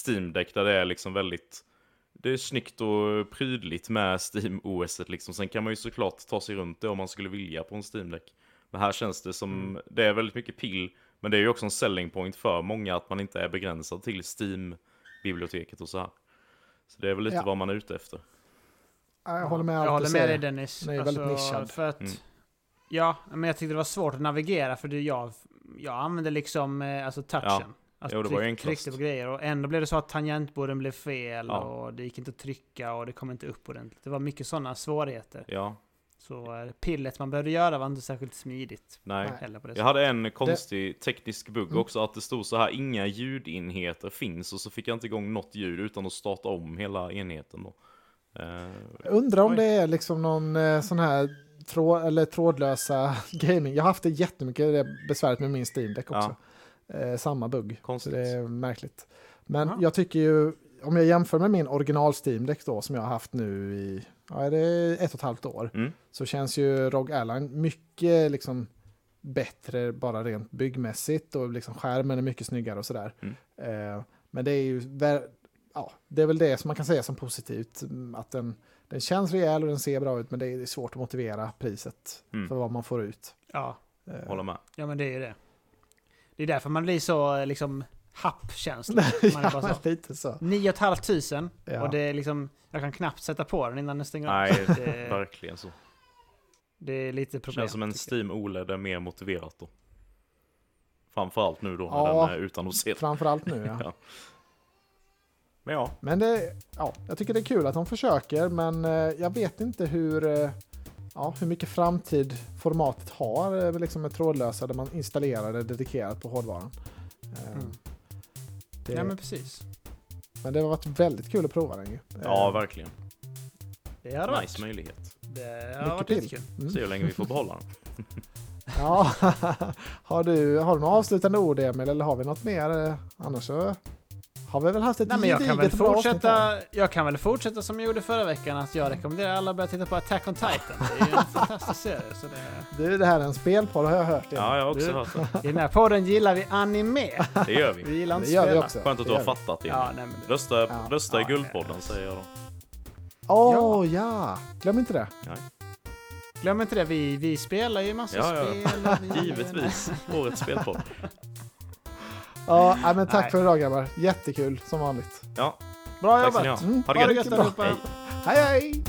Steam Deck där det är liksom väldigt det är snyggt och prydligt med Steam OS. Liksom. Sen kan man ju såklart ta sig runt det om man skulle vilja på en Steam Deck. Men här känns det som, Mm. det är väldigt mycket pill. Men det är ju också en selling point för många att man inte är begränsad till Steam-biblioteket och så här. Så det är väl lite Ja. vad man är ute efter. Ja, Jag håller med Jag håller med dig Dennis. Den är väldigt nischad. För att, Mm. Ja, men jag tyckte det var svårt att navigera för det jag, jag använde liksom eh, alltså touchen. Ja. Alltså Jo, det var enklast. tryckte på grejer och ändå blev det så att tangentbordet blev fel Ja. och det gick inte att trycka och det kom inte upp ordentligt. Det var mycket sådana svårigheter. Ja, Så pillet man behövde göra var inte särskilt smidigt. nej. Nej. Heller på det Jag sättet. hade en konstig teknisk bugg Mm. också, att det stod så här, inga ljudenheter finns, och så fick jag inte igång något ljud utan att starta om hela enheten då. Eh, Jag undrar om Oj. det är liksom någon eh, sån här tråd, eller trådlösa gaming. Jag har haft det jättemycket det besväret med min Steam Deck också. Eh, samma bugg. Konstigt. Så det är märkligt. Men Aha. jag tycker ju, om jag jämför med min original Steam Deck då, som jag har haft nu i, ja, är det ett och ett halvt år, Mm. så känns ju ROG Airline mycket liksom bättre bara rent byggmässigt och liksom skärmen är mycket snyggare och sådär. Mm. Eh, men det är ju, ja, det är väl det som man kan säga som positivt, mm, att den, den känns rejäl och den ser bra ut, men det är svårt att motivera priset Mm. för vad man får ut. Ja, Eh, Håller med. ja, men det är ju det. Det är därför man blir så eh, liksom happ-känslig. Man är bara så. lite så. 9 500 Ja. och det är liksom, jag kan knappt sätta på den innan den stänger av. Nej, Det, verkligen så. det är lite problem. Känns som en. Steam OLED är mer motiverat då. Framförallt nu då, när Ja. den är utan att se. Framförallt nu ja. Ja. Men ja, Men det, ja, jag tycker det är kul att de försöker, men eh, jag vet inte hur, eh, ja, hur mycket framtid formatet har, eh, liksom med trådlösa där man installerar det dedikerat på hårdvaran. Mm. Det, Ja men precis. men det har varit väldigt kul att prova den ju. ja Eh, verkligen. Det har det Nice varit. möjlighet. Det har Mycket varit jättekul. mm. Se hur länge vi får behålla den. Ja, har du, har du några avslutande ord Emil, eller har vi något mer? Eh, Annars så har vi väl haft ett Nej, men jag kan väl fortsätta, jag kan väl fortsätta som jag gjorde förra veckan, att jag rekommenderar alla att börja titta på Attack on Titan. Det är ju en fantastisk serie. Så det, Du, det här är en spelpodd har jag hört. Emil. Ja, jag har också Du- hört det. I den här podden gillar vi anime. Det gör Vi vi. gillar Det inte gör vi också. Skönt att Det du har fattat det. Ja, nej, men det, Rösta, Ja. rösta i Ja, Guldpodden säger jag då. Åh ja, glöm inte det. glöm inte det, vi, vi spelar ju massa Ja, ja. spel. Givetvis. Årets spelpodd. Ja, men tack Nej. för idag grabbar. Jättekul som vanligt. Ja, Bra tack jobbat! ni ha. Mm, Ha det gött. gött allihopa! Hej. Hej hej!